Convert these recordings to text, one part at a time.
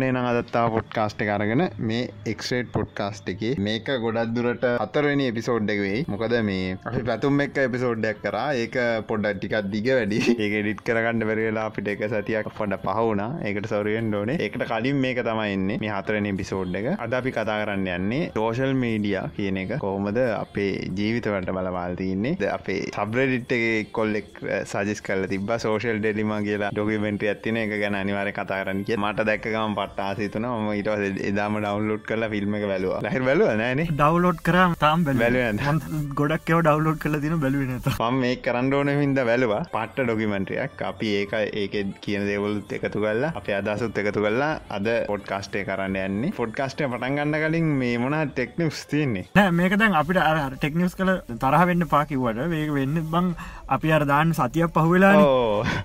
ඔන්නේ නම් අදත්තා පොඩ්කාස්ට කරගෙන මේ එක්ස්රේට් පොඩ්කාස්ට් එක. මේක ගොඩක් දුරට අතරනි එපිසෝඩ් එක වෙයි. මොකද මේ අපි පැතුම් එක් එපිසෝඩ්ඩක් කර. ඒක පොඩ්ඩ ටිකත් දිග වැඩි. ඒක ඩිට් කරගන්න බැරිවෙලා අපිට එක සතියක් පොඩ පහුණ ඒකට සොරියෙන් ඩෝනේ ඒකට කලින් මේක තමයින්නේ මේ හතරන එපිසෝඩ් එක. අද අපි කතා කරන්න යන්නේ සෝෂල් මීඩිය කියන එක. කොහොමද අපේ ජීවිතවට බලවාල් තියන්නේ. අපේ සබ්‍රඩිට් එක කොල්ලෙක් සජස් කල තිබ සෝෂල් ඩෙලිම කියලා ඩොකිමෙන්ට ඇතින එක ගැන අනිවාර කතා කරන්න කිය මට දැක්කම පට ආසිතුන ම ඉට එදාම ඩවන්ලෝඩ් කරලා ෆිල්ම් එක බැලවා. ලහර බැලුව නෑන ඩවලෝඩ් කරම් තාම් බැලුව ගොඩක් එව ඩවලෝඩ් කල තින බැලුවන පම් මේ කරන්නඩෝන හිද බැලවා. පට්ට ඩොකිමෙන්ටයක් අපි ඒක ඒක කියන දේවලුත් එකතු කල්ලා අප අදසුත් එකතු කල්ලා අද පොඩ්කාස්ටේ කරන්න යන්නේ. ෆොඩ්කාස්ටේ පටන් ගන්න කලින් මේ මොන ටෙක්නිස් තියන්නේ? නෑ මේක දැන් අපිට අර ටෙක්නිස් කල තරහ වෙන්න පාකිවට වේ වෙන්න බං අපි අර දාන්න සතියක් පහුවෙලා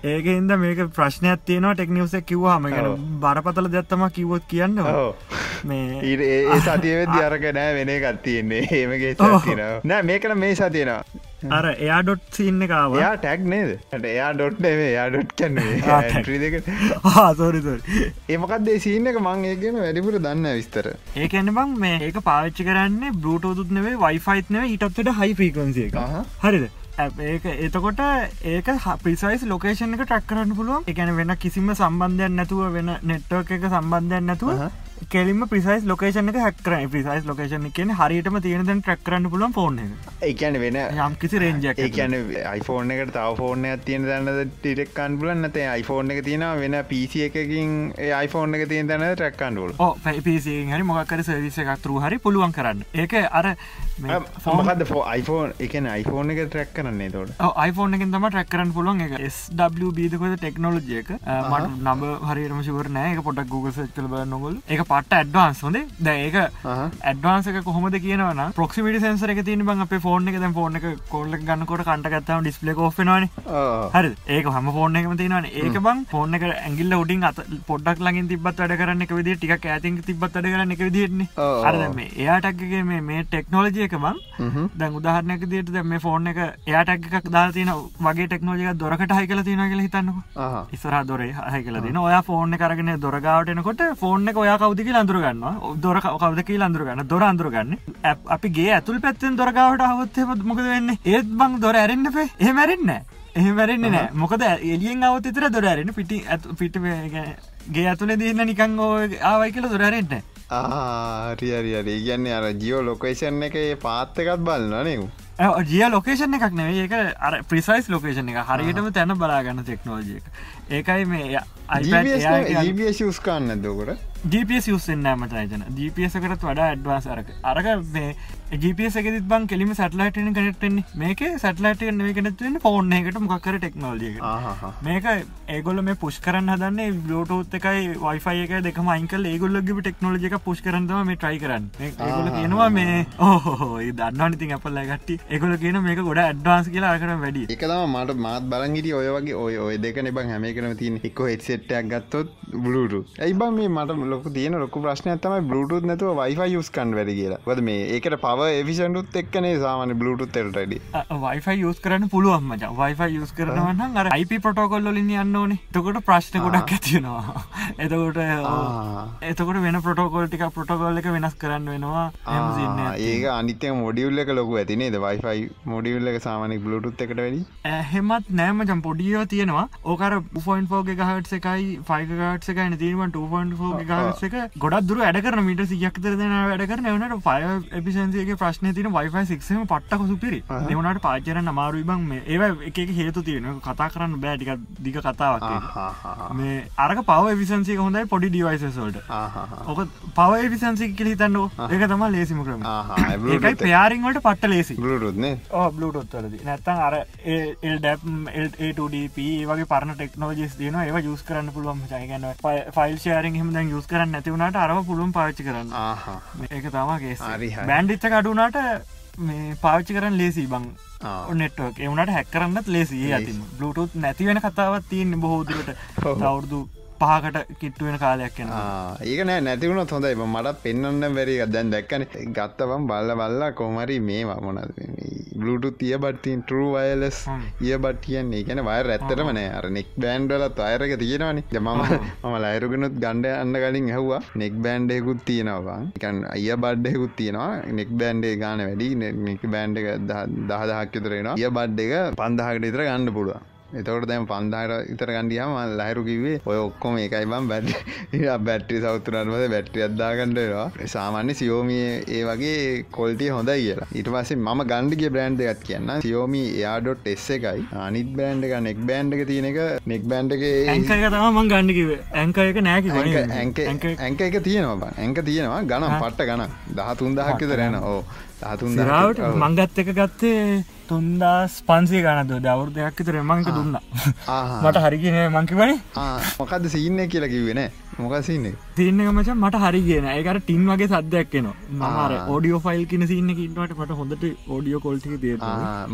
ඒක හිද මේක ප්‍රශ්නයක් තියනවා ටෙක්නිවසක් කිව්වාම ගැන බරපතල දැත්තම කිව්වොත් කියන්න මේ ඒ සතියවෙද අරක නෑ වෙන එකත් තියෙන්නේ. ඒමගේ නෑ මේකන මේ සතියනවා. අර එයා ඩොට් සින්න කාව යා ටැක් නේද? එයා ඩොට් නේ යා ඩොට් කන්න ඒමකක්ද සිීන්න එක? මං ඒගෙන වැඩිපුර දන්න විස්තර. ඒකන්න බං මේ ඒක පාච්චි කරන්නේ බ්ලුටෝතුත් නෙවේ වයිෆයිත් නෙව ඉටත්ට හයි ෆ්‍රීකන්සිය එක හරිද ඒක එතකොට ඒක පිසයිස් ලොකේෂන් එක ටක් කරන්න පුළුවන්. එකන වෙන කිසිම සම්බන්ධයක් නැතුව වෙන නෙට්ටෝක එක සම්බන්ධයක් නැතුව. කෙලිම පිසයිස් ලොකේෂන එක හැක්කර පිසයිස් ලොකේෂන කියන හරියටම තියෙන දැන් ට්‍රක් කරන්න පුලන් ෆෝන් ඒකැන වෙන යම් කිසි රේජක් ඒකැන iPhoneෆෝන් එකට තව ෆෝර්න තියෙන දන්න ටිරෙක්කන් පුලන් නත iPhoneෆෝන් එක තියෙන වෙන පිසි එකකින් iPhoneෆෝන් එක තියෙන තැන ට්‍රක්කන්ඩුල පිසි හරි මොකක්කර සවිස එකක්තුරු හරි පුළුවන් කරන්න. ඒක අර ෆෝමකද ෝ iPhoneෆෝන් එකන iPhoneෆෝන් එක ට්‍රක් කරන්නේ තොට iPhoneෆෝන් එකෙන් තම ට්‍රක් කරන්න පුළුවන්. එක ස්W බීදකොද ටෙක්නෝලජියක මට නබ හරිරම ශවරනෑ එක පොටක් Google සච්චල බ නොගොල් එක පට ඇඩ්වාන්ස්. හොඳේ? ද ඒක ඇඩ්වාන්සක කොහොමද කියනවන ප්‍රොක්සිමිට සන්සර එක තින බං අප ෆෝර්න එක. දැ ෆෝර්න එක කොල්ල ගන්නකොට කටගත්තම ඩිස්පලේ ෝෆෙනවාන හරි ඒක හම ෆෝර්න එකම තියෙනවන. ඒක බං ෆෝර්න එක ඇගිල්ල උඩින් අත පොඩක් ලගින් තිබත් වැඩ කරන්න එක විදි ටික ඇතින් තිබත් අඩ කරන්න එක විදින්නේ අරද මේ එයාටක්ගේ මේ මේ ටෙක්නෝලජය එක බං දැන් උදාහරනක දිට මේ ෆෝර්න එක එයාටක් එකක් දා තින වගේ ටෙක්නෝජික දොරකට හයි කල තියෙන කියල හිතන්නක. ඉස්සර දොරේ හයි කල තින ඔයා ෆෝර්න කරගෙන දොරගාවටනකොට ෆෝර්න එක ඔයා කවදි අඳුරගන්න දොර කවද කිය අඳුරගන්න දොර අඳුරගන්න අපිගේ ඇතුල් පැත්තෙන් දොරගාවට හවත්ය මොකද වෙන්න? ඒත් බං දොර ඇරෙන්න්න පේ එහෙමැරෙන්න එහෙමැරෙන්න්න නෑ මොකද එලියෙන් අවත තර දොර ඇරෙන පිටි ඇතු පිට ගේ ඇතුළ දන්න නිකං ආවයි කියල දොරරෙන්ට ආරියරියරේ කියන්නේ අර ජියෝ ලොකේෂන් එක පාත්තකත් බලන්න නෙව් ජිය ලොකේෂන් එකක් නෙවේ ඒක අර ප්‍රිසයිස් ලොකේෂන් එක. හරියටම තැන බලාගන්න ටෙක්නෝජිය එක ඒකයි මේ ස් කන්න දකට GPS යුස්සෙන්න්නෑමට GPS කරත් වඩා ඇඩ්වාන්ස් අරක. අරක මේ එක බන් කෙලිම සටලයිටන කනෙක්ටෙන්නේ මේක සටලයිට නේ කනෙත්වෙන්න ෆෝන් එකට. මොකර ටෙක්නෝලිය මේක ඒගොල මේ පුෂ් කරන්න හදන්නේ බ්ලෝටෝත් එකයි වයිෆයි එක දෙකම අයිකල් ඒගොල්ලගේ ටෙක්නෝලජි එක පුෂ් කරන්නම මේ ට්‍රයි කරන්න. ඒගොල කියනවා මේ ඕහෝ දන්නවන ඉතින් අපල්ල ගට්ටි ඒගොල කියන මේක ගොඩ ඇඩ්වාන්ස් කියලා අකර වැඩි එකතම මට මාත් බලගිට ඔය වගේ ඔය ඔය දෙක නිබං හැමකරම තින් එක්ක හෙට්සෙට්ටයක් ගත්තොත් බලුරු ඇයිබ මේ මට ලොක තියන ලොක ප්‍රශ්නය තම බලුටුත් නැතුව වයිෆයි යුස්කන් වැඩ කියලා. වද මේ ඒකට පව එවිසන්ටුත් එක්කනේ සාමන බලුටුත් තෙල්ටඩි වයිෆයි යස් කරන පුළුවන් මච. වයිෆයි යස් කරනවන්න අර IP පොටෝකොල්ලින් යන්න ඕනේ. තකොට ප්‍රශ්න ගොඩක් ඇතියෙනවා එතකොට එතකොට වෙන පොටෝකොල් ටික පොටෝකොල් එක වෙනස් කරන්න වෙනවා. ඒක අනිතය මොඩියුල්ල එක ලොකු ඇතිනේ වයිෆයි මොඩියුල්ල එක සාමනෙක් බලුටුත් එකට වැඩි හෙමත් නෑමචම් පොඩියෝ තියෙනවා. ඕකර උෆයින් ෝග ගහටස එකයි ෆයිගටස එකයි තිීම 2.4 ගහස එක ගොඩක් දුර වැඩ කරන මීට සියක්තර දෙන වැඩ කරන එවනට ෆය එපිසන්සිගේ ප්‍රශ්න තින වයිෆයි සික්සම පට්ටක සුපිරි එවනට පාචරන අමාරු බං මේ. ඒ එක හේතු තියෙන කතා කරන්න බෑටික දිග කතාවක් මේ අරක පව විසන්සික හොඳයි පොඩි ඩිවයිසසල්ට ඕක පව විසන්සි කිලි තන්න ඒක තම ලේසිම කරම. ඒකයි පයාරිංවලට පට්ට ලේසි බලුරුත්න බලුටොත්වලද නැත්තන් අර එල්ඩප් වගේ පරන ටෙක්නෝජස් තියන ඒව යුස් කරන්න පුළුවන් චයගන්න ෆයිල් ෂෑරින් හම දැන් යුස් කරන්න නැතිවුණට අරව පුළුවන් පාච්චි කරන්න. ඒක තමගේ බෑන්ඩිච්ච කඩුනාට මේ පාච්චි කරන්න ලේසි බං. නෙට්වක් එවනට හැකරන්නත් ලේසි ඇති බලුටුත් නැතිවෙන කතාවත් තියන්න බොහෝදුරට අවුරදු පහකට කිට්ටුවෙන කාලයක් යන ඒක නෑ නැතිවුණත් හොඳයි. මට පෙන්න්න බැරි දැන් දැක්කන ගත්තවම් බල්ල බල්ලා කොමරි මේ මොනද බලුටු තිය බටතින් ටරු වයලස් ඒ බට කියන්නේ ගැන වය ඇත්තරම නෑ. අර නෙක් බෑන්ඩලත් අයරක තියෙනවානි. මම මම ලයිරුගෙනුත් ගණ්ඩ අන්න කලින් හැවා නෙක් බෑන්්ඩයකුත් තියෙනවා එකන් අය බඩ්ඩයකුත් තියෙනවා. නෙක් බෑන්්ඩේ ගාන වැඩි. නෙක් බෑන්්ඩ දහදහක් යුතරෙනවා ඒ බඩ් එක පන්දහකට ඉතර ගන්න පුළුවන් එතවට දැම පන්දාට ඉතර ගන්ඩියම ලහිරු කිවේ ඔය ඔක්කොම එකයි බම් බැට් බැට්‍රි සෞතුරන්වද බැට්‍රි අද්දාගන්නඩවා සාමාන්‍ය සියෝමිය ඒ වගේ කොල්ටිය හොඳයි කියලා. ඉට පසේ ම ගණ්ඩිගේ බ්‍රන්ඩ් එකත් කියන්න සියෝමි එයාඩොට් එස් එකයි. අනිත් බෑන්ඩ් එක නෙක් බෑන්ඩ් එක තියෙන එක නෙක් බෑන්ඩ් එක ඇංක තමන් ගණ්ඩිකිව ඇංක එක නෑකි ඇංක එක. තියෙනවා ඇංක තියෙනවා. ගනම් පට්ට ගන දහතුන්දහක්කද රැන ඕ දහතුන් රාවට මංගත් එක ගත්තේ තුන්දස් පන්සේ ගනද දවුර දෙයක් තර මංක දුන්න. මට හරිගෙන මංකිවනේ මොකක්ද සින්න කියලා කිවෙන මොකසින්න තියන්න මච මට හරිගෙන ඒකට ටින් වගේ සද්‍යයක් න මර ෝඩියෝ ෆයිල් කියන සින්න ඉන්නට මට හොඳට ෝඩියෝ කොල්ටි තිය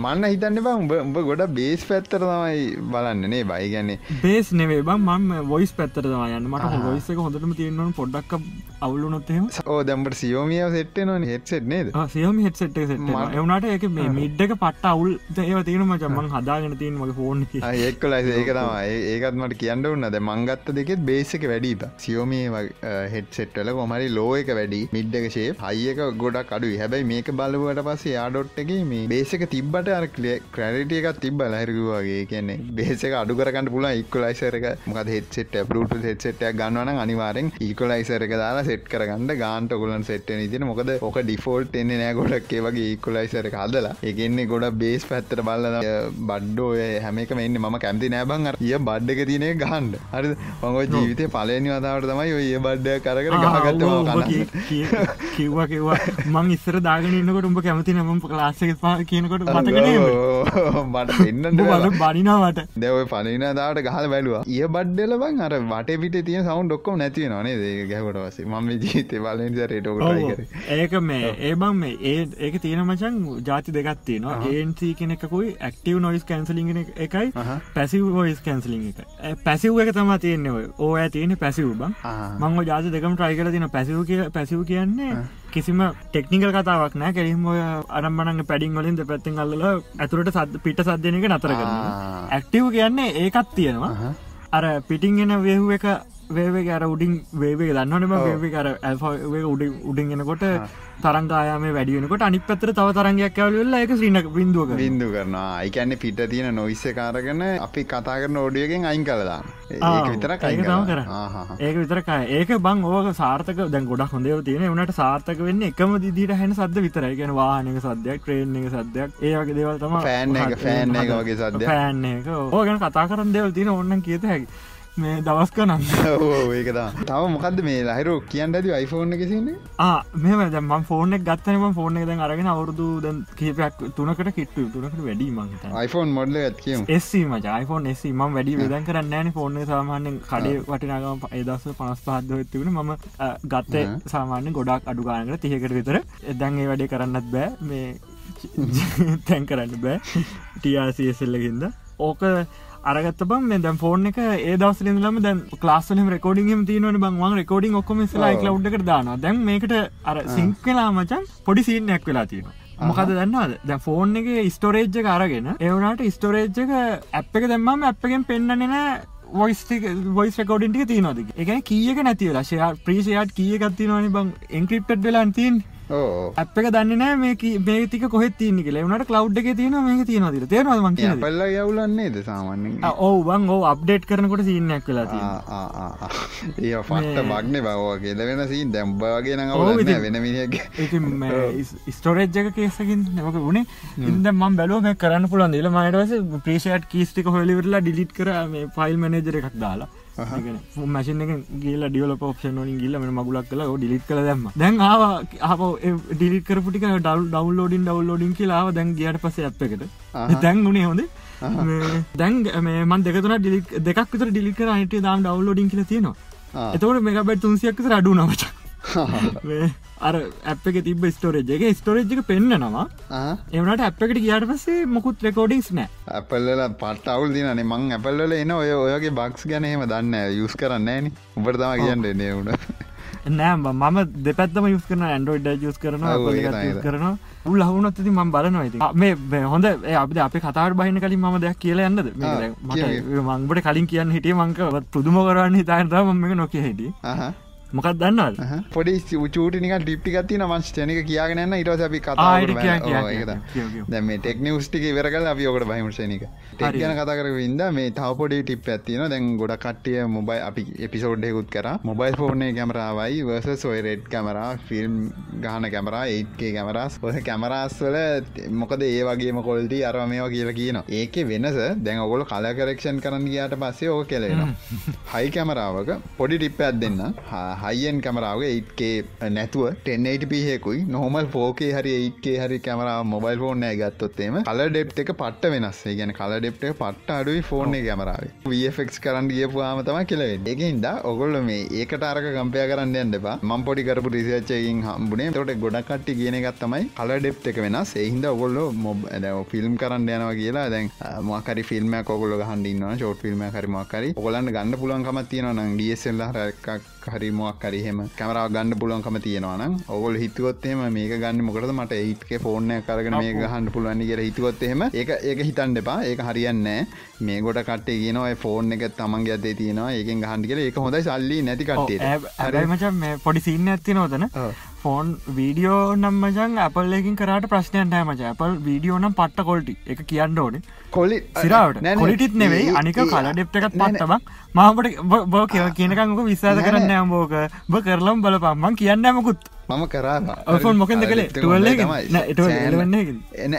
මන්න හිතන්න බ උඹ උඹ ගොඩ බේස් පැත්තර තමයි බලන්නනේ බයි ගැන්නේ බේස් නෙවේ බම් මම වොයිස් පැත්තර යන්න. මට ගොයිස්සක හොඳටම තියෙන්නවන පොඩ්ඩක් අවුලුනොත්තෙම ඕ දැම්ට සියෝමිය සෙට්න හෙට්සෙට් නේද? සියම හෙට්සෙට් එවනට එක මිඩ්ඩක පට්ට අවුල් ඒව තියෙනම චම්මන් හදාගෙන තියන මගේ ෆෝන් ඒක්කලයි ඒක තමයි. ඒකත් මට කියන්න උන්නද මංගත්ත දෙකෙත් බේසක වැඩීත සියෝමේ හෙට්සෙට්වල කොමරි ලෝ එක වැඩි මිඩ්ඩක ශේ හයික ගොඩක් අඩු හැබැයි මේක බලුවට පස්සේ ආඩොට්ගේ මේ බේසක තිබ්බට අර ක්‍රඩිටිය එකක් තිබ ලහිරකවාගේ කියන්නේ බේසක අඩු කරන්න පුල ඉක්කොලයිසරක මොක හෙට්සෙට පලට හෙට්සෙට ගන්නවන අනිවාරෙන් ඒකොලයිසරක දාලා සෙට් කරගන්න ගාන්ට ගොලන් සෙට්න ඉතින මොකද ඕක ඩිෆෝල්ට් එන්නේ නෑ ගොඩක්. වගේ ඉකොලයිසර හදලා. එකන්නේ ගොඩ බේස් පැත්තර බල්ල බඩ්ඩෝය හැමක මෙන්න ම කැමති නෑබං ය බඩ්ඩක තියනෙ ගහන්ඩ හරි මංග ජීවිතය පලනි වතාවට තමයි ඔය බඩ්ඩ කරකර ගහගත්ත කිව්වා කිව්වා. මං ඉස්සර දාගෙනන්නකොට උඹ කැමති නම ලාස්සක කියනකොට මට පෙන්න්නට බනිනාවට දෙව පලින දාට ගහල බැලවා. ඒ බඩ්ඩල බං අර වට පිට තිය සවන් ඩොක්කොම නැතිව නේ ඒ ගැහට වසේ ම ජීත බලනිසරටක ඒක මේ ඒබම් මේ ඒ ඒක තියෙන මචන් ජාති දෙගත් තියෙනවා. ඒන්සි කෙනෙකුයි ඇක්ටව නොයිස් කැන්සලිගෙන එකයි පැසිව ෝයිස් කැන්සලින් එක. පැසිව් එක තම තියෙන්නේ ඕ තියෙන පැසිව් බං මංග ජාති දෙකම ට්‍රයිකල තින පැසිව කිය පැසිව් කියන්නේ කිසිම ටෙක්නිකල් කතාවක් නෑ. කෙරීම ඔය අරම්බනග පැඩිං වලින් පැත්තිෙන් අල්ල ඇතුරට සද පිට සද්‍යනක නතර කරන්න ඇක්ටව් කියන්නේ ඒකත් තියෙනවා. අර පිටිංගෙන වේහු එක වේවේ අර උඩින් වේවේ දන්නනම වේවේ කර ඇ උඩ උඩින්ගෙනකොට තරංගායාම වැඩියෙනකොට අනි පතර තව තරගයක් ඇවලල්ල එක ශ්‍රීනක බින්දුවක බින්දු කරනවා. අයිකන්න පිට තියෙන නොයිස්ස කාරගන අපි කතා කරන ෝඩියගෙන් අයින් කලදා ඒක විතර තම කර ඒක විතරකයි ඒක බං ඕක සාර්ථක දැන් ගොඩක් හොඳව තියෙන වනට සාර්ථක වෙන්න එකම දිදිට හැන සද්ද විතරයි. ගැන වාහනක සද්‍යයක් ට්‍රේන් එක සද්‍යයක් ඒවගේ දේවල් තම ෆෑන් එක ෆෑන් එක වගේ සද්‍ය ෆෑන් එක. ඕගැන කතා කරන දෙවල් තියෙන ඔන්න කියත හැකි මේ දවස් කනන්න ඒකතා තව මොකද මේ ලහිරු කියන්න ඇති iPhoneෆෝන් එක සින්නේ මෙම දැම ෆෝනෙක් ගත්තනම ෆෝන් එක දැන් අරගෙන අවුරදු දැන් කහිපයක් තුනකට කිට්ටු තුනකට වැඩි මංත iPhoneෆෝන් මොඩල එස්සි මච. iPhone එසි ම වැඩි වෙදන් කරන්න න ෆෝර්න සාමාන්‍යෙන් කඩේ වටිනාගම එදස පනස් පහද තිබෙන මම ගත්තේ සාමාන්‍ය ගොඩක් අඩුගානකට තියකට විතර. එදැන් ඒ වැඩේ කරන්නත් බෑ. මේ තැන් කරන්න බෑ. ටියසිසල්ලකින්ද ඕක අරගත්ත බම් මේ දැම් ෆෝන් එක ඒ දවසලම දැන් ලාස්සලම රකෝඩිගම තියනවන බංවන් රකෝඩින් ඔක්කොම ලා ලව් එකට දාන දැන් මේකට අර සිංකලා මචන් පොඩි සීනයක් වෙලා තියෙනවා. මොකද දන්නවද? දැ ෆෝන් එක ස්ටෝරේජ්ජ අරගෙන ඒවනට ස්ටෝරේජ්ජක ඇප් එක දැම්මම ඇප්ගෙන් පෙන්න්නන වොයිස් රකෝඩින්ටික තියනොද එකන කියක නැතිවලා ශයා ප්‍රීෂයාට් කියකත් තිනවනි බං. එන්ක්‍රිප්ටඩ් වෙලාන්තින් අප එක දන්න මේ මේතික කොහෙත් තියන කියලා. වනට කලව් එක තියෙන මේ තියෙනද තේරවාම පල්ල යවුලන්නේද සාමන්න ඕවන් ඕ අප්ඩේට් කරනකොට සිීනයක් වෙලා ඒ පට බක්න බවගේ වෙන සී දැම්බාගේ නඟ වෙන ස්ටෝරේජ්ජක කේසකින් නමක වුණේ ඉද ම බැලුව කරන්න පුළන් දල මයිටවස ප්‍රේෂට් කීස්ටික හොලිවරලා ඩිලිට් කර මේ ෆයිල් මනජර එකක් දාලා මසින ගේල ඩියල පෝක්ෂන් වලින් ගිල්ල මෙ මගුලක් කල ඩිලිත් කළ දැම දැන් ආව ඩිලිට කරපුටික ඩල් ඩවල්ලෝඩින් ඩවල්ලෝඩින් කියලාව දැන් ගියට පස ඇප් එකට. දැන් ගුණේ හොඳ. දැන් මන් දෙකතුන ඩිලි දෙක් විතර ඩිලිකර අනට දාම් ඩවල්ලෝඩින් කියල තියෙනවා. එතවට මෙගබට තුන්සියක් අඩු නමච මේ අර ඇප් එක තිබ ස්ටෝරේජ් එක. ස්ටෝරේජ් එක පෙන්න්නනවා එවනට ඇප් එකට කියාට පස්සේ මොකුත් රෙකෝඩික්ස් නෑ. ඇපල්ල පට අවුල් දිනනේ මං ඇපල්ල එන ඔය ඔයගේ බක්ස් ගැනීම දන්න යුස් කරන්න න උබරතම කියන්න එන්නේ වුණ නෑ මම දෙපැත්තම යුස් කරන ඇන්ඩෝයිඩ යුස් කරන කරන උල් හවුනොත් ති ම බලනවා ඉති මේ හොඳ අප අප කතාට බහින කලින් ම දෙයක් කියලා යන්නද? මංබට කලින් කියන්න හිටිය මංක පුදුම කරන්න හිතාන්තම මෙ නොකිය හිටිය මොකක් දන්නවල් පොඩි චූටිනික ටිප්ටි ගත්ති නමංස් ටනික කියගෙනන්න ඉටස අපි කතා දැම ටෙක්නිවස්ටික වරකල් අපි ඔකට බහිමසනික ටෙක් ගැන කතා කර ඉද මේ තවපොඩි ටිප් ඇතින දැන් ගොඩ කට්ටිය මොබයි අපි එපිසෝඩ්ඩයකුත් කර. මොබයිල් ෆෝර්නය කැමරාවයි වර්ස සොය රෙඩ් කැමරා ෆිල්ම් ගහන කැමරා ඒත්ගේ කැමරස් ඔහ කැමරස්වල මොකද ඒ වගේම කොල්ටි අරම මේවා කියලා කියන ඒක වෙනස දැන් ඔගොල කල කරක්ෂන් කරන්න ගයාට පස්සේ ඕ කෙලෙන හයි කැමරාවක පොඩි ටිප් ඇත් දෙන්න හයිෙන් කැමරාව 8ක නැතුව 1080පහෙකුයි නොහමල් ෆෝකේ හරි 8ක හරි කැමරා මොබයිල් ෆෝර්න ගත්තොත්තේම කල ඩෙප් එක පට්ට වෙනස්සේ ගැන කල ඩෙප්ට පට්ට අඩුයි ෆෝර්න කැමරාව වෆෙක් කරන්න ගියපුවාම තම කෙලවෙ එකහින්ද ඔගොල්ල මේ ඒකට අරක කම්පය කරන්න යන්නපා මම් පොඩි කරපු රිසච්චයකින් හම්බුණේ තොට ගොඩක් කට්ටි කියන ගත්තමයි කල ඩෙප් එක වෙනස්. එහින්ද ඔගොල්ලො මොබ ෆිල්ම් කරන්න යනවා කියලා දැන් මකරි ෆිල්ම් කොගොල හන්ඩින්න ෂෝට් ෆිල්ම් හරිමක්කරි ඔගලන්න ගන්න පුලන්කමත් තියෙන නම් ඩියසල්ල රක්ක් හරිමක් කරහෙම කැමරාව ගන්න පුළුවන්කම තියෙනවාන ඔගොල් හිතුවොත්තේම මේක ගන්න මොකද මට ඒත්ක ෆෝර්නය කරගෙන මේ ගහන්න පුළුවන් කියර හිතුවොත්තෙම ඒ ඒක හිතන් දෙපා ඒක හරියන්නෑ මේ ගොඩ කටේ කියනව ෆෝර්න එක තමන්ගේ අදේ තියෙනවා. ඒකෙන් ගහන්ඩ කියල. ඒක හොඳයි සල්ලි නැති කටේ හරමච මේ පොඩි සින්න ඇති නොදන ෆෝන් වීඩියෝ නම්මජන් අපල්ලකින් කරට ප්‍රශ්නයන් ෑමච. අපල් වීඩියෝ නම් පට්ට කොල්ටි එක කියන්න ඕනේ. කොලි සිරාවට. කොලිටිත් නෙවෙයි අනික කල ඩෙප්ටකත් පත්තමක් මාමට බෝ. කියනකංක විශාද කරන්න ඇම්බෝක බ කරලම් බලපම්මන් කියන්නමකුත් මම කරා. ඔෆන් මොකද කළේ? ටුවල්ලන්න එන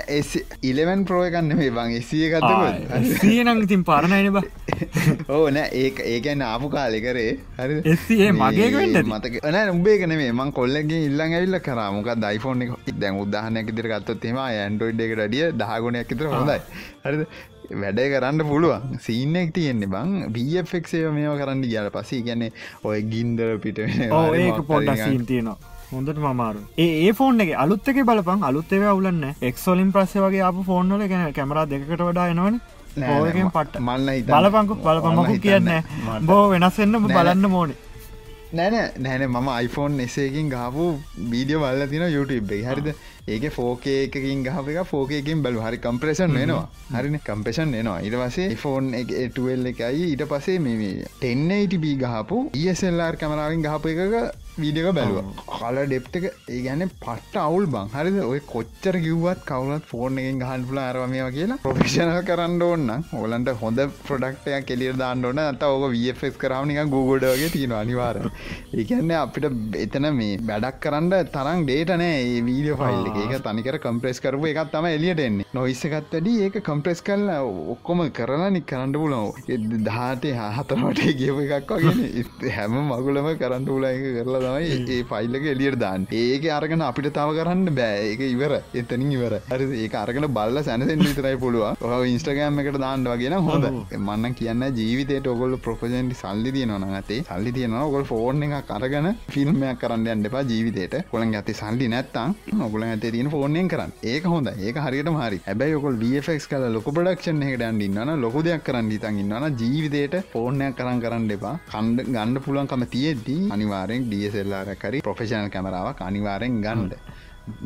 ඉලවන් ප්‍රෝයකන්න මේ බං එසිය ගත්ත සියනං ඉතින් පරණයින බ. ඕ නෑ ඒ ඒකැන්න ආපු කාලෙ කරේ. හරි. එසේ මගේකට මතක න උබේ කනේ මං කොල්ලගේ ඉල්ලන් ඇවිල්ල කරාමක දයිෆෝන් එක? දැන් උදාහනයක් ඉදිර ගත්තොත්තෙම ඇන්ඩෝයිඩ් එකට ඩිය දහගුණයක් ඉතර හොඳයි. හරි වැඩේ කරන්න පුළුවන්. සීනෙක් තියෙන්නේ බං. බFක්ෂය මේෝ කරන්න ගියාල පසේ ගැන්නේ ඔය ගින්දර පිට ඒක පොඩ්ඩ සීන් තියෙනවා හොඳට මමාරු. ඒ ෆෝන් එක අලුත්තක බලපන්. අලුත්තව අවුලන්න එක්සෝලින් ප්‍රස්ස වගේ අප ෆෝන්වල ගැන කැමරා දෙකට වඩා එනවන. ඕකෙන් පට්ට. මල්ල බලපංකු බලපමකු කියන්න. බෝ වෙනස්සෙන්න්න බලන්න මෝනේ නෑන නෑන මම iPhoneෆෝන් එසේකින් ගාපු බීඩියෝ වල්ල තින YouTube එක. හරිද ඒක ෆෝකේ එකකින් ගහ එක ෆෝකයකින් බැලු හරි කම්ප්‍රේෂන් වෙනවා හරින? කම්පේෂන් එනවා. ඉට පසේ ෆෝන් එකටල් එකයි. ඊට පසේ මේ ටෙන්නයිටබ ගහපු ඒසල්ලාර් කමරාවෙන් ගහපු එකක වීඩියක බැලුව. කල ඩෙප්ට එක ඒ ගැන පට්ට අවුල් බං. හරිද? ඔය කොච්චර කිව්වත් කවුලත් ෆෝර්න් එකෙන් ගහන් පුල අරමය කියලා ප්‍රොෆෙෂනල් කරන්න ඕන්න ඕලන්ට හොඳ ප්‍රඩක්ටයක් කෙලිය දාන්න ඕන. අත ඕක වFස් කරාවනික ගුගොඩ වගේ තියෙන අනිවාර ඒකන්න අපිට එතන මේ වැඩක් කරන්න තරම් ඩේටනෑ ඒ වීඩියෝ ෆයිල් ඒක තනිකර කම්ප්‍රෙස් කරපු එකත් තම එලියට එන්නේ. නොයිස්සකත් වැඩි ඒක කම්ප්‍රෙස් කල්ල ඔක්කොම කරලා නික් කරන්න පුලෝ දහටේ හතරමට ගියප එකක් වගේ හැම මගුලම කරන්න පුල එක කරලා තමයි ඒ ෆයිල්ලක එලියට දාන්න. ඒක අරගෙන අපිට තව කරන්න බෑ. ඒක ඉවර. එතනින් ඉවර. හරි ඒක අරගෙන බල්ල සැනසෙන් විතරයි පුළුව ඔහ ඉන්ස්ටගෑම් එකට දාන්න වගෙන හොඳ. මන්න කියන්න ජීවිතයට ඔගොල් ප්‍රොපජන්ටි සල්ලි තියනවා ඇතේ සල්ලි තියනවා ඔගොල් ෆෝර්න එක කරගන ෆිල්ම්මයක් කරන්න යන්න එපා ජීවිතයට කොළන් ඇති සල්ලි නැත්තම් ඔගොල ඇත තියෙන ෆෝර්නෙන් කරන්න. ඒක හොඳ ඒක හරියට හරි. හැබැයි ඔකොල් වෆක් කල ලොක පඩක්ෂන් එකට අන්ඩින්නන ලොකු දෙයක් කරන්න ඉතන් ඉන්නන ජීවිතයට ෆෝර්නයක් කරන් කරන්න එපා. කණ්ඩ ගන්න පුලන්කම තියෙද්දී අනිවාරෙන් ඩිය ඩියසෙල්ලාරකරි ප්‍රොෆෙෂනල් කැමරාවක් අනිවාරෙන් ගන්ඩ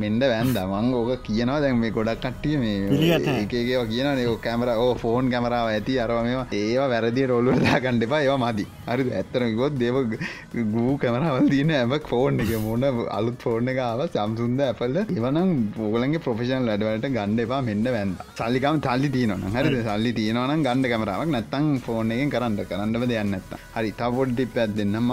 මෙන්ඩ වැන්ද. මං ඕක කියනවා. දැන් මේ ගොඩක් කට්ටිය මේ ඒකේවා කියන ඒ කැමර ඕ ෆෝන් කැමරාව ඇති අරම මේවා. ඒවා වැරදි රොල්ලුදා කණ්ඩපා ඒවා මදි. හරි ඇත්තන ගොත් දෙව ගූ කැමරාවල් තියන ඇබක් ෆෝන් එක. මොන අලුත් ෆෝර්න එක ආව සම්සුන්ද ඇපල්ල එවනම් පෝලගේ ප්‍රොෆෙෂන් ලඩවලට ගණ්ඩ එපා. මෙන්න වැන්ද. සල්ලිකම තල්ලි තියනන හරි සල්ලි තියනවන ගණඩ කමරාවක් නැත්තං ෆෝන් එකෙන් කරන්න. කරන්නව දෙයන්න ඇත්ත හරි. තවොඩ්ඩි පැත් දෙන්න ම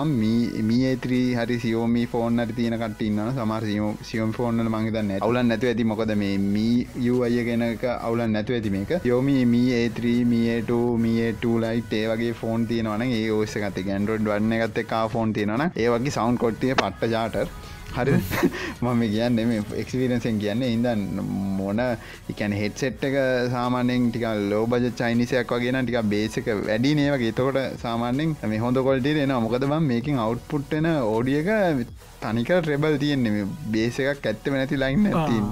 මීඒත්‍රී හරි සියෝමි ෆෝන් අරි තියන කටඉන්න සමාර සියෝම් ෆෝන් ඔන්න මංහිතන්න අවුලන් නැතු ඇති මොකද මේ මී යු අය ගෙනක අවුලන් නැතු ඇති මේක? යෝමි මී ඒත්‍රී මියට මියට ලයිට් ඒ වගේ ෆෝන් තියනවන ඒ ඔස ගත ගැන්ඩරෝඩ් වන්න ගත්ත කා ෆෝන් තියෙනන ඒ වගේ සෞන් කොට්ටිය පට්ට ජාටර් හරි. මම කියන්න මේ එක්ස්පිරන්සෙන් කියන්නේ ඉදන් මොන එකන හෙට්සෙට් එක සාමානෙන් ටික ලෝ බජ චයිනිසයක් වගෙන ටික බේසක වැඩි නේවගේ තකොට සාමානෙන් මේ හොඳ කොල්ට එන මොකද බම් මේකින් අවට්පුට්ටන ඕඩියක තනික රෙබල් තියෙන්නේ. බේස එකක් ඇත්තම නැති ලයින්න ඇතින්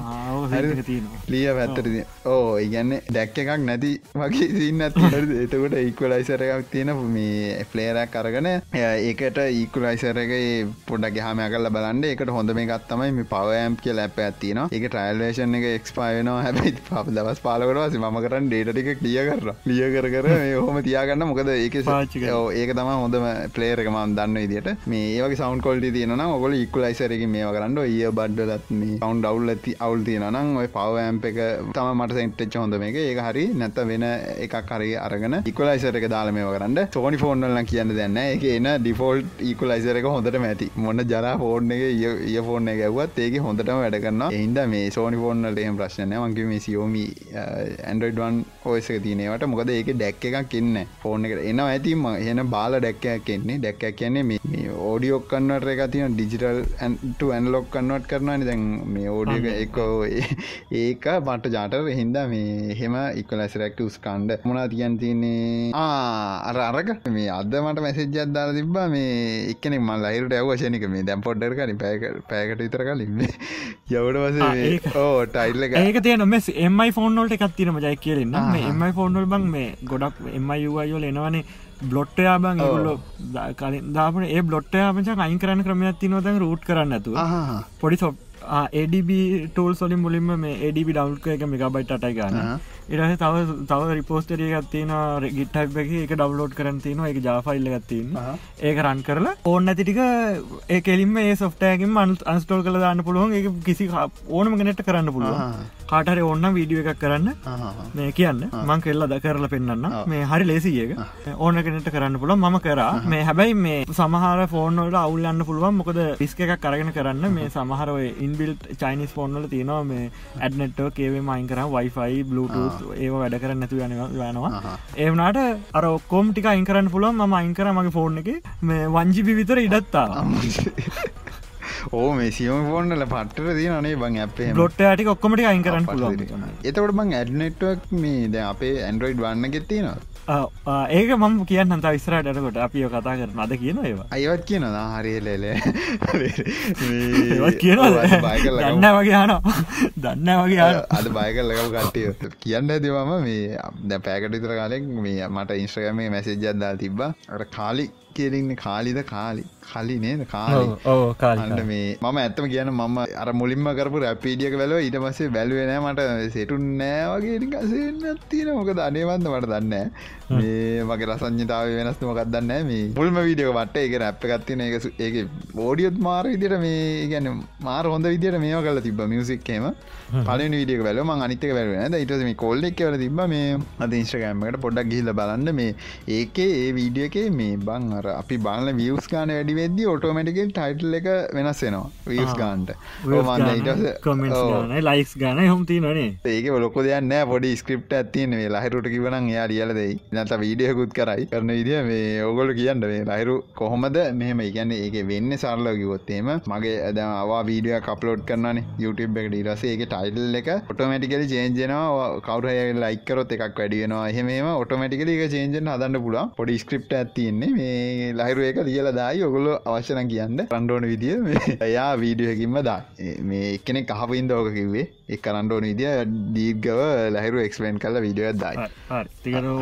ලිය පැත්තරද ඕ ඉගන්න දැක්ක එකක් නැති වගේ සින්න එතකොට ඉක්වලයිසර එකක් තියෙන මේ ෆ්ලේරක් කරගන ඒකට ඊකුලයිසරගේ පොඩක් හම කල බලන්ඩ එකට හොඳ මේ ගත්තමයි මේ පවෑම් කිය ලැප ඇතින එක ට්‍රයිල්ලේෂන් එක එක්ස්පායනවා හැබයි ප දවස් පාලකටවාස ම කරන්න ඩේටික ලිය කර ලිය කර කර හොම තියාගන්න. මොකද ඒක පාචික ඒක තම හොඳම පලේරකම දන්න ඉදිට මේ ඒවගේ සෞන් කොල්ටි තියෙන ඔගොල ඉක්ලයිසරක මේ කරන්න ඒ බඩ්ඩලත් මේ කවන්් ඩවල් ඇති අවුල් තියෙනනම් ඔය පවෑම්ප එක තම මට සෙන්ට්ච හොඳ මේක. ඒ හරි නැත වෙන එකක් හරි අරගෙන ඉක්ලයිසර එක දාල මේ කරන්න. සෝනි ෆෝන්ල්ල කියන්න දෙන්න එක එන ඩිෆෝල්් ඉකුලයිසර එක හොඳට ඇති. මොන්න ජරා ෆෝර්න් එක ඒ ෆෝර්න එක ඇවත් ඒක හොඳටම වැඩගන්න එහින්ද මේ සෝනි ෆෝර්නලට එම ප්‍රශ්නය මගේ මේ සියෝමි ඇන්ඩඩවන් ඔයසක තිනවට මොකද ඒක දැක්ක එකක් ඉන්න ෆෝර්න එකට එනවා ඇතිම එන බාල දැක්කයක් කෙන්නේ දැක්කක් කියන්නේ මේ ඕඩියෝක්කන්නට එක තින ඩිජිටල් ඇන්ට ඇන්ලොක් කන්නවට් කරනවා දැන් මේ ඕඩියක එකෝ ඒක පට ජාටර් හින්දා මේ හෙම ඉක්වලැසිරක්ට උස්කණ්ඩ මොනා තියන් තියන්නේ? අර අරක මේ අද මට මැසෙජ්ජත් දාලා තිබ්බා. මේ එක්කනෙ මල් අයිරට ඇවශනක මේ දැම් පොඩ්ඩර කලින් පැක පෑකට විතර කලින්. යවට වස ඕ ටයිල්ල ඒක තියන මෙ එමයි ෆෝන්නොල්ට එකක් තිරම ජයි කියලෙන්න එමයි ෆෝන්නල් බං මේ ගොඩක් එමයි යුවයෝල එනවනේ බ්ලොට්ටයා බං ඒගොල්ලො කලින් දාපන ඒ බ්ලොට්ටයා පච අයින් කරන්න ක්‍රමයක් තිනවතන් රූට් කරන්න ඇතු පොඩි සොප් ADB ටෝල් සොලින් මුලින්ම මේ ADB ඩවල්ක එක මෙගබයිට අටයි ගන්න. ඉරහ තව තව රිපෝස්ටරිය ගත්තින ගිට්ටක් එක ඩවලෝඩ් කරතින එක ජාෆයිල්ල ගත්තින්න ඒක රන් කරලා ඕන්න ඇතිටික ඒ කෙලින්ම ඒ සොෆ්ටයකින් මන් අන්ස්ටෝල් කළ දාන්න පුළුවන්. ඒ කිසි ඕනම ගනට කරන්න පුළුවන් කාටර ඔන්න වීඩිය එකක් කරන්න. මේ කියන්න. මං කෙල්ල ද කරලා පෙන්න්න මේ හරි ලේසියක ඕන කෙනට කරන්න පුළ ම කරා. මේ හැබැයි මේ සමහර ෆෝනොල්ට අවුල්ලන්න පුළුවන්. මොකද පිස්ක එකක් කරගෙන කරන්න. මේ සමහරව ඉන්බිල් චයිනිස් ෆෝන්වල තියෙනවා මේ ඇඩ්නෙට්ටෝ කේවේ මයින් කර. වයිෆයි බලුට ඒ වැඩ කර නැතු යන යනවා. ඒවනාට අර ඔක්කෝම් ටික අයින්කරන්න පුළුවන්. ම අයින්කර මගේ ෆෝන් එක. මේ වංජිපි විතර ඉඩත්තා ඕ මේ සියම ෆෝන්ල පට්ට දී නේ බං අපේ ලොට්ට ඇටි ඔක්කොමට අයින් කරන්න පුළුවන්. එතකොට බං ඇඩ්නෙට්වක් මේ ද අපේ ඇන්ඩරෝයිඩ් වන්න ගෙත්තිනවා ඒක මම කියන්න ත විස්රටකොට අපිය කතා කරන අද කියන ඒවා. අයවත් කියනවා. හරිලෙල කියන දන්න වගේ යන දන්න වගේ අද බයකල්ලකව කට්ටිය. කියන්න ඇතිවම මේ දැ පෑකට විතර කාලෙක් මේ මට ඉන්ස්්‍රගමේ මැසේජ්ජද්දා තිබ්බ. අට කාලි කියරන්න කාලිද? කාලි කලි නේද? කාලි. මේ මම ඇත්තම කියන මම අර මුලින්ම කරපු රැපීඩියක වැලව ඊට පස්සේ බැලුවෙන මට සෙටුන් නෑවගේ තියෙන මොකද අනේවන්ද මට දන්න මේ මගේ රසං්ඥතාව වෙනස් මොකක් දන්න මේ මුල්ම වීඩියක වට එක රැප් එකත්තින එක ඒක බෝඩියොත් මාර විදිට මේ ගැන මාර හොඳ විදිට මේ කල තිබ මියසික්කේම පලන විඩිය වැල ම අනිතක වැලන ඉට මේ කොල්ලෙක් වල තිබ මේ අද ඉන්ස්්‍රගෑමකට පොඩක් ගිහිල බලන්න. මේ ඒකේ ඒ වීඩිය එකේ මේ බං අර අපි බාල වියස් ගාන වැඩි වෙද්දි ඔටෝමටිකල් ටයිටල් එක වෙනස්සෙනවා වියස් ගාන්ට ලයිස් ගන හොම තිනනේ ඒක ලොක දෙයන්න පොඩි ස්ක්‍රප් ඇතින මේ ලහිරුට කිවන යා ලියල දෙයි. නත වීඩියකුත් කරයි. කරන විදිිය මේ ඔගොල කියන්න මේ ලහිරු කොහොමද මෙහම? ඉගන්න ඒක වෙන්න සරල කිවොත්තේම මගේ ඇද අවා වීඩිය කපලෝඩ් කරන YouTube එකට. ඉරසේ ඒක ටයිටල් එක ඔටෝමටිකල චේන්ජනවා කවරය ලයිකරොත් එකක් වැඩියෙනවා එහෙම ඔටෝමටිකල එක චේන්ජන හදන්න පුලා පොඩි ස්ක්‍රප් ඇතින්නේ මේ ලහිරු එක ලියල දායි. ඔගොලො අවශ්‍යන කියන්න රන්ඩෝන විදිිය එයා වීඩියකින්ම දා. මේ එකනෙ කහපයින්ද ඕක කිව්වේ. එක් කරන්ඩෝන විදිිය දීර්ගව ලහිරු එක්ස්පලන් කල වීඩියෝ දයි.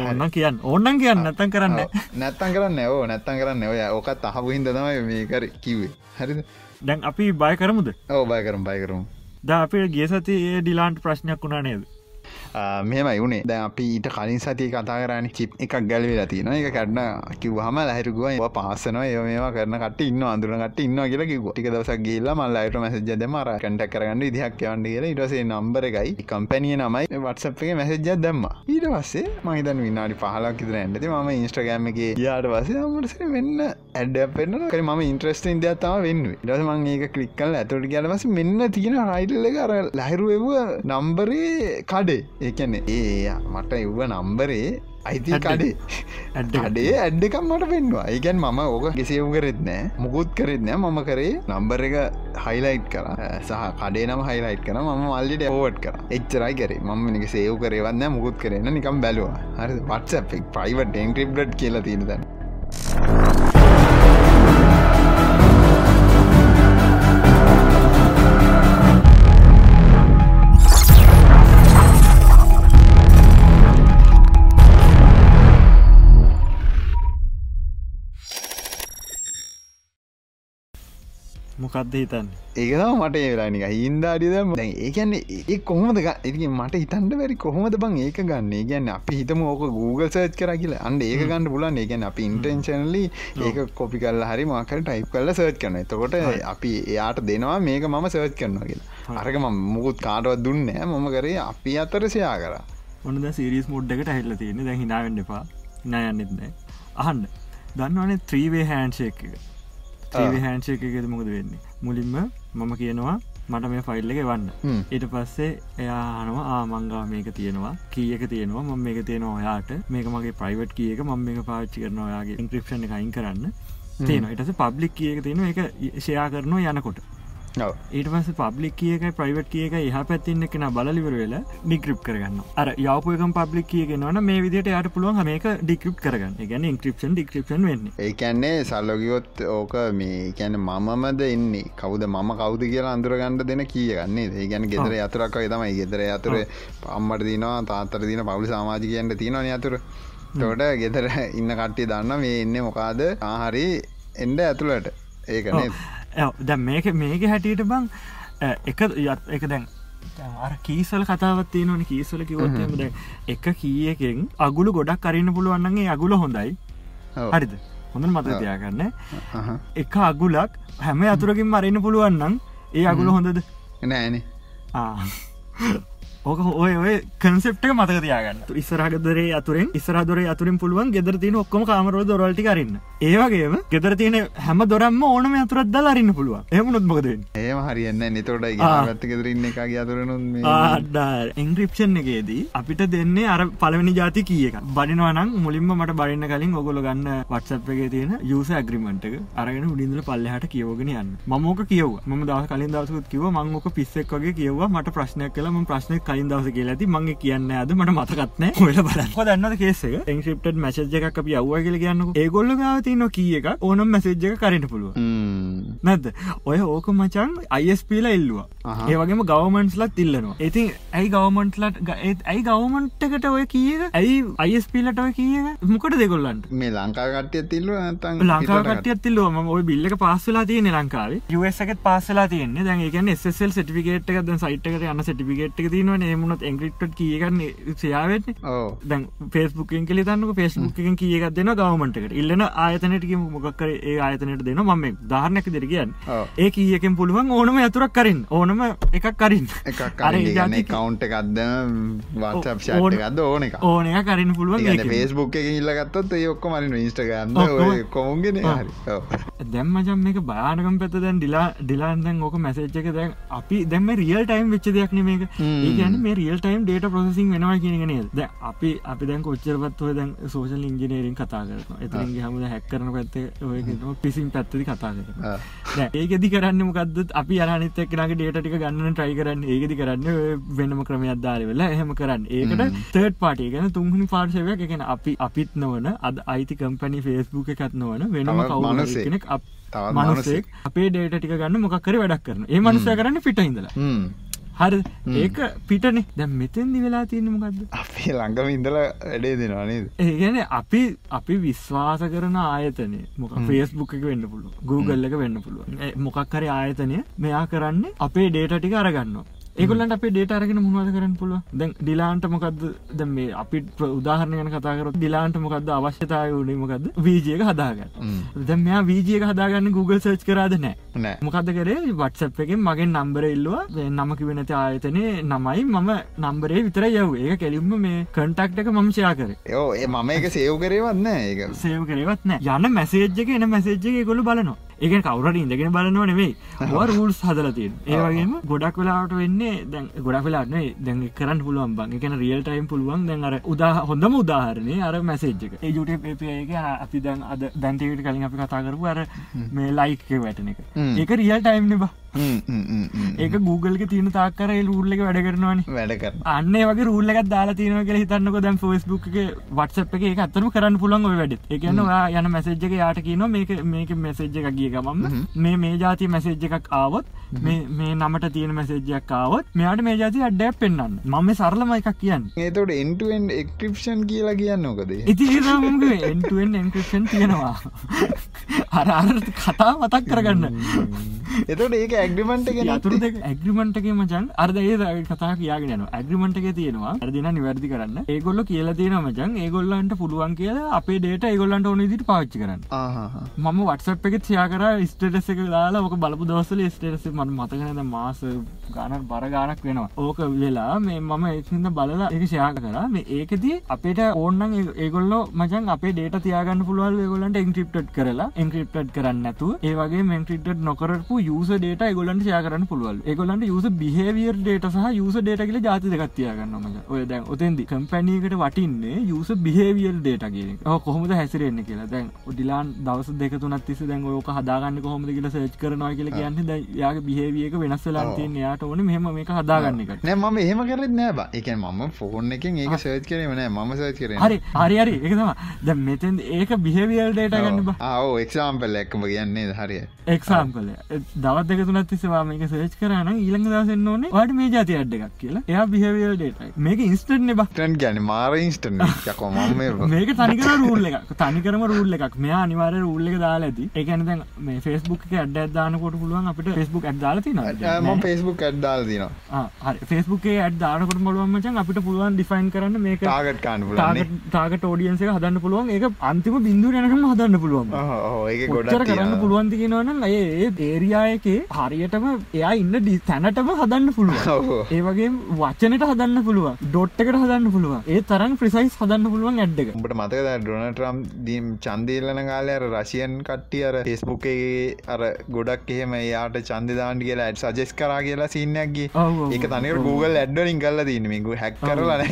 ඔන්න කියන්න. ඕන්නන් කියන්න. නැත්තන් කරන්න නැත්තන් කරන්න ඕ නැත්තන් කරන්න ඔය ඕකත් අහපුහින්ද තමයි මේකර කිව්වේ. හරිද? දැන් අපි බය කරමුද? ඕ බය කරම් බය කරම්. ද අපේ ගේ සති ඩිලාන්ට ප්‍රශ්නයක් වුණා නේද මෙමයි වුණේ ද අපි ඊට කලින් සතිය කතා කරන්න චිප් එකක් ගැලවෙලා තින එක කරන්න කිව්හම ලහිරුගුව පාසනවා. ඒ මේවා කරන කට ඉන්න අඳුරනට ඉන්න කියලා කිව ටික දවසක් ගේල්ලා මල් අයට මැසජ දෙම කටක් කරන්න විදිහක් යවන්න කියලා. ඉටසේ නම්බර එකයි කම්පැනිය නමයි වටසප් එක මැසජ්ජ දැම්ම. ඊට පස්සේ මහිතන් විනාඩි පහලක් ඉදර ඇන්නති ම ඉන්ස්ට්‍රගෑම එක යාට පසේ අමටස වෙන්න ඇඩ පෙන්න්න කර ම ඉන්ට්‍රස්ටන් දයාතාව වෙන්න. ඩස මං ඒක කලික්කල් ඇතුට කියලවස මෙන්න තියෙන රයිටල්ල කර ලහිරුවව නම්බරේ කඩේ. ඒකැන ඒ මට එව්ව නම්බරේ අයිති ඇඩ් කඩේ. කඩේ ඇඩ්ඩකම් මට පෙන්වා ඒකැන් මම ඕක ගෙසයවු කරෙත් නෑ. මුකුත් කරෙත් නෑ. මම කරේ නම්බර එක හයිලයිට් කර. සහ කඩේ නම හයිලයිට් කන ම මල්ලිට ඕවට් කර. එච්චරයි කරේ. මම නික සේව් කරවන්න මුකුත් කරන්න නිකම් බැලවා. හරි වත්සක් ප්‍රයිවට ෙන්ක්‍රප්ඩ් කියලා තියෙනදන්න මොකක්ද හිතන්න? ඒකම මට ඒලානික හින්දාඩිදම දැන් ඒකන්නේ ඒ කොහොමද ඉති මට හිතන්ට වැරි කොහොමද බං ඒක ගන්න? ගැන්න අපි හිතම ඕක Google සර්ච් කර කියලා. අන්ඩ ඒක ගන්න පුලන් ඒගැන් අපි ඉන්ටෙන්ශනලි ඒක කොපි කල් හරි මාකර ටයිප් කල්ල සර්ච් කරන තකොට අපි එයාට දෙනවා මේක මම සර්ච් කරනවා කියලා. අරක ම මුකුත් කාටවත් දුන්නෑ මම කරේ අපි අතරසයා කර. ඔන්න සිරිස් මුඩ් එකට හැල්ල තියෙන දැ හිනාවෙන්න එපා. නයන්නෙත් නෑ අහන්න. දන්නවනේ ත්‍රීවේ හෑන්ශය එක ත්‍රීවේ හෑන්ශය එකද මොකද වෙන්නේ? මුලින්ම මම කියනවා මට මේ ෆයිල් එක වන්න. ඊට පස්සේ එයා හනවා ආමංගා මේක තියෙනවා. කියක තියෙනවා. ම මේක තියෙනවා ඔයාට. මේක මගේ ප්‍රයිවට් කියක ම මේක පාච්චි කරන ඔයාගේ ඉන්ක්‍රපෂණ එක අයින් කරන්න. තියෙන ඉටස පබ්ලික් කියක තියෙන එක ෂයා කරනවා යනකොට. ඊට පස පබ්ලික් කියක ප්‍රයිවට් කියක එහ පැත්තින්න කෙන බලලිවර වෙලා ඩික්‍රප් කරගන්න අර යවපයක පබ්ලික් කියගෙනවන මේ විදිට යට පුළුවන් මේක ඩික්‍රප් කරගන්න. ගැන ඉන්ක්‍රපෂන් ඩික්‍රපෂන් වෙන්නේ. ඒකැන්නේ සල්ලොගියොත් ඕක මේ කැන මමද එන්නේ කවද මම කවද කියලා අඳුරගණඩ දෙන කියගන්නේ ඒ ගැන ගෙදර අතුරක් තමයි. ගෙදර අතුර පම්මට දිනවා තාත්තර දින පවුලි සමාජිකයන්ට තියෙනවන අතුර තොට ගෙදර ඉන්න කට්ටි දන්න මේ එන්න මොකාද ආහරි එන්ඩ ඇතුළට. ඒකනේ දැ මේක මේක හැටියට බං එක යත් එක දැන් අර කීසල කතාවත් තියෙනවන කීසල කිවොත්තම දැ එක කියකෙන් අගුළු ගොඩක් කරන්න පුළුවන්න්නගේ අගුල හොඳයි. හරිද? හොඳ මත තියාගන්න. එක අගුලක් හැම අතුරකින් මරන්න පුළුවන්නම් ඒ අගුල හොඳද? නෑනේ ඕක ඔය ඔය කන්සෙප්ට මතක තියාගන්න. ඉස්සරහගදරේ අතුරෙන් ඉස්සරහදොරේ අතුරින් පුළුවන් ගෙදර තින ඔක්කොම කාමරෝ දොරල්ටි කරන්න ඒවගේම ගෙදර තියෙන හැම දොරම්ම ඕනම අතුරත් දල් අරන්න පුළුවන්. එහමුණොත් මොකදෙන් ඒම හරින්න නිතොට. ගත්ත ගෙදරන්න එක අතුරනුන් ආඩා එංග්‍රිප්ෂන් එකේදී අපිට දෙන්නේ අර පලවෙනි ජාති කියක බඩිනවනම් මුලින්ම මට බඩන්න කලින් ඔගොල ගන්න වටසප් එක තියෙන යුස ඇග්‍රිමට එක අරගෙන උඩින්දල පල්ලහට කියවගෙන යන්න. මෝක කියව ම දව කලින් දවසකුත් කිව මංගෝක පිස්සෙක් වගේ කියව මට ප්‍රශ්නයක් කලම ප්‍රශ්නය කලින් දවස කියලා ඇති. මගේ කියන්න අද මට මතකත්න හොල බල දන්න කේසක එංක්‍රප්ට මැසජ් එකක් අපි අව්ව කියල කියන්න ඒගොල්ල ගාවතින කිය එක ඕනම් මැසේජ් එක කරට පුළුව නැද ඔය ඕක මචන් අයිස්පීල ඉල්ලවා. ඒවගේම ගවමන්ස්ලත් ඉල්ලනවා. ඉතින් ඇයි ගවමන්ට්ලට ඇයි ගවමන්ට්කට ඔය කියක ඇයි අයිස්පීලට ඔය කියක මොකට දෙකොල්ලන්ට මේ ලංකාගටය තිල්ල නතන් ලංකාවට ඇතිල්ලුවම ඔය බිල්ලක පාස්සලා තියෙන ලංකාවේ. යසකත් පාසලා තියන්නේ. දැන් ඒකන ස්සල් සටිකේට ද සයිට්කට යන්න සටිකේට් තිනව ඒමුණත් එංග්‍රිට් කියගන්න සයාවෙන්න. ඕ දැන් පේස්බුකෙන් කෙලි තන්නක පේස්බුකෙන් කියගත් දෙන ගවමන්ටකට ඉල්ලන ආයතනටක මොකක්කර ඒ ආයතනයට දෙන මම ධාරණක දෙරගියන්. ඒ කියකෙන් පුළුවන් ඕනම ඇතුරක් කරින් ඕනම එකක් කරින් ඒ කවුන්ට එකක්ද වත්සප් ඕන- එක ඕනය කරින් පුළුවන්. ෆේස්බුක් එක ඉල්ලගත්තත් ඒ ඔක්කො මරින් ඉස්ටගන්න කොමුන්ගෙන. දැම්මජම් මේක බානකම් පැත දැන් ඩිලා ඩිලාන්දැන් ඕක මැසේච්චක දැන් අපි දැම රියල් ටයිම් වෙච්ච දෙයක්න මේක. හ්ම්. ඒකන මේ රියල් ටයිම් ඩේට ප්‍රසසින් වෙනවා කියනගෙන ද අපි අපි දැන් කොච්චරපත්ව දැන් සෝෂල් ඉංජිනේරින් කතා කරන එතරගේ හම හැක් කරන පැත්ත පිසින් පැත්තති කතා කරන ආ. ඒකෙදි කරන්න මොකක්ද අපි අනිත එක්නගේ ඩේට ටික ගන්න ට්‍රයි කරන්න. ඒකෙදි කරන්න වෙනම ක්‍රමයක් දාල වෙලා එහෙම කරන්න. ඒකට තර්ඩ් පාටි ගැන තුන්හනි පාර්ශවයක් එකෙන අපි අපිත් නොවන අද අයිති කම්පනි ෆේස්බුක් එකත් නොවන වෙනම කවු. කෙනෙක් අප මනුසෙක් අපේ ඩේට ටික ගන්න මොකක්කර වැඩක් කරන ඒ මනුසය කරන්න පිට ඉඳලා. හරි ඒක පිටනේ. දැම් මෙතෙන්දි වෙලා තියෙන මොකක්ද අපි ළඟම ඉඳල වැඩේ දෙනවා නේද? ඒගැන අපි අපි විශ්වාස කරන ආයතනය. මොක ෆේස්බුක් එක වෙන්න පුළුව Google එක වෙන්න පුළුව මොකක්කර ආයතනය මෙයා කරන්නේ අපේ ඩේට ටික අරගන්න ඒගොල්ලන්ට අපේ ඩේට අරගෙන මුණවද කරන්න පුළුව දැන් ඩිලාන්ට මොකක්ද දැ මේ අපි උදාහරණයන කතාකර ඩිලාන්ට මොකක්ද අවශ්‍යතාය වුණේ මොකක්ද වීජයක හදාගන්න. හ්ම්. දැ මෙයා වීජයක හදාගන්න Google සර්ච් කරාද නෑ. මොකද කරේ? වටසප් එකෙන් මගේ නම්බර ඉල්ලවා. නමකි වෙනති ආයතනය නමයි මම නම්බරේ විතර යව් ඒ කෙලින්ම මේ කටක්ට එක මම ෂයා කර. ඒ මම එක සේව් කරේවන්න ඒක. සේව කරේවත් නෑ. යන මැසේජ්ක එන මැසේජ්ක ගොලු බලනවා ඒක කවරට ඉඳගෙන බලන්නව නෙවෙයි රූල්ස් හදලතින් ඒවගේම ගොඩක් වෙලාට වෙන්නේ දැන් ගොඩක් වෙලාන්න දැන් කරන්න පුළුවන් බං. එකන රියල් ටයිම් පුළුවන්. දැන් අර උදා හොඳම උදාහරණය අර මැසේජ්ක ඒ ජුට පපක අපි දැන් අද දැන්ටකට කලින් අපි කතා කරපු අර මේ ලයික වැටන එක. ඒක රියල් ටයිම් නෙබා ඒක Googleක තියන තාක්කර රුල්ලක වැඩ කරනවනි වැඩ කර අන්න වගේ රුල්ලක් දාලා තියන කියල හිතන්නක දැම් ෆස්බුක් වටසප් එක අත්තරම කරන්න පුළන් වැඩ එකනවා යන මැසේජ්ක යාට කියන මේක මේක මැසේජ් එක ගිය ගමම මේ මේ ජාති මැසේජ් එකක් ආවොත් මේ නමට තියෙන මැසේජ්යක් ආවොත් මෙයාට මේ ජාති අඩ්ඩයක් පෙන්න්න මම සරලම එකක් කියන්න. ඒතට එන්ටුවෙන් එක්ක්‍රපෂන් කියලා කියන්න නොකද ඉති එන්ටුවෙන් එන්ක්‍රපෂන් තියෙනවා. අර අර කතා මතක් කරගන්න. එතට ඒක ඇග්‍රිමන්ට යතුර ඇග්‍රිමන්ටක මචන් අර්ද ඒ කතා කියගෙන ඇග්‍රිමන්ටක තියෙනවා. අරදින නිවැරදි කරන්න. ඒගොල්ල කියලා තියෙන මචන්. ඒගොල්ලන්ට පුළුවන් කියලා අපේ ඩේට ඒගොල්ලන්ට ඕන දිට පාච්චි කරන්න. මම වටසප් එක තියා කර ස්ටේටස එක දාලා ඕක බලපු දවසල ස්ටේටස මට මතකනද මාස ගානක් බර ගානක් වෙනවා. ඕක වෙලා මේ මම ඒහිද බලලා එක ශයා කර. මේ ඒකදී අපේට ඕන්නන් ඒගොල්ල මචන් අපේ ඩේට තියාගන්න පුළුවන් ඒගොල්ලන්ට එන්ක්‍රිප්ටඩ් කරලා. එන්ක්‍රිප්ටඩ් කරන්න ඇතු ඒවගේ මෙන්ක්‍රිප්ටඩ් නොකරපු යුස ඩේට ගොලන්ට ෂය කරන්න පුළුවන්. ඒගොලන්ට යුස බිහවියර් ඩේට සහ යුස ඩේට කියල ජාති දෙකත්තියාගන්නම ඔය දැන් ඔතෙන්දි කම්පැනීකට වටින්නේ යුස බිහවියල් ඩේට කිය කොහොමද හැසිරෙන්න්න කියලා. දැන් ඩිලාන් දවස දෙක තුනත් තිස දැන් ඕක හදාගන්න කොහොමද කියලා සේච් කරනවා කියල කියන්න යාගේ බිහවියක වෙනස්සලා තියන යාට ඕන මෙහම මේක හදාගන්න එක නෑ මම එහෙම කරත් නෑ එක මම ෆෝන් එකෙන් ඒක සේච් කරම නෑ. ම සේච් කර හරි හරි හරි. එකතම ද මෙතන් ඒක බිහවියල් ඩේට ගන්න ආව එක්සාම්පල් එක්කම කියන්නේ හරිය එක්සාම්පල දවත් දෙක තුනත් තිසවා මේක සේච් කරන ඊළඟ දසන්න ඕන වට මේ ජාති අඩ්ඩ එකක් කියලා. එයා බිහවියල් ඩේට මේක ඉන්ස්ටන් එබ ටන් ගැන මාර ඉන්ස්ටන් යකොම මේක තනිකර රූල් එකක්. තනිකරම රූල් එකක්. මෙයා අනිවාර රූල් එක දාලා ඇති. ඒකන දැන් මේ ෆෙස්බුක් අඩ දානකොට පුළුවන් අපිට ෆෙස්බුක් ඇඩ්දාලති ම ෆෙස්බුක් ඇඩ්දාල් හරි. ෆෙස්බුක්ේ ඇඩ්දානකොට මොළුවන්මචන් අපිට පුළුවන් ඩිෆයින් කරන්න මේක ටාගට කාන්න ටාගට ෝඩියන්ස හදන්න පුළුවන්. ඒක අන්තිම බින්දු යනකම හදන්න පුළුවන්. ඒ ගොඩ කරන්න පුළුවන්ති කියෙනවන ඒ ඒරියායකේ හරියටම එයා ඉන්න ඩි තැනටම හදන්න පුළුවන්. ඒවගේ වචනට හදන්න පුළුවන්. ඩොට්ටකට හදන්න පුළුවන්. ඒ තරන් ප්‍රසයිස් හදන්න පුළුවන් ඇඩ්ඩක උට මතක ඩොනටරම් දීම් චන්දේල්ලන කාලය රශයන් කට්ටිය අර ෆෙස්බුකේ අර ගොඩක් එහෙම යාට චන්දදාන්ඩ කියලා ඇඩ් සජෙස් කරා කියලා සින්නක්ගේ ඒක තනක Google ඇඩ්ඩලින් කල්ල දීනමිකු හැක් කරලන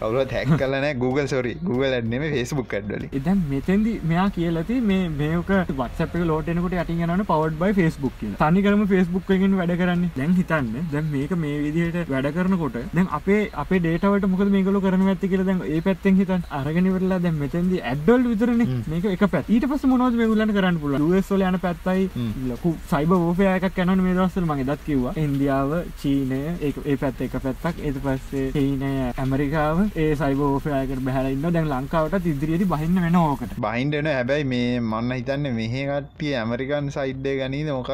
කවුලත් හැක් කලන Google සොරි Google ඇඩ්නෙම ෆෙස්බුක් ඇඩ්ඩල එදැන් මෙතැදි මෙයා කියලති මේ මේක වත්සප ලෝටනකට අටි යන පවඩ් බයි ෆෙස්බුක් තනිකරම ෆෙස්බුක් එකෙන් වැඩ කරන්න. දැන් හිතන්න දැන් මේක මේ විදිහට වැඩ කරනකොට දැන් අපේ අපේ ඩේටවට මොකද මේකල කරන ඇති කියල දැන් ඒ පැත්තෙන් හිතන් අරගෙනවරලා දැන් මෙතැදි ඇඩ්ඩල් විතරන. මේක එක පැත් ඊට පස මොනවද මේගුලන් කරන්න පුල ුවස්ල යන පැත්තයි. ලොකු සයිබ ෝපයක කැනන මේ දවස්සල් මගේ දත් කිව්වා. ඉන්දියාව චීනය ඒ පැත්ත එක පැත්තක්. එත පස්සේ චීනය ඇමරිකාව ඒ සයිබ ෝපයකට බැහලන්න දැන් ලංකාවට ඉදිරියට බහින්න වෙන ඕකට. බහින්ඩන හැබැයි මේ මන්න හිතන්න මෙහකටිය ඇමරිකන් සයිඩ්ඩ ගනීද? මොකක්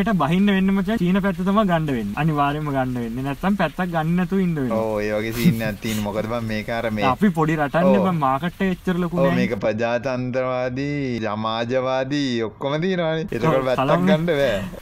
හට බහින්න වෙන්නම චීන පැත්තම ගණඩවෙන් අනිවාරම ගන්න වෙන්න. නැත්තම් පැත්තක් ගන්නතු ඉන්න ඒගේ සින්න ඇතින් මොකද මේකාර මේ අපි පොඩි රටන්න මාකට එච්චරලකු මේක ප්‍රජාතන්ත්‍රවාදී ජමාජවාදී ඔක්කොම තියනවාන. එතකට වැත්තක් ගණඩ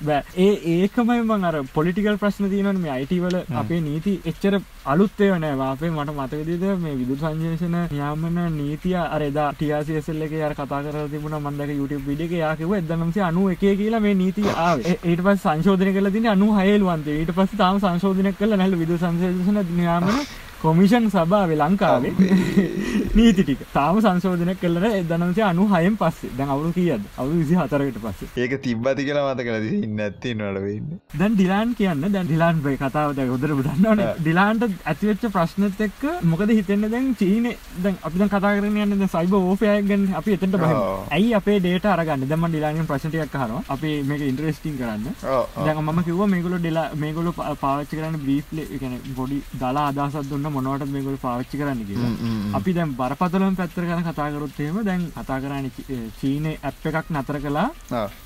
බෑ. ඒ ඒකමයි මං අර පොලිටිකල් ප්‍රශ්න තියනන මේ අයිටවල අපේ නීති එච්චර අලුත්තේ වනෑ වාපේ මට මතකදද මේ විදු සංජේෂන යාමන නීතිය අරදා ටියසිසල්ල එක යාර කතා කර තිබුණ මන්දක YouTube විඩියක යාකිව එදනම්සේ අනු එක කියලා මේ නීතිය ආව. ඒට පස් සංශෝධන කල තින අනු හයල්වන්තේ. ඊට පස් තාම සංශෝධනය කල නැල විදු සංශේෂන යාමන කොමිෂන් සභාව ලංකාවේ නීති ටික. තාම සංශෝධන කලට එදනසේ අනු හයම් පස්සේ. දැන් අවුරු කියද අවු විසි හතරකට පස්සේ. ඒක තිබ්බති කියලා මත කල ඉන්න ඇත්ති නඩවෙන්න දැන් ඩිලාන් කියන්න. දැන් ඩිලාන් බයි කතාවද හොදර දන්නවන ඩිලාන්ට ඇතිවෙච්ච ප්‍රශ්නත් එක්ක මොකද හිතෙන්න දැන් චීන? දැන් අපි කතා කරන යන්න සයිබ ඕපයගෙන් අපි එතට බහ ඇයි අපේ ඩේට අරගන්න? දම ඩිලාගෙන් ප්‍රශ්ටයක් හර අපි මේක ඉන්ට්‍රස්ටිං කරන්න. දැන් මම කිව මේගොල ඩෙලා මේගොල පාච්චි කරන්න බ්‍රීෆ්ල ගොඩි දලා අදසත් දුන්න මොනවට මේගොල පාච්චි කරන්න කියලා. අපි දැන් බරපතලම් පැත්තර ගැන කතාකරොත්තේම දැන් කතා කරන්න චීනය ඇප් එකක් නතර කලා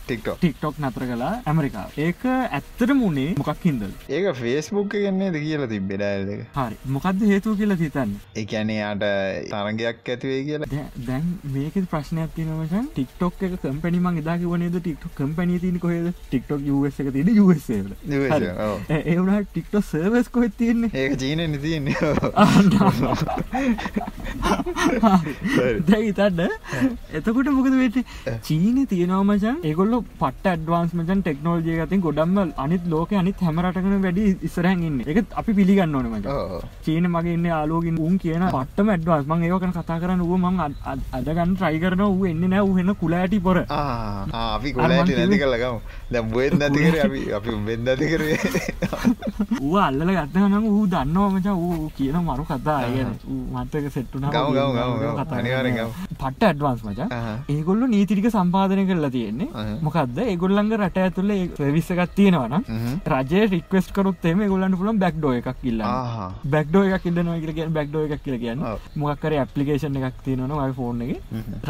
ටික්ටොක් නතර කලා ඇමරිකා ඒක ඇත්තර මුණේ මොකක් හින්ද ඒක ෆේස්බුක් ගන්නේද කියලා තිබෙඩල්ල හරි. මොකක්ද හේතු කියලා හිතන්න. එකැනේ යාට තරගයක් ඇතිවේ කියලා. දැන් මේක ප්‍රශ්නයක් තිනවචන් ටික්ටොක් එක කම්පැනිමක් එදාක වනේද ටික්ටොක් කම්පැනී තින කොහෙද? ටික්ටොක් එක තින ඒවුණට ටික්ටො සර්වස් කොහෙ තියන්නේ? ඒක චීන තියන්නේ. දැයිතන්න එතකොට මොකද වෙට චීන තියෙනවා මචන් ඒගොල්ල පට ඩවන්ස් මචන් ටෙක්නෝජය ගතින් ගොඩම්ම අනිත් ලෝක අනිත් හැමරටකන වැඩි ඉස්සරහන් ඉන්න. එක අපි පිළිගන්න ඕන මච. චීන මගේ ඉන්න ආලෝගින් උන් කියන පට්ටම ඇඩ්වාස් මං ඒකන කතා කරන්න වූ මං අදගන්න ට්‍රයි කරන වූ එන්න නෑ වහෙන කුලාටි පොර. අපි කොලාට නැති කලගම දැම් බෙන් නැතිකර අපි බෙන් නැති කරේ. ඌ අල්ල ගත්තනම් ඌ දන්නවා මච. ඌ කියන මරු කතා. අය මත්තක සෙට්ටුන පට ඇඩ්වාන්ස් මච. ඒගොල්ල නීතිරික සම්පාධනය කරලා තියෙන්නේ මොකක්ද ඒගොල්ලන්ග රට ඇතුල්ල විස්සකත් තියෙනවන රජය රික්වස්ට කරුත්තේම ගොල්ලන්න පුළන් බැක්්ඩෝ එකක් කිල්ල බැක්්ඩෝ එකක් ඉල්ලන කියල බැක්්ඩෝ එකක් කියල කියන්න. මොකක්කර ඇපලිකේෂන් එකක් තියෙනවා ෆෝන් එක.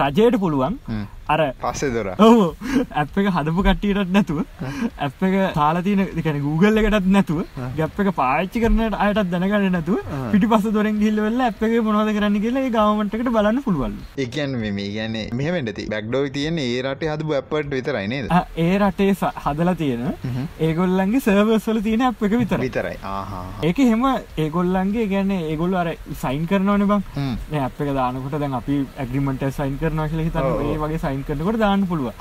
රජයට පුළුවන් අර පස්සේ දොර. ඔහු ඇප් එක හදපු කට්ටියටත් නැතුව ඇප් එක තාලතින දෙකන Google එකටත් නැතුව ගැප් එක පාච්චි කරනට අයටත් දැනගන්න නැතුව පිටි පස දොරෙන් ගිල්ලවෙල්ල ඇප් එක මොනවද කරන්න කියලා ගවමටකට බලන්න පුළුවන්. එකන් මේ ගැන මෙහමටති බැක්්ඩෝ තියන ඒ රට හදපු ඇපට විතරයිනේද ඒ රටේ හදලා තියෙන ඒගොල්ලන්ගේ සර්වස්වල තියෙන අප එක විතර විතරයි. ඒක හෙම ඒගොල්ලන්ගේ ගැන ඒගොල්ල අර සයින් කරනවන බං. අප එක දානකොට දැන් අපි ඇග්‍රිමට සයින් කරනවා කියල හිතන්න. ඒ වගේ සයින් කරනකොට දාන්න පුළුව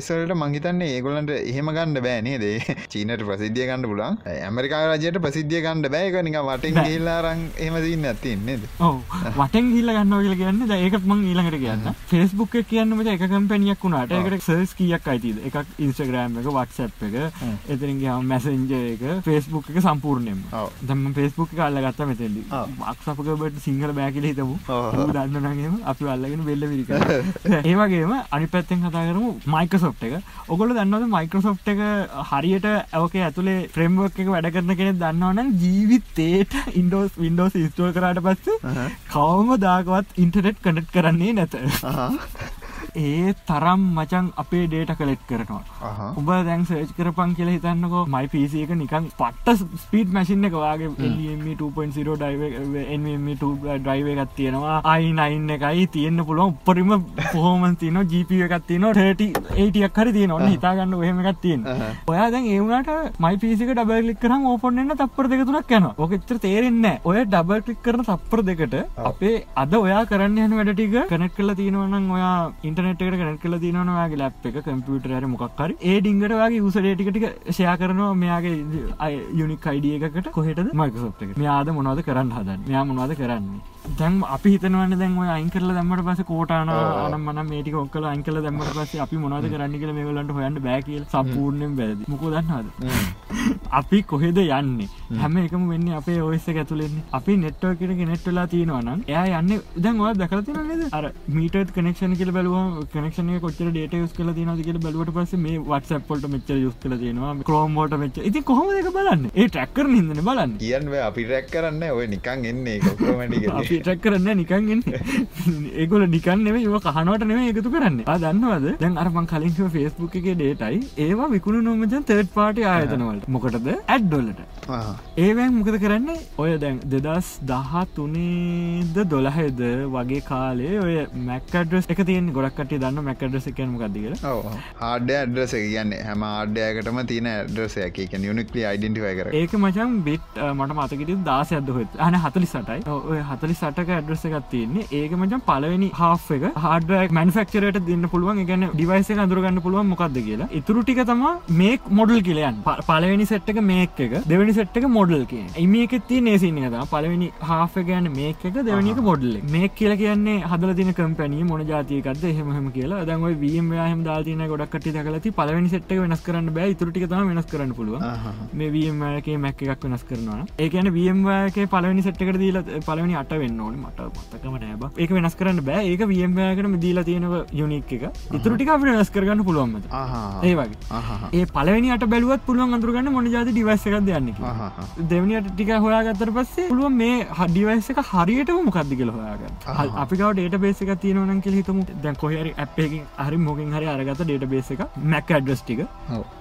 යසල්ට මංහිතන්න ඒගොලන්ට එහෙම ගණඩ බෑනේදේ චීනට ප්‍රසිද්ධිය ගණඩ පුලන් ඇමරිකා රජයට ප්‍රසිද්ධිය ගණඩ බෑක නික වටෙන් ගේල්ලාරං එහෙමදන්න ඇතින්නේද වටෙන් හිල්ල ගන්න කියල කියන්න ඒකත් මං ඊළඟට කියන්න ෆෙස්බුක් කියන්නම එක කම්පැනියක් වුණට එකට සර්ස් කියක් අයිතිද? එකක් ඉන්ස්ටග්‍රෑම් එක වටසප් එක එතරින්ගේ මැසෙන්ජ එක ෆෙස්බුක් එක සම්පූර්ණයම දම ෆෙස්බුක් අල්ල ගත්ත මෙතෙදි අක්සපකට සිංහල බෑකිල හිතමු. දන්නනගේම අපි අල්ලගෙන බෙල්ල විරික ඒවගේම අනි පැත්තෙන් කතා කරමු මයිකසොප් එක. ඔගොල දන්නවද මයිකරසොප් එක හරියට ඇවක ඇතුළේ ෆ්‍රෙම්වක් එක වැඩ කරන කෙනෙ දන්නවනම් ජීවිතේට ඉන්ඩෝස් වින්ඩෝස් ස්ටෝ කරට පස්ස කවම දාගවත් ඉන්ටනෙට් කනෙට් කරන්නේ නැත ඒ තරම් මචන් අපේ ඩේට කලෙට් කරනවා. උබ දැන් සේච් කරපන් කියලා හිතන්නකෝ මයි පිසි එක නිකන් පට්ට ස්පීඩ් මැසින්න එක වගේ 2.0 ඩයිව එකත් තියෙනවා අයිනයින් එකයි තියෙන්න්න පුළුවන්. උපරිම පොහෝමන් තියන ජීප එකත් තියන ටට ඒටියක් හරි තියෙන ඔන්න හිතාගන්න එහෙම එකත් තියෙන. ඔයා දැන් ඒවනට මයි පිසික ඩබල් ලික් කරම් ඕපොන්න්න තප්පර දෙක තුනක් යන ඔකෙච්චර තේරෙන්න ඔය ඩබල් කලික් කරන තප්පර දෙකට අපේ අද ඔයා කරන්න යන වැඩටික කනෙට් කල තියෙනවනම් ඔයා ඉන්ට ඉන්ටනෙට කනට කල තිනවාගේ ලැප් එක කම්පියුටර මොක්කර ඒ ඩිංගට වගේ උසඩේටිකට ෂයා කරනවා මෙයාගේ යුනික් අයිඩිය එකකට. කොහෙට මයිකසොප් එක මෙයාද මොනවද කරන්න හදන්න? මෙයා මොනවද කරන්නේ? දැන් අපි හිතනවන්න දැන් ඔය අයින් කරලා දැම්මට පස්සේ කෝටාන අනම් මනම් මේ ටික ඔක්කොලා අයින් කරලා දැම්මට පස්සේ අපි මොනවද කරන්න කියලා මේගොල්ලන්ට හොයන්න බෑ කියලා සම්පූර්ණයෙන් වැරදි. මොකෝ දන්නවද? අපි කොහෙද යන්නේ? හැම එකම වෙන්නේ අපේ OS එක ඇතුළේ ඉන්නේ. අපි network එකට connect වෙලා තියෙනවා නම් එයා යන්නේ දැන් ඔයා දැකලා තියෙනවද නේද? අර meter connection කියලා බැලුවම connection එක කොච්චර data use කරලා තියෙනවද කියලා බැලුවට පස්සේ මේ WhatsApp වලට මෙච්චර use කරලා තියෙනවා. Chrome වලට මෙච්චර. ඉතින් කොහොමද ඒක බලන්නේ? ඒ track කරන හින්දානේ බලන්නේ. කියන්නේ අපි track කරන්නේ ඔය නිකන් එන්නේ ඒක ඔක්කොම අපි ට්‍රක් කරන්න නිකන්ගෙන් ඒගොල නිකන් නෙම ඒව කහනවට නෙම එකතු කරන්න. දන්නවද? දැන් අරමං කලින්ම ෆෙස්බුක් එක ඩේටයි ඒවා විකුණු නොමජන් තර්ඩ් පාටි ආයතනවලට මොකටද? ඇඩ්ඩොල්ලට ඒවැන් මොකද කරන්නේ? ඔය දැන් දෙදස් දහා තුනේද දොළහෙද වගේ කාලේ ඔය මැක්කඩ්‍රස් එක තියෙන් ගොඩක්ට දන්න මැකඩ්‍රස එකන මොකක්දික ආඩ ඇඩ්‍රස කියන්න හැම ආඩ්‍යයකටම තියන ඇඩ්‍රසයක යුනික්ලි අයිඩෙන්ටිවයි කර ඒක මචන් බිට් මට මතකට දාස ඇදහොත් අන හතලි සටයි ඔය හතලි සටක ඇඩ්‍රස එකක් තියන්නේ. ඒක මචන් පලවෙනි හා එක. හඩ මැන්ෆක්චරට දෙන්න පුළුවන්. ගැන ඩිවයිස අඳුරගන්න පුළුවන් මොකක්ද කියලා. ඉතුරු ටික තම මේක් මොඩල් කියලයන් පලවෙනි සට්ක මේක එක දෙවැනි සට්ක මොඩල් කිය මේක ති නේසින්න ද පලවෙනි හා ගැන මේක එක දෙවනික මොඩල් මේ කියල කියන්නේ හදල තින කම්පැනී මොන ජාතියකක්ද එහෙමහම කියලා. දඟයි වීම යාහම දාතින ගොඩක්ට දකලති පලවෙනි සට්ක වෙනස් කරන්න බෑ. ඉතුරටික තම වෙනස් කරන්න පුළුව මේ වීමගේ මැක් එකක් වෙනස් කරනවා. ඒකන වීමගේ පලවෙනි සට්කට දීල පලවෙනි අට වෙන්න ඕන මට මතකම නෑබ ඒක වෙනස් කරන්න බෑ. ඒක වියම්මයකට දීලා තියෙනව යුනික් එක. ඉතුරටික අප වෙනස් කරගන්න පුළුවන්මද ඒ වගේ. ඒ පලවෙනිට බැලුවත් පුළුවන් අඳුරගන්න මොන ජාති ඩිවස් එකක් දෙයන්න දෙවනිට ටික හොයාගත්තර පස්සේ පුළුවන් මේ හඩිවයිස එක හරියට මොකක්ද කියල හොයාග අපිකව ඩේට බේස එක තියෙනවන කිය හිතම. දැන් කොහරි ඇප්පකින් හරි මොකින් හරි අරගත ඩේට බේස එක මැක් ඇඩ්‍රස් ටික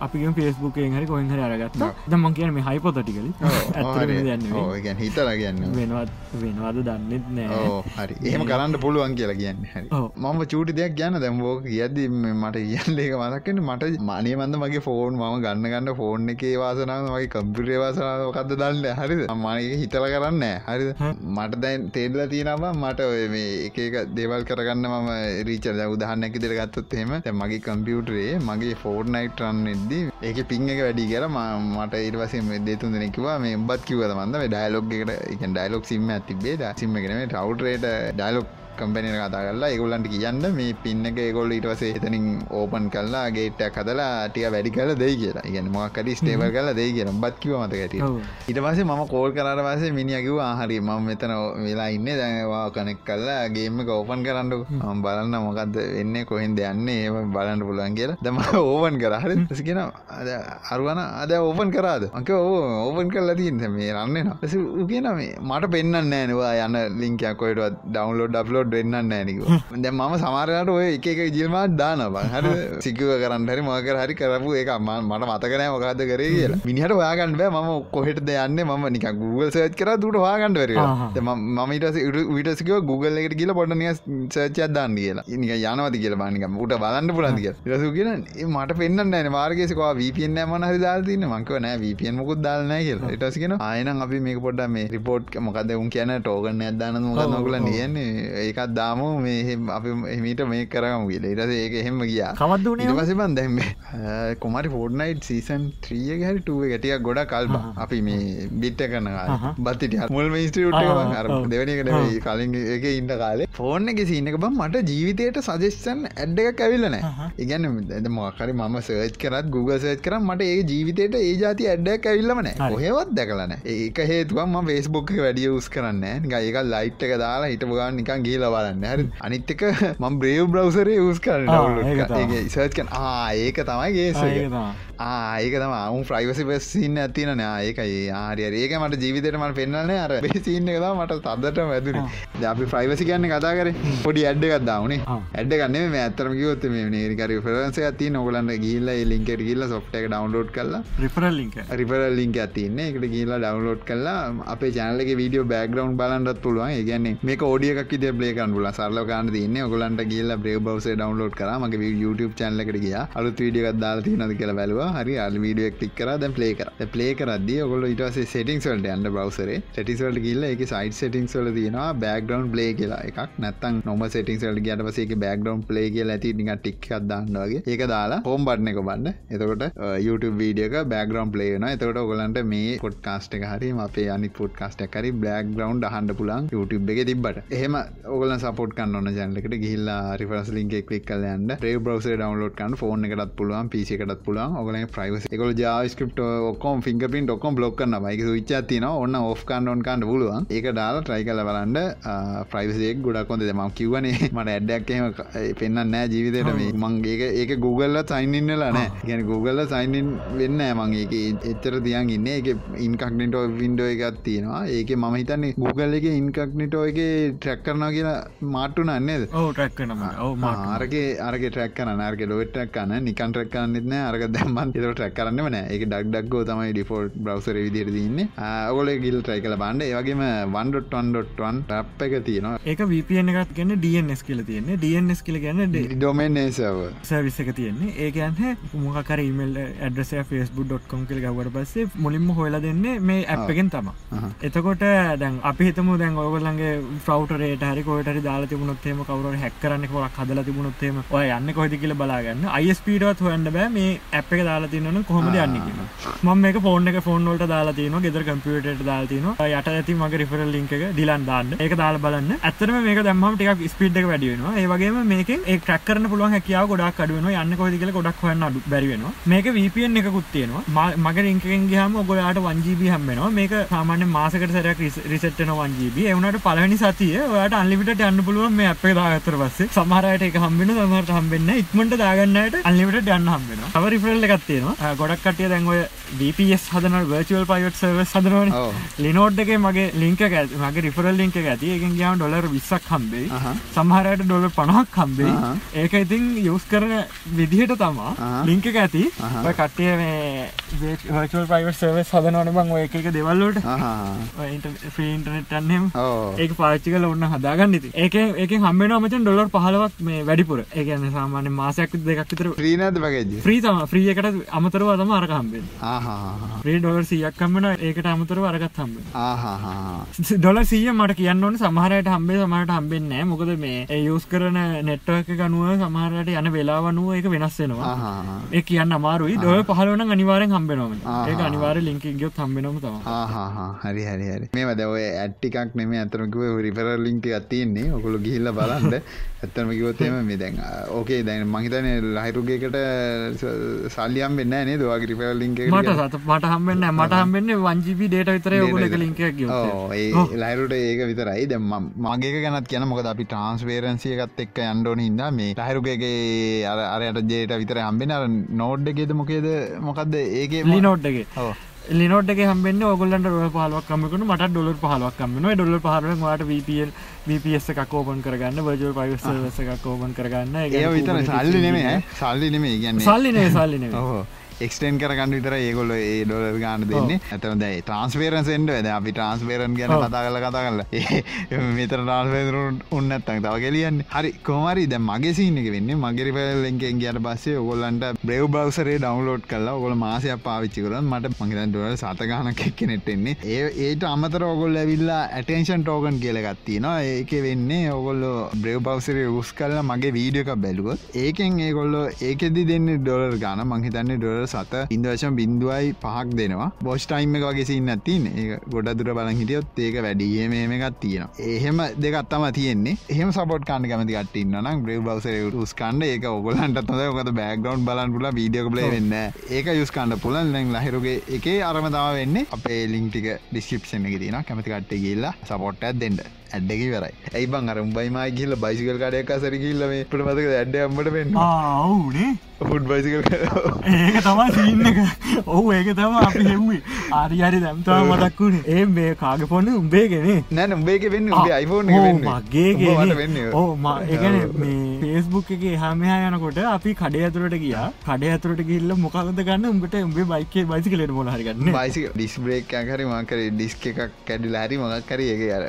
අපි ෆෙස්බුකෙන් හරි කොහෙන් හරි අරගත්ත. දමන් කියන මේ හයිපොතටිකල ඇ හිතලා කියන්න වෙනවත් වෙනවාද දන්නෙත් නෑ. හරි. එහෙම කරන්න පුළුවන් කියලා කියන්න හරි. මම චූටි දෙයක් ගැන දැම්බෝක කියද්දි ම- මට කියල්ලේක මතක්කෙන මට මානය මන්ද මගේ ෆෝන් ම ගන්න ගන්න ෆෝන් එක වාසනාව මගේ කම්පිරේ වාසනාව කද දන්න? හරිද? මනක හිතල කරන්න හරි මට දැන් තේඩල තියෙනවා මට ඔය මේ එක එක දේවල් කරගන්න මම රීචර උදහන්න ඇකි දෙර ගත්තොත් එහෙම මගේ කම්පියුටරේ මගේ ෆෝර්් නයිට් රන්න එද්දි ඒක පින් එක වැඩි කර මට ඒවසේ දෙතුන් දෙනෙකිවා මේ බත් කිවද මන්ද? ඩයිලොග් එකට එක ඩයිලොක් සිම්ම ඇතිබේ සිම්ම ගෙනේ ටවටරේට ඩයිලොක් කම්පැනින කතා කරලා ඒගොල්ලන්ට කියන්න මේ පින්න එක ඒගොල්ල ඉටවසේ එතනින් ඕපන් කල්ලා ගේට්ටක් කදලා ටිය වැඩි කල දෙයි කියලා. ඉගන්න මොක්කරි ස්ටේවල් කල දෙයි කියෙන බත් කිව මත ඔව්. ඉට පසේ මම කෝල් කරට පසේ මිනිියකිව ආහරි මම මෙතන වෙලා ඉන්න. දැවා කනෙක් කල්ලා ගේම ඕපන් කරන්නු මම බලන්න මොකක්ද වෙන්න කොහෙන් දෙයන්නේ ඒ බලන්න පුලන් කියලා. දම ඕවන් කරහර කියෙන අරුවන අද ඕපන් කරාද? අක ඕ ඕපන් කරලා තියන්න මේ රන්න කියන මේ මට පෙන්න්න නෑනවා යන ලින්කයක් කොයිටත් ඩවන්ලෝඩ් අප්ලෝඩ් වෙන්න නෑනික දැ ම සමාරයට ඔය එක එක ජිල්මත් දානවා. හරි සිකුව කරන්න හරි මොකර හරි කරපු එක ම මට මතකනෑ මොකක්ද කරේ කියලා. මිනිහට වාගන්න බෑ. ම කොහෙට යන්න? ම නික Google සච් කර දුට වාගන්නට වර මමට විටසික Google එකට කියල පොට නිය සච්චත් දාන්න කියලා. නික යනවති කියල බානික ට බලන්න පුලන්දික රසු කියන මට පෙන්න්න නෑ මාර්ගේසකවා වපියන් නෑමන හරි දාල්තින්න මංකව නෑ වපියන් මොකුත් දාල්නෑ කියලා. ඉටසිකෙන ආයන අපි මේක පොඩ මේ රිපෝට් මොකද උන් කියන ටෝගන්න ඇදදාන මොක නොකල නියන්නේ ඒකත් දාම. මේ අපි එමීට මේ කරම කියල. ඉරස ඒක එහෙම ගියා. කවද්ද වනේ ඉටපස බන් දැම කොමරි ෆෝඩ්නයිට් සීසන් ත්‍රිය හැරි ටුව ගැටිය ගොඩ කල්බ අපි මේ බිට්ට කරන බත්තිට මුල් ස්ටට දෙවනිකට කලින් එක ඉන්න කාලේ. ෆෝර්න එක සිීනක බම් මට ජීවිතයට සජෙස්ටන් ඇඩ්ඩ එක කැවිල්ලනෑ ඉගන්න ඇද මොකරි ම සර්ච් කරත් Google සර්ච් කරම් මට ඒ ජීවිතයට ඒ ජාති ඇඩ්ඩක් ඇවිල්ලමන ඔහෙවත් දැකලන ඒක හේතුවම වේස්බුක් වැඩිය උස් කරන්න ඒක ලයිට් එක දාලා හිට ගන්න නිකන් ගීල බලන්න. හරි. අනිත්තක මම් බ්‍රේව් බ්‍රවසරේ උස් කරන්න ඒක තමයි. සර්ච් කන ඒක තමයි ගේ ඒක තමයි. ඒක තම අවු ප්‍රයිවසි පසින්න ඇතින ඒකයි. ආරිය ඒක මට ජීවිතයටමට පෙන්න්නන අර සින්න එක මට තදට වැදුර අපි ප්‍රයිවසි කියන්න කතා කර. පොඩි ඇඩ්ඩ එකක් දවනේ ආ. ඇඩ ගන්න මේ ඇතරම කිවොත් මේ නේරිකර ෆරන්ස ඇති නොගලන්න ගිල්ල ලින්කට ගිල්ල සොට් එක ඩවන්ලෝඩ් කරලා. රිපරල් ලින්ක රිපර ලින්ක ඇතින්න එකට කියලා ඩවන්ලෝඩ් කරලා අපේ චනලක වීඩියෝ බෑග්‍රවන්් බලන්නත් පුළුවන්. ඒගැන්නේ මේ ෝඩියක් ද බ්ලේකන් පුල සරල කාන්න තින්න ඔගලන්ට කියල බ්‍රේ බවසේ ඩවන්ලෝඩ් කර. මගේ YouTube චනලකට ගිය. අලුත් වීඩියක් දාලා තියනද කියලා බැලවා. හරි අල් වීඩියක් ලික් කර දැ ප්ලේ කර. ප්ලේ කරද ඔගොල ඉටසේ සෙටිං වලට අන්න බවසරේ ටටිස්වලට කියල්ල එක සයිට සෙටිංස් වල තියෙනවා බෑග්‍රවන්් ප්ලේ කියලා එකක්. නැත්තන් නොම සෙටිං වලට ගට පසේ බෑග්‍රවන්් ප්ලේ කියල ඇති නික ටික් දන්නවගේ ඒක දාලා හෝම් බට්න එක බන්න. එතකොට YouTube වීඩියක බෑග්‍රවන්් ප්ලේන එතකොට ඔගලන්ට මේ පොට් කාස්ට එක හරි අපේ අනි පොට් කාස්ට කරි බ්ලක් ග්‍රවන්් හන්ඩ පුලන් YouTube එක තිබට එහෙම ඔගල සපොට් කන්න ජැනලකට ගහිල්ලා රිෆරස් ලින්ක කලික් කලන්න රේ බ්‍රවස ඩවන්ලෝඩ් කන්න ෆෝන් එකටත් පුළුවන් පිසි එකටත් පුළුවන්. ඔගල ප්‍රයිවස් එකල ජාස්කප් ඔක්කොම් ෆිංග පින් ඔක්කොම් බ්ලොක් කන්න මයික විච්චාතින ඔන්න ඔෆ් කන්න ඔන් කන්න පුළුවන්. ඒක දාලා ට්‍රයි කල බලන්ඩ ප්‍රයිවසේක් ගොඩක්කොද ම කිවනේ මට ඇඩ්ඩක්ම පෙන්න්න නෑ ජීවිතයට මේ. මංගේ ඒක Google සයින්ඉන්නලා නෑ. ගැන Google සයින්න් වෙන්න මං. ඒක එච්චර තියන් ඉන්න. එක ඉන්කක්නිටෝ වින්ඩෝ එකත් තියෙනවා. ඒක ම හිතන්නේ Google එක ඉන්කක්නිටෝ එක ට්‍රැක් කරනවා කියලා ටැක්කනම ඔව ආරගේ අරග ට්‍රක් නරක ලොටක් කන්න නිකන් ට්‍රක් කන්නෙත්න අරග දැම්මන් එත ට්‍රක් කරන්න වන එක ඩක්ඩක්ගෝ තමයි ඩිෆෝල්් බ්‍රවසර විදිර දන්න ඔගොල ගිල් ට්‍රයි කල බන්ඩ ඒවගේම වන්ඩොට්වන් ටප් එක තියෙනවා. ඒක VPN එකත් ගැන්න DNS කියල තියන්නේ. DNS කියල ගැන්න ඩොමෙන් ඒසව සර්විස එක තියන්නේ. ඒකන්හ මොකර ඉමල් ඇඩස ෆස්බු.කොම් කියල ගවට පස්සේ මුලින්ම හොලා දෙන්නේ මේ ඇප් එකෙන් තම එතකොට දැන් අපි හිතම දැන් ඔයගොල්ලන්ගේ ෆ්‍රවටරේට හරි කොටරි දාලා තිබුණොත්තේම කවර හැක්කරන්න කොක් හදල තිබුණොත්තේම ඔය යන්න කොහෙද කියල බලාගන්න. අයිස්පීඩත් හොයන්න බෑ. මේ ඇප් එක දාලා තින්නන කොහොමද යන්න කියලා. මම මේ ෆෝන් එක ෆෝන් වලට දාලා තියන ගෙදර කම්පියුටට දාලා තින යට ඇති මගේ රිෆරල් එක ඩිලන් දාන්න. ඒක දාලා බලන්න. ඇතරම මේක දැම්ම ටික ස්පීඩ් එක වැඩියෙනවා ඒවගේම මේක ඒ ට්‍රක් කරන පුළුවන් හැකියාව ගොඩක් අඩුවෙන යන්න කොහෙද කියලා ගොඩක් හොයන්න අඩු බැරි වෙනවා. මේක VPN එකකුත් තියෙනවා. මගේ ලින්කෙන් ගියාම ඔයගොල්ලන්ට 1GB හම්බ වෙනවා. මේක සාමාන්‍ය මාසෙකට සැරයක් රිසෙට් වෙනවා 1GB ඒ වුණාට පළවෙනි සතියේ ඔයාලට අන්ලිමිටඩ් අන්ලිමිට යන්න පුළුවන් මේ අපේ දාගතර පස්සේ. සමහරයට එක හම්බෙන සමහරට හම්බෙන්න ඉක්මට දාගන්නට අන්ලිමිට යන්න හම්බෙන තව රිෆරල් එකක් තියෙනවා. ගොඩක් කටිය දැන් ඔය VPS හදන virtual private service හදනවනේ. ලිනෝඩ් එකේ මගේ ලින්ක් එක මගේ රිෆරල් ලින්ක් එක ඇති. ඒකෙන් ගියාම ඩොලර් 20ක් හම්බෙයි. සමහරයට ඩොලර් 50ක් හම්බෙයි. ඒක ඉතින් යූස් කරන විදිහට තමා. ලින්ක් එක ඇති. ඔය කට්ටිය මේ virtual private service හදනවනේ බං ඔය එක එක දේවල් වලට. Free internet යන්නෙම. ඕ ඒක පාච්චි කල ඔන්න හදාගන්න ඉති ඒක ඒක හම්බෙන මචන් ඩොලර් පහලවක් මේ වැඩිපුර. ඒකන්න සාමාන්‍ය මාසයක් දෙකක් විතර ්‍රීනද වගේජ ්‍රී තම ්‍රී එකට අමතරව තම අරක හම්බෙන් ආහා ්‍රී ඩොලර් සියක් කම්බෙන ඒකට අමතරව අරගත් හම්බෙන් ආහා ඩොල සිය මට කියන්න ඕන සමහරයට හම්බේ සමහට හම්බෙන්නේ මොකද මේ ඒ යස් කරන නෙට්ව එක ගනුව සමහරට යන වෙලාවනුව එක වෙනස් වෙනවා. ආහා ඒ කියන්න අමාරුයි. ඩොල පහලවන අනිවාරෙන් හම්බෙනම. ඒක අනිවාර ලින්ක ගියොත් හම්බෙනම තම හරි හරි හරි. මේ වද ඔය ඇට්ටිකක් නෙම ඇතරමකිව රිපර ලින්ක අතියන්නේ ඔකුළු ගිහිල්ල බලන්ද ඇත්තම කිවොත්තේම මේ දැන් ඕකේ දැන් මහිතන ලහිරුගේකට සල්ලියම් වෙන්න නේ දවාගේ රිපර ලින්ක මට සත මට හම්බෙන්න මට හම්බෙන්න වංජිපි ඩේට විතර එක ලින්ක ලයිරුට ඒක විතරයි. දැ මගේ ගැනත් කියන මොකද අපි ට්‍රන්ස්වේරන්සිය එකත් එක්ක අන්ඩෝන හිද මේ ලහිරුගේ අර අරයට ජේට විතර හම්බෙන අර නෝඩ් එකේද මොකේද මොකක්ද ඒගේ ලිනෝඩ්ගේ ඔව්. ලිනෝට හම්බෙන් ඔගොල්ලන්ට ොල පහලක් කමකන මට ඩොලර් පහලක් කමන ඩොල පහරුවෙන් වාට VPL VPS එකක් ඕපන් කරගන්න වජල් පයිවස එකක් ඕපන් කරගන්න. ඒ විතර සල්ලි නෙමේ සල්ලි නෙමේ ගැන්නේ සල්ලිනේ සල්ලින ඔහෝ එක්ස්ටේන් කරගන්න විතර ඒගොල්ල ඒ ඩොලර් ගාන දෙන්නේ. ඇතම දැයි ට්‍රන්ස්පේරන්සෙන්ට වැද අපි ට්‍රන්ස්පේරන් ගැන කතා කල කතා කල මෙතර ට්‍රන්ස්පේරුන් උන්නත්තක් තව කෙලියන්න හරි කොමරි දැ මගේ සිීනක වෙන්න. මගේරි පලෙන්කෙන් ගට පස්සේ ඔගොල්ලන්ට බ්‍රව් බවසරේ ඩවන්ලෝඩ් කල්ලා ඔගොල මාසයක් පාවිච්චි කරන මට මගේන් ඩොල සතගානක් එක්ක නෙට්ටෙන්නේ ඒ ඒට අමතර ඔගොල් ඇවිල්ලා ඇටේෂන් ටෝගන් කියලගත්තිනවා ඒක වෙන්නේ ඔගොල්ලො බ්‍රව් බවසරේ රුස් කල්ලා මගේ වීඩියක බැලුවොත් ඒකෙන් ඒගොල්ලො ඒකෙදි දෙන්න ඩොලර් ගාන මහිතන්නේ ඩොලර් සත. ඉන්දවශම් බින්දුවයි පහක් දෙනවා. බොස් ටයිම් එක වගේ සින්න තින් ඒ ගොඩ දුර බලන් හිටියොත් ඒක වැඩිය මේම එකත් තියෙන එහෙම දෙකත්තම තියෙන්නේ. එහම සපොට් කාන්න කැමති කටන්න නම් බ්‍රව් බවසර රුස් කන්ඩ ඒක ඔගොලන්ට ොද ොක බෑග්‍රවන්් බලන් පුල වීඩියක බල වෙන්න ඒක යුස්කන්ඩ පුලන් ලැන් ලහිරුගේ එකේ අරමතාව වෙන්න. අපේ ලිංටික ඩිස්ක්‍රපෂන එක තින කැමති කට්ට කියල්ලා සපොට්ටත් දෙන්න ඇඩ්ඩකි වරයි ඇයිබන් අර උඹයිමයි කියල්ල බයිසිකල් කඩයක් සර කිල්ලම පටමතක ඇඩ්ඩ අම්මට වෙන්න? ආවුනේ හුඩ් බයිසිකල් ඒක තමා සින්න ඔහු ඒක තම අපි හෙව්වේ. ආරිහරි දැම්තාව මතක් වුණේ ඒ මේ කාග පොන්න උඹේගෙනේ නැන උඹේක වෙන්න උඹේ අයිෆෝන් මගේ වෙන්න ඕ ඒගන මේ පේස්බුක් එක හමයා යනකොට අපි කඩේ ඇතුරට ගියා. කඩේ ඇතුරට ගිල්ල මොකක්ද ගන්න? උඹට උඹේ බයිකේ බයිසි කලට මොහරගන්න බයිසි ඩිස් බ්‍රේක් හරි මකර ඩිස්ක එකක් කැඩි ලහරි මොක් කර ඒ අර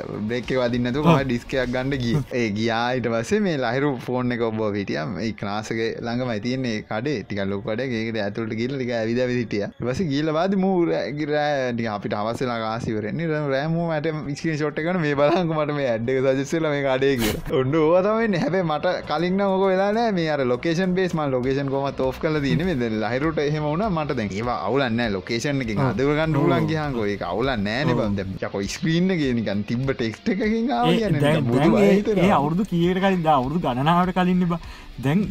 බ්‍රේක් වදින්නතු ම ඩිස්කයක් ගන්න ගිය? ඒ ගියායිට පස්සේ මේ ලහිරු ෆෝන් එක ඔබ හිටියම් ඒ ක්නාසක ළඟ මයිතියන්නේ කඩේ. ටික ලොකට ඒකට ඇතුළට ගිල්ල ටික ඇවිද විදිටිය වස ගීලවාද මූරගිරෑටි අපිට අවසලා කාසිවරන්නේ රෑමූමට විස්කි ෂොට්ටකන මේ බලංක මට මේ ඇඩ්ඩක සජස්සල මේ කඩේ කිය ඔන්න ඕතමෙන් හැබේ මට කලින් මොක වෙලා මේ අර ලොකේෂන් බේස් ම ලොකේෂන් කොම තෝ් කල දන ද ලහිරුට එහෙම වුණ මට දැ ඒවා අවුලන්න ලොකේෂන් එක අදවගන්න ූලන් කියහකෝ එක අවුල නෑන බන්ද යකො ස්ක්‍රීන්න ගෙනකන් තිබ ටෙක්ට එකකින් ඒ අවුරදු කියට කලින් අවුරදු ගණනාවට කලින්න බ දැන්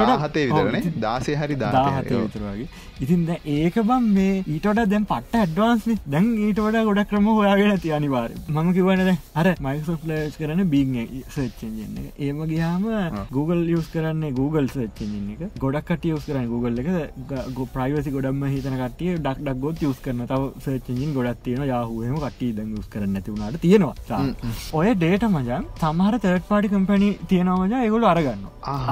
දාහතේ විතරනේ දාසේ හරි දාහතේ විතරගේ ඉතින් දැ ඒක බම් මේ ඊටට දැන් පට ඇඩ්වාන්ස්න දැන් ඊට වඩ ගොඩ ක්‍රම හොයාගෙන ති අනිවාර මම කිවනද අර මයිසෝ ලස් කරන බිං සච්චෙන්ජන්න ඒම ගයාම Google යස් කරන්න Google සච්චෙන්ජන්න එක. ගොඩක් කට යස් කරන්න Google එක. ගො ප්‍රයිවසි ගොඩම හිතන කටිය ඩක් ඩක් ගොත් යස් කරන තව සච්චෙන්ජින් ගොඩක් තියෙන යාහුවම කට්ටි දැන් යස් කරන්න ඇතිවුණට තියෙනවා. ඔය ඩේට මජන් සමහර තර්ට පාටි කම්පැනි තියෙනවමජ ඒගොලු අරගන්න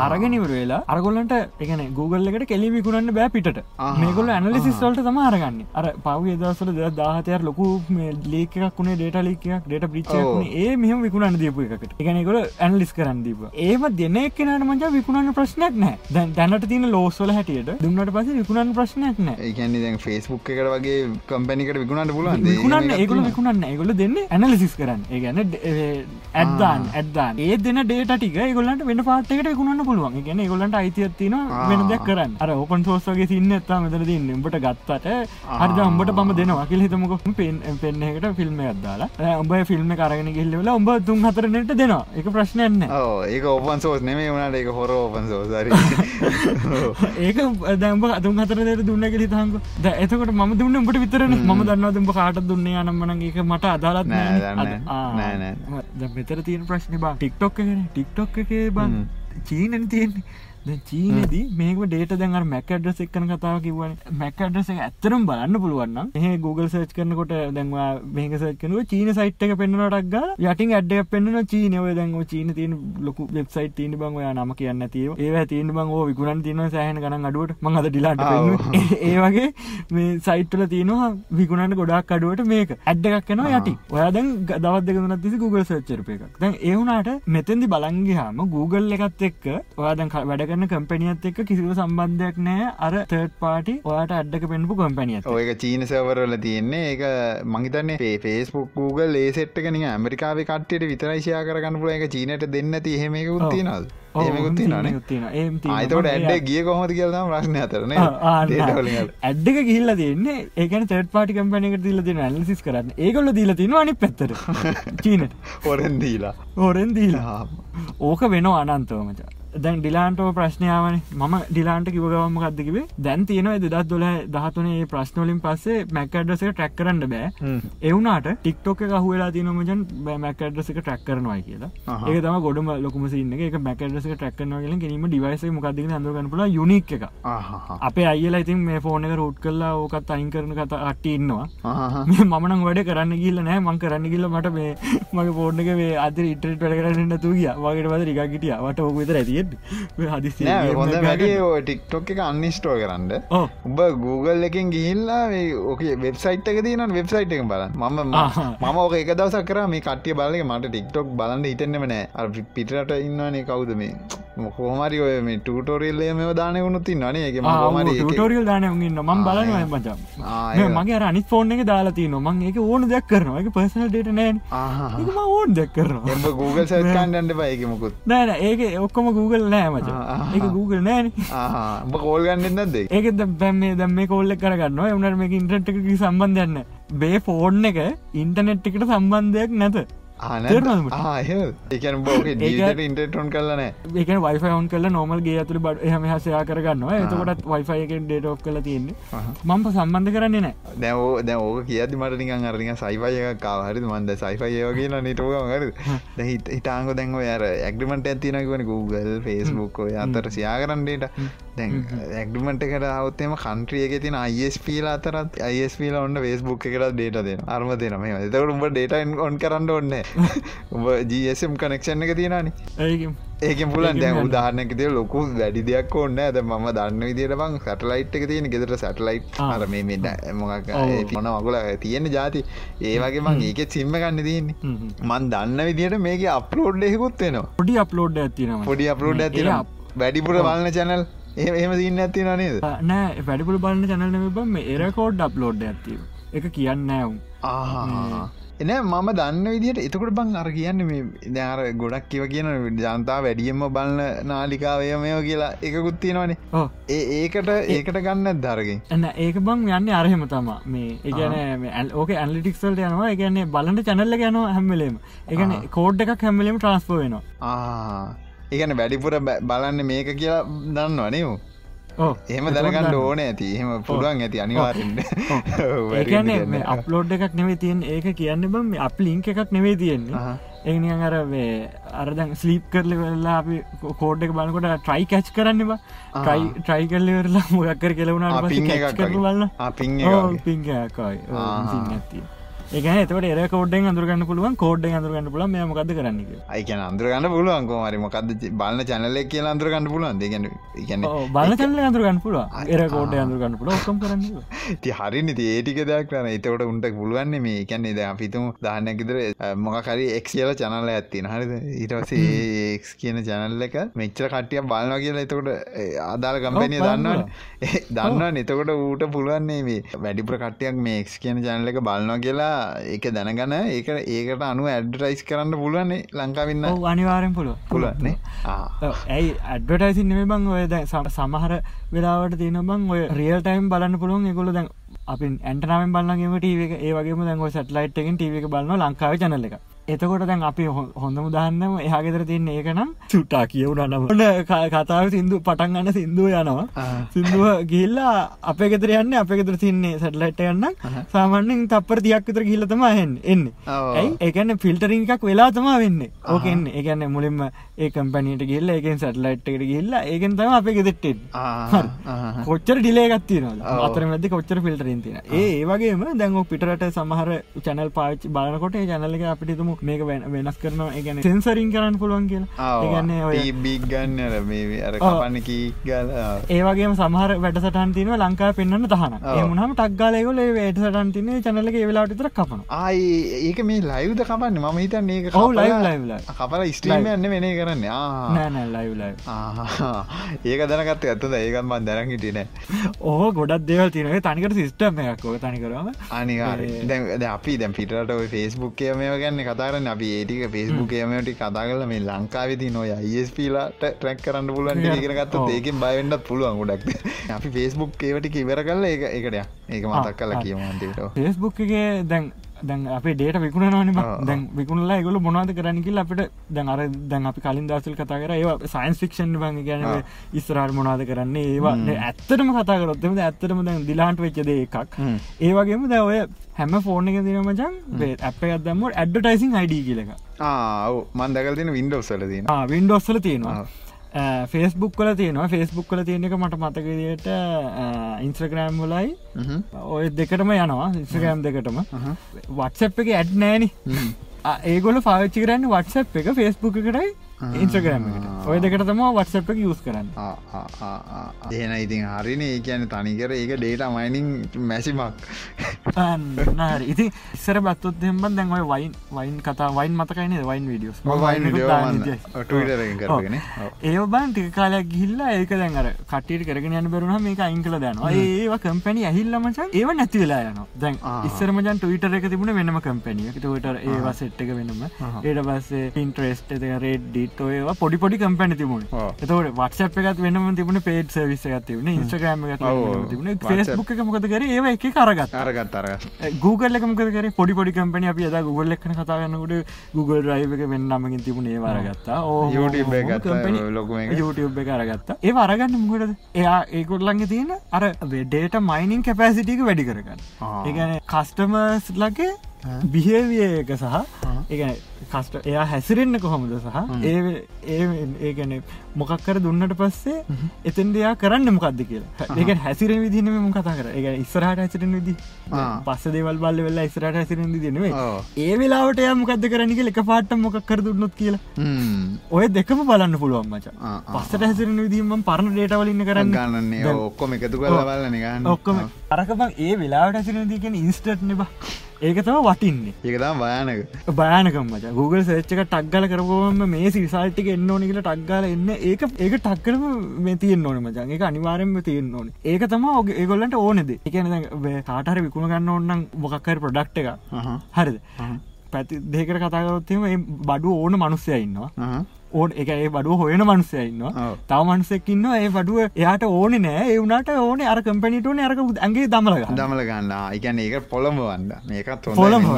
අරගෙනවර වෙලා අරගොල්ලන්ට එකන Google එකට කෙලි විකුණන්න බෑ පිට මේගොල ඇනලිසිස්වල්ට තම අරගන්න. අර පව දසල ද දාහතයක් ලොකු ලේකක් වුණේ ඩේට ලිකක් ඩේට පිච් ඒ මෙහම විකුණන්න දීපු එකට එකනෙකොල ඇනලිස් කරන්න දීප ඒම දෙන එක්කනට මජ විකුණන්න ප්‍රශ්නයක් නෑ දැන් දැනට තින ලෝස්වල හැටියට දුන්නට පස විකුණන්න ප්‍රශ්නයක් නෑ ඒකන්නේ දැන් ෆෙස්බුක් එකට වගේ කම්පැනිකට විකුණන්න පුලන් විකුණන්න ඒගොල විකුණන්න ඒගොල දෙන්න ඇනලිසිස් කරන්න. ඒගැන ඇත්දාන් ඇත්දාන් ඒ දෙන ඩේට ටික ගොල්ලන්ට වෙන පාට්කට විකුණන්න පුළුවන්. ගැන ගොලන්ට අයිතියත්තින වෙන දෙයක් කරන්න. අර ඔපන් සෝස්ගේ සින්න ඇත්තා මෙතර තින්න උඹට ගත්තට හරිද? උඹට පම දෙනවා කියල හිතමක. පෙන් පෙන්න්නකට ෆිල්ම් ඇදදාලා උඹ ෆිල්ම් කරගෙන ගිල්ලවෙල උඹ තුන් හතරනට දෙනවා. එක ප්‍රශ්නයන්න ඒක ඔපන් සෝස් නෙමේ වුණට එක හොර. ඔපන් සෝසරි ඒක දැම්බ අතුන් හතරට දුන්න ගෙලි තහංක ද එතකට ම දුන්න උඹට විතරන. ම දන්න දුම්ඹ කාට දුන්න? අනම්මන ඒක මට අදාලත් නෑ ද මෙතර තියෙන ප්‍රශ්න බා. ටික්ටොක් ටික්ටොක් එක බං චීනන තියෙන්නේ ද චීනදී මේක ඩේට දැන් මැක ඩ්‍රස් එක්කන කතාව කිවන මැක ඩ්‍රස ඇත්තරම් බලන්න පුළුවන්න ඒ Google සර්ච් කරනකොට දැන්වා මේක සච් කනුව චීන සයිට් එක පෙන්න්නටක් යටින් ඇඩ්ඩක් පෙන්න්න චීනව දැන් චීන තියන ලොකු වෙබ්සයිට් තියන බං ඔයා නම කියන්න තිය ඒ තියන බං විකුණන් තියන සෑහන ගන අඩුවට. මං අද ඩිලාට ඒ වගේ මේ සයිට්ල තියනවා විකුණට ගොඩක් අඩුවට මේක. ඇඩ්ඩක් කන යටි. ඔයා දැන් දවත් දෙකනත් තිසි Google සච්චරප එකක්. දැන් ඒවුනාට මෙතැදි බලංගිහාම Google එකත් එක්ක ඔයාදන් වැඩ කරන කම්පැනියත් එක්ක කිසිව සම්බන්ධයක් නෑ අර තර්ඩ් පාටි ඔයාට අඩ්ඩක පෙන්පු කම්පැනියත්. ඔයක චීන සවරල තියෙන්නේ. ඒක මහිතන්නේ පේස්පුක් Google ඒ සෙට්කන ඇමරිකාව කට්ට විතරයිශයා කරගන්න පුල එක චීනට දෙන්න ති හෙමක උත්තිනල් ඒමකුත්ති නේ? අයිතකට ඇඩ්ඩ ගිය කොහොද කියලම ප්‍රශ්න අතරන ඇඩ්ඩක ගිල්ල තියන්නේ. ඒකන තට පාටි කම්පනක තිල තින ඇලිසිස් කරන්න. ඒකොල්ල දීල තින අනි පැත්තර චීනට. හොරෙන් දීලා. හොරෙන් දීලා. ඕක වෙන අනන්තවමචා දැන් ඩිලාන්ටෝ ප්‍රශ්නයාවන ම ඩිලාන්ට කිවගවම ගදකිවේ දැන් තියෙනව දෙදත් දොල දහතුනේ ප්‍රශ්නොලින් පස්සේ මැකඩ්‍රසක ටැක් කරන්න බෑ. එවුනාට ටික්ටෝක හුවලා තිනමජන් මැකඩ්‍රසක ටැක් කරනවා කියලා. ඒ තම ගොඩම ලොකම සින්න එක. මැකඩ්‍රසක ටැක්කනවාගල ගැනීම ඩිවයිස මොකක්දි හඳගන්නපුල යුනික් එක අපේ අයිල ඉතින් මේ ෆෝන එක රෝට් කරලා ඕකත් අයින් කරන කත අට්ට ඉන්නවා. මමන වැඩ කරන්න ගිල්ල නෑ මං කරන්න ගිල්ල මට මේ මගේ එක වේ අද ඉටට වැඩ කරන්න තුගිය වගේ වද රිගිටිය වට ඕක විතර ඇතිය හදිසි ටික්ටොක් එක අන්නිස්ටෝ කරන්න. උඹ Google එකින් ගිහිල්ලා ඕක වෙබ්සයිට් එක තියන වෙබ්සයිට් එක බල මම මම ඕක එක දවසක් කර මේ කටිය බලක මට ටික්ටොක් බලන්න හිතෙන්නෙම නෑ. පිටරට ඉන්නවානේ කවුද මේ? මොකෝමරි ඔය මේ ටූටෝරියල්ලය මේ දාන වුණුත්ති නනේ එක මරි ටෝරියල් දාන න්න මම් බලන මචා. මගේ අනි ෆෝන් එක දාලාති නොමන් ඒක ඕන දෙයක් කරනවා. එක පර්සනල් ඩේට නෑන. ඕන් දෙයක් කරනවා. එම Google සල්කන්ඩ බයික මොකුත්. නෑන ඒක ඔක්කොම Google නෑ මචා. ඒක Google නෑන. උඹ කෝල් ගන්න නද ඒක? දැම් කෝල්ල කරගන්න එවනට මේ ඉන්ට්‍රට් එක සම්බන්ධයන්න බේ ෆෝර්න් එක ඉන්ටනෙට් එකට සම්බන්ධයක් නැත බෝක ඉන්ටටොන් කරලන ඒක වයිෆවන් කල නොමල් ගේ ඇතුළ බට හම හසයා කරගන්නවා. එතකොටත් වයිෆයකෙන් ඩේට ඔක් කල තියන්නේ. මම්ප සම්බන්ධ කරන්නේ නෑ දැව දැ ඕක කියද මට නිකන් අරනික සයිෆය කාහරි මන්ද සයිෆය වගේ නිටෝක හර හිතාංග දැන්ව යාර ඇක්ඩිමට ඇතිනකවන Google ෆස්බුක් අතර සයා කරන්නට දැන් ඇක්ඩිමට එකට අවත්තේම කන්ට්‍රියක තින අයිස්පීල අතරත් අයිස්පීල ඔන්න ෆස්බුක් එකට ඩේට දෙන අර්ම දෙනම එතකට උඹ ඩේට ඔන් කරන්න ඔන්න ජSම් කනෙක්ෂන් එක තියෙනනි ඒක පුලන් දැන් උදාහනක තිය ලොකු වැඩි දෙයක් ඕන්න ඇද ම දන්න විදිට බං සටලයිට් එක තියෙන ගෙදර සටලයිට් අර මේ මෙන්න මොක් මොන මගුල තියෙන ජාති ඒ වගේ මං ඒක සිම්ම ගන්න තියන්නේ. මන් දන්න විදිට මේක අප්ලෝඩ් එෙකුත් වෙනවා පොඩි අප්ලෝඩ් ඇතින පොඩි අප්ලෝඩ් ඇතින වැඩිපුර බලන්න චැනල් එහෙම සින්න ඇති නනේද නෑ. වැඩිපුර බලන්න චැනල් බම් එරකෝඩ් අප්ලෝඩ් ඇති එක කියන්න ඇවුම් ආහා එන මම දන්න විදිට එතකොට බං අර කියන්න මේ දැර ගොඩක් කිව කියන ජනතා වැඩියම්ම බලන්න නාලිකාවය මෙෝ කියලා එකකුත් තියෙනවානේ. ඒ ඒකට ඒකට ගන්න දරගින් එන්න ඒක බං යන්න අරහෙම තමා මේ ඒගැන ඕක ඇන්ලිටික්සල්ට යනවා ඒගැන්නේ බලට චැනල්ල ගැන හැම්මලේම ඒගැන කෝඩ් එකක් හැම්මලීම ට්‍රන්ස්පෝ වෙනවා. ඒගැන වැඩිපුර බලන්න මේක කියලා දන්නවනේ එහෙම දැනගන්න ඕන ඇති. එහෙම පුළුවන් ඇති අනිවාරෙන්ට ඒකන අප්ලෝඩ් එකක් නෙවේ තියෙන් ඒක කියන්න බම් අප ලිංක එකක් නෙවේ තියෙන්නේ. ඒනියන් අර වේ අරදැන් ස්ලීප් කරල වෙල්ලා අපි කෝඩ් එක බලකොට ට්‍රයි කැච් කරන්නවා ට්‍රයි ට්‍රයි කරලවෙරලා මොගක්කර කෙලවුණට කර බලන්න. පින් පින්කයි ඇතිය ඒකන එතවට එර කෝඩ්ඩෙන් අඳුරගන්න පුළුවන් කෝඩ් අඳුරගන්න පුල මොකද කරන්න අයිකන අඳුරගන්න පුළුවන්. කෝමරි මොකද බලන්න චනල කිය අඳුරගන්න පුළුවන් දෙගන්න ඉගන්න බල චනල අඳුරගන්න පුළුව එර කෝඩ් අඳුරගන්න පුල ඔක්කම් කරන්න ති හරිනි. ඒටික දෙයක් කරන එතවට උන්ට පුළුවන්න්නේ මේ කැන්නේ ද පිතුම දාන්නකිතර මොකරි එක් කියල චනල ඇත්තින හරිද? ඊටවසේ ඒක් කියන චැනල්ල එක මෙච්චර කටිය බලනවා කියලා එතකොට ආදාල කම්පැනිය දන්නවන. දන්න නතකොට ඌට පුළුවන්නේ මේ වැඩිපුර කට්ටයක් මේ එක් කියන චැනල එක බලනවා කියලා ඒක දැනගන ඒක ඒකට අනු ඇඩ්ටයිස් කරන්න පුළුවන්නේ ලංකාවින්න අනිවාරෙන් පුළුව පුළුවන්නේ ඇයි ඇඩ්වටයිසි නෙම බං ඔය දැ සමහර වෙලාවට තියෙන බං ඔය රියල් ටයිම් බලන්න පුළුවන්. එකොල දැන් අපි ඇන්ටනාවෙන් බලන්නගේම ටීව ඒ වගේම දැන් සටලයිට් එකින් ටීව එක බලන්න ලංකාව චනල එක එතකොට දැන් අපි හොඳම දාන්නම එහා ගෙදර තියන්න ඒක නම් චුට්ටා කියවුනනම කතාව සිින්දු පටන් ගන්න සිින්දුව යනවා. සිින්දුව ගිල්ලා අප ගෙතර යන්න අප ගෙතර තින්නේ සැටලයිට යන්න සාමන්‍යෙන් තපර තියක් විතර ගිල්ලතම හෙන් එන්න ඇයි? ඒකන්න ෆිල්ටරින් එකක් වෙලා තමා වෙන්න. ඕකෙන් ඒකන්න මුලින්ම ඒ කම්පනීට ගිල්ල ඒකෙන් සැටලයිට්ට ගිල්ලා ඒකෙන් තම අප ගෙදෙට්ටෙන් කොච්චර ඩිලේගත්තින අතර මැද කොච්චර ෆිල්ටරින් තින ඒ ඒවගේම දැන් පිටරට සමහර චැනල් පාච් බලකොට චැනල්ල අපිටතුම මේක වෙනස් කරන ගැන සෙන්සරින් කරන්න පුළුවන් කියලා. ඒගන්න ඔය බික් ගන්න මේ අර කපන්නකී ගල ඒවගේ සමහර වැඩසටන් තින ලංකා පෙන්න්න තහන ඒමුණම ටක්ගාලයකොල වැඩ සටන් තින චනලගේ වෙලාටතර කපන ආයි ඒක මේ ලයිව්ද කපන්න? මම හිතන්න ඒක ලයිව් ලයිව් ලයිව් කපල ස්ට්‍රීම යන්න වෙන කරන්න. නෑ ලයිව් ලයිව් ඒක දැනකත් ඇත්තද? ඒකත් මන් දැරන් හිටියන ඕහ ගොඩක් දේවල් තිනක තනිකට සිිස්ටම් එකක් ඕක තනිකරම. අනිකාර දැ අපි දැ පිටට ෆෙස්බුක් කියමය ගන්න කතාරන්න අපි ඒටික ෆෙස්බුක් කියමට කතා කල මේ ලංකාවිති නොය අයිස්පීලාට ට්‍රැක් කරන්න පුළුවන් ඒකරගත්ත ඒකෙන් බයවෙන්නත් පුළුවන් ගොඩක්. අපි ෆෙස්බුක් ඒවට ඉවර කල්ල ඒ එකටය ඒක මතක් කල කියමන්ටට ෆෙස්බුක්ගේ දැන් දැන් අපේ ඩේට විකුණනවන දැන් විකුණලා ගොල මොනාද කරනිකිල් අපට දැන් අර දැන් අපි කලින් දසල් කතා කර ඒවා සයින්ස් ෆික්ෂන් බං. ගැන ඉස්රාට මොනාද කරන්නේ? ඒවා ඇත්තටම කතා කරොත්තම ඇත්තටම දැන් දිලාන්ට වෙච්චද එකක්. ඒවගේම දැ ඔය හැම ෆෝර්න එක දින මචන් අප ගදම ඇඩ්ටයිසින් අයිඩ කියලක මන් දකල් තින වින්ඩෝස්සල තින වින්ඩෝස්සල තියෙනවා ෆේස්බුක් කල තියෙනවා. ෆේස්බුක් කල තියෙන එක මට මතකදියට ඉන්ස්්‍රග්‍රෑම් වලයි. ඔය දෙකටම යනවා. ඉස්්‍රගෑම් දෙකටම. වටසප් එක ඇඩ් නෑන ඒගොල පාච්චි කරන්න වටසප් එක ෆේස්බුක් එකටයි ඉන්ස්්‍රග්‍රෑම් එකට. ඔය දෙකට තම වටසප් එක යස් කරන්න. එහෙන ඉතින් හරින ඒ කියන තනිකර ඒක ඩේට මයිනිං මැසිමක් හරි. ඉති ඉස්සර බත්තුත් දෙම්බන් දැන් ඔය වයින් වයින් කතා වයින් මතකයින වයින් විඩියස් ඒ බන් ටික කාලයක් ගිල්ලා ඒක දැන් අර කටියට කරගෙන යන බරුණ මේක අයිංකල දනවා. ඒවා කම්පැනි ඇහිල්ලමචන් ඒව නැතිවෙලා යන දැන් ඉස්සරමජන් ටවිටර එක තිබුණ වෙනම කම්පැනිය ටවිට ඒවා සෙට් එක වෙනම. ඒට පස්සේ පින්ට්‍රෙස්ට රේඩ් ඩිට ඒවා පොඩි පොඩි කම්පැනි තිබුණ. එතවට වටසප් එකත් වෙනම තිබුණ පේට් සවිස තිබුණ. ඉස්ට්‍රගෑම තිබුණ. ෆෙස්බුක් එක මොකද කර? ඒව එක කරගත් අරගත් අර Google එක මොකද කර? පොඩි පොඩි කම්පැනි අප අද Google එක්න කතාගන්නකට Google රයිව එක වෙන්නමකින් තිබුණ ඒ වරගත්තා YouTube අරගත්තා. ඒ අරගන්න මුකටද? එයා ඒකොල්ලන්ගේ තියෙන අර ඩේට මයිනින් කැපෑසිටික වැඩි කරගන්න. ඒගැන කස්ටමර්ස් ලගේ බිහේවිය එක සහ ඒ කස්ට එයා හැසිරෙන්න්න කොහොමද සහ ඒ ඒගැන මොකක්කර දුන්නට පස්සේ එතන් දෙයා කරන්න මොකක්ද කියලා. ඒක හැසිරෙන විදිනම කතා කර ඒ ඉස්සරහට හැසිරෙන විදි පස්ස දෙවල් බල්ල වෙල්ලා ඉස්රට හැසිරෙන දිනෙවේ ඒ වෙලාවට එයා මොකක්ද කරනික එක පාට මොකක්කර දුන්නොත් කියලා. ඔය දෙකම බලන්න පුළුවන් මචා. පස්සට හැසිරෙන විදීම පරණ ඩේටවලින්න කරන්න. ගන්නන්නේ ඔක්කොම එකතු කරලා බලන්න ගන්න ඔක්කොම අරකබං ඒ වෙලාවට හැසිරෙන දිකෙන ඉන්ස්ටට් නෙබ ඒක තම වටින්නේ. ඒකතම් භයානක. භයනකම මච. Google සච්චක ටක්ගල කරපුවම මේ සිරිසල්ටික එන්න ඕනි කියලා ටක්ගල එන්න. ඒක ඒක ටක්කරම මේ තියෙන් ඕන මචන් ඒක අනිවාරෙන්ම තියෙන් ඕන. ඒක තම ඔගේ ඒගොල්ලන්ට ඕනෙද එකන කාටර විකුණ ගන්න ඔන්නන් මොකක්කර ප්‍රඩක්් එක හරිද? පැති දෙකට කතාගරොත්තම බඩු ඕන මනුස්සය ඉන්නවා ඕන එක ඒ බඩුව හොයන මනුසය ඉන්න තව මනුසෙක්කින්න ඒ බඩුව එයාට ඕන නෑ. ඒ වුණට ඕන අර කම්පැනිටන අරක ඇගේ දමල දමල ගන්න. එකන ඒක පොළඹ වන්න මේකත් පොළඹ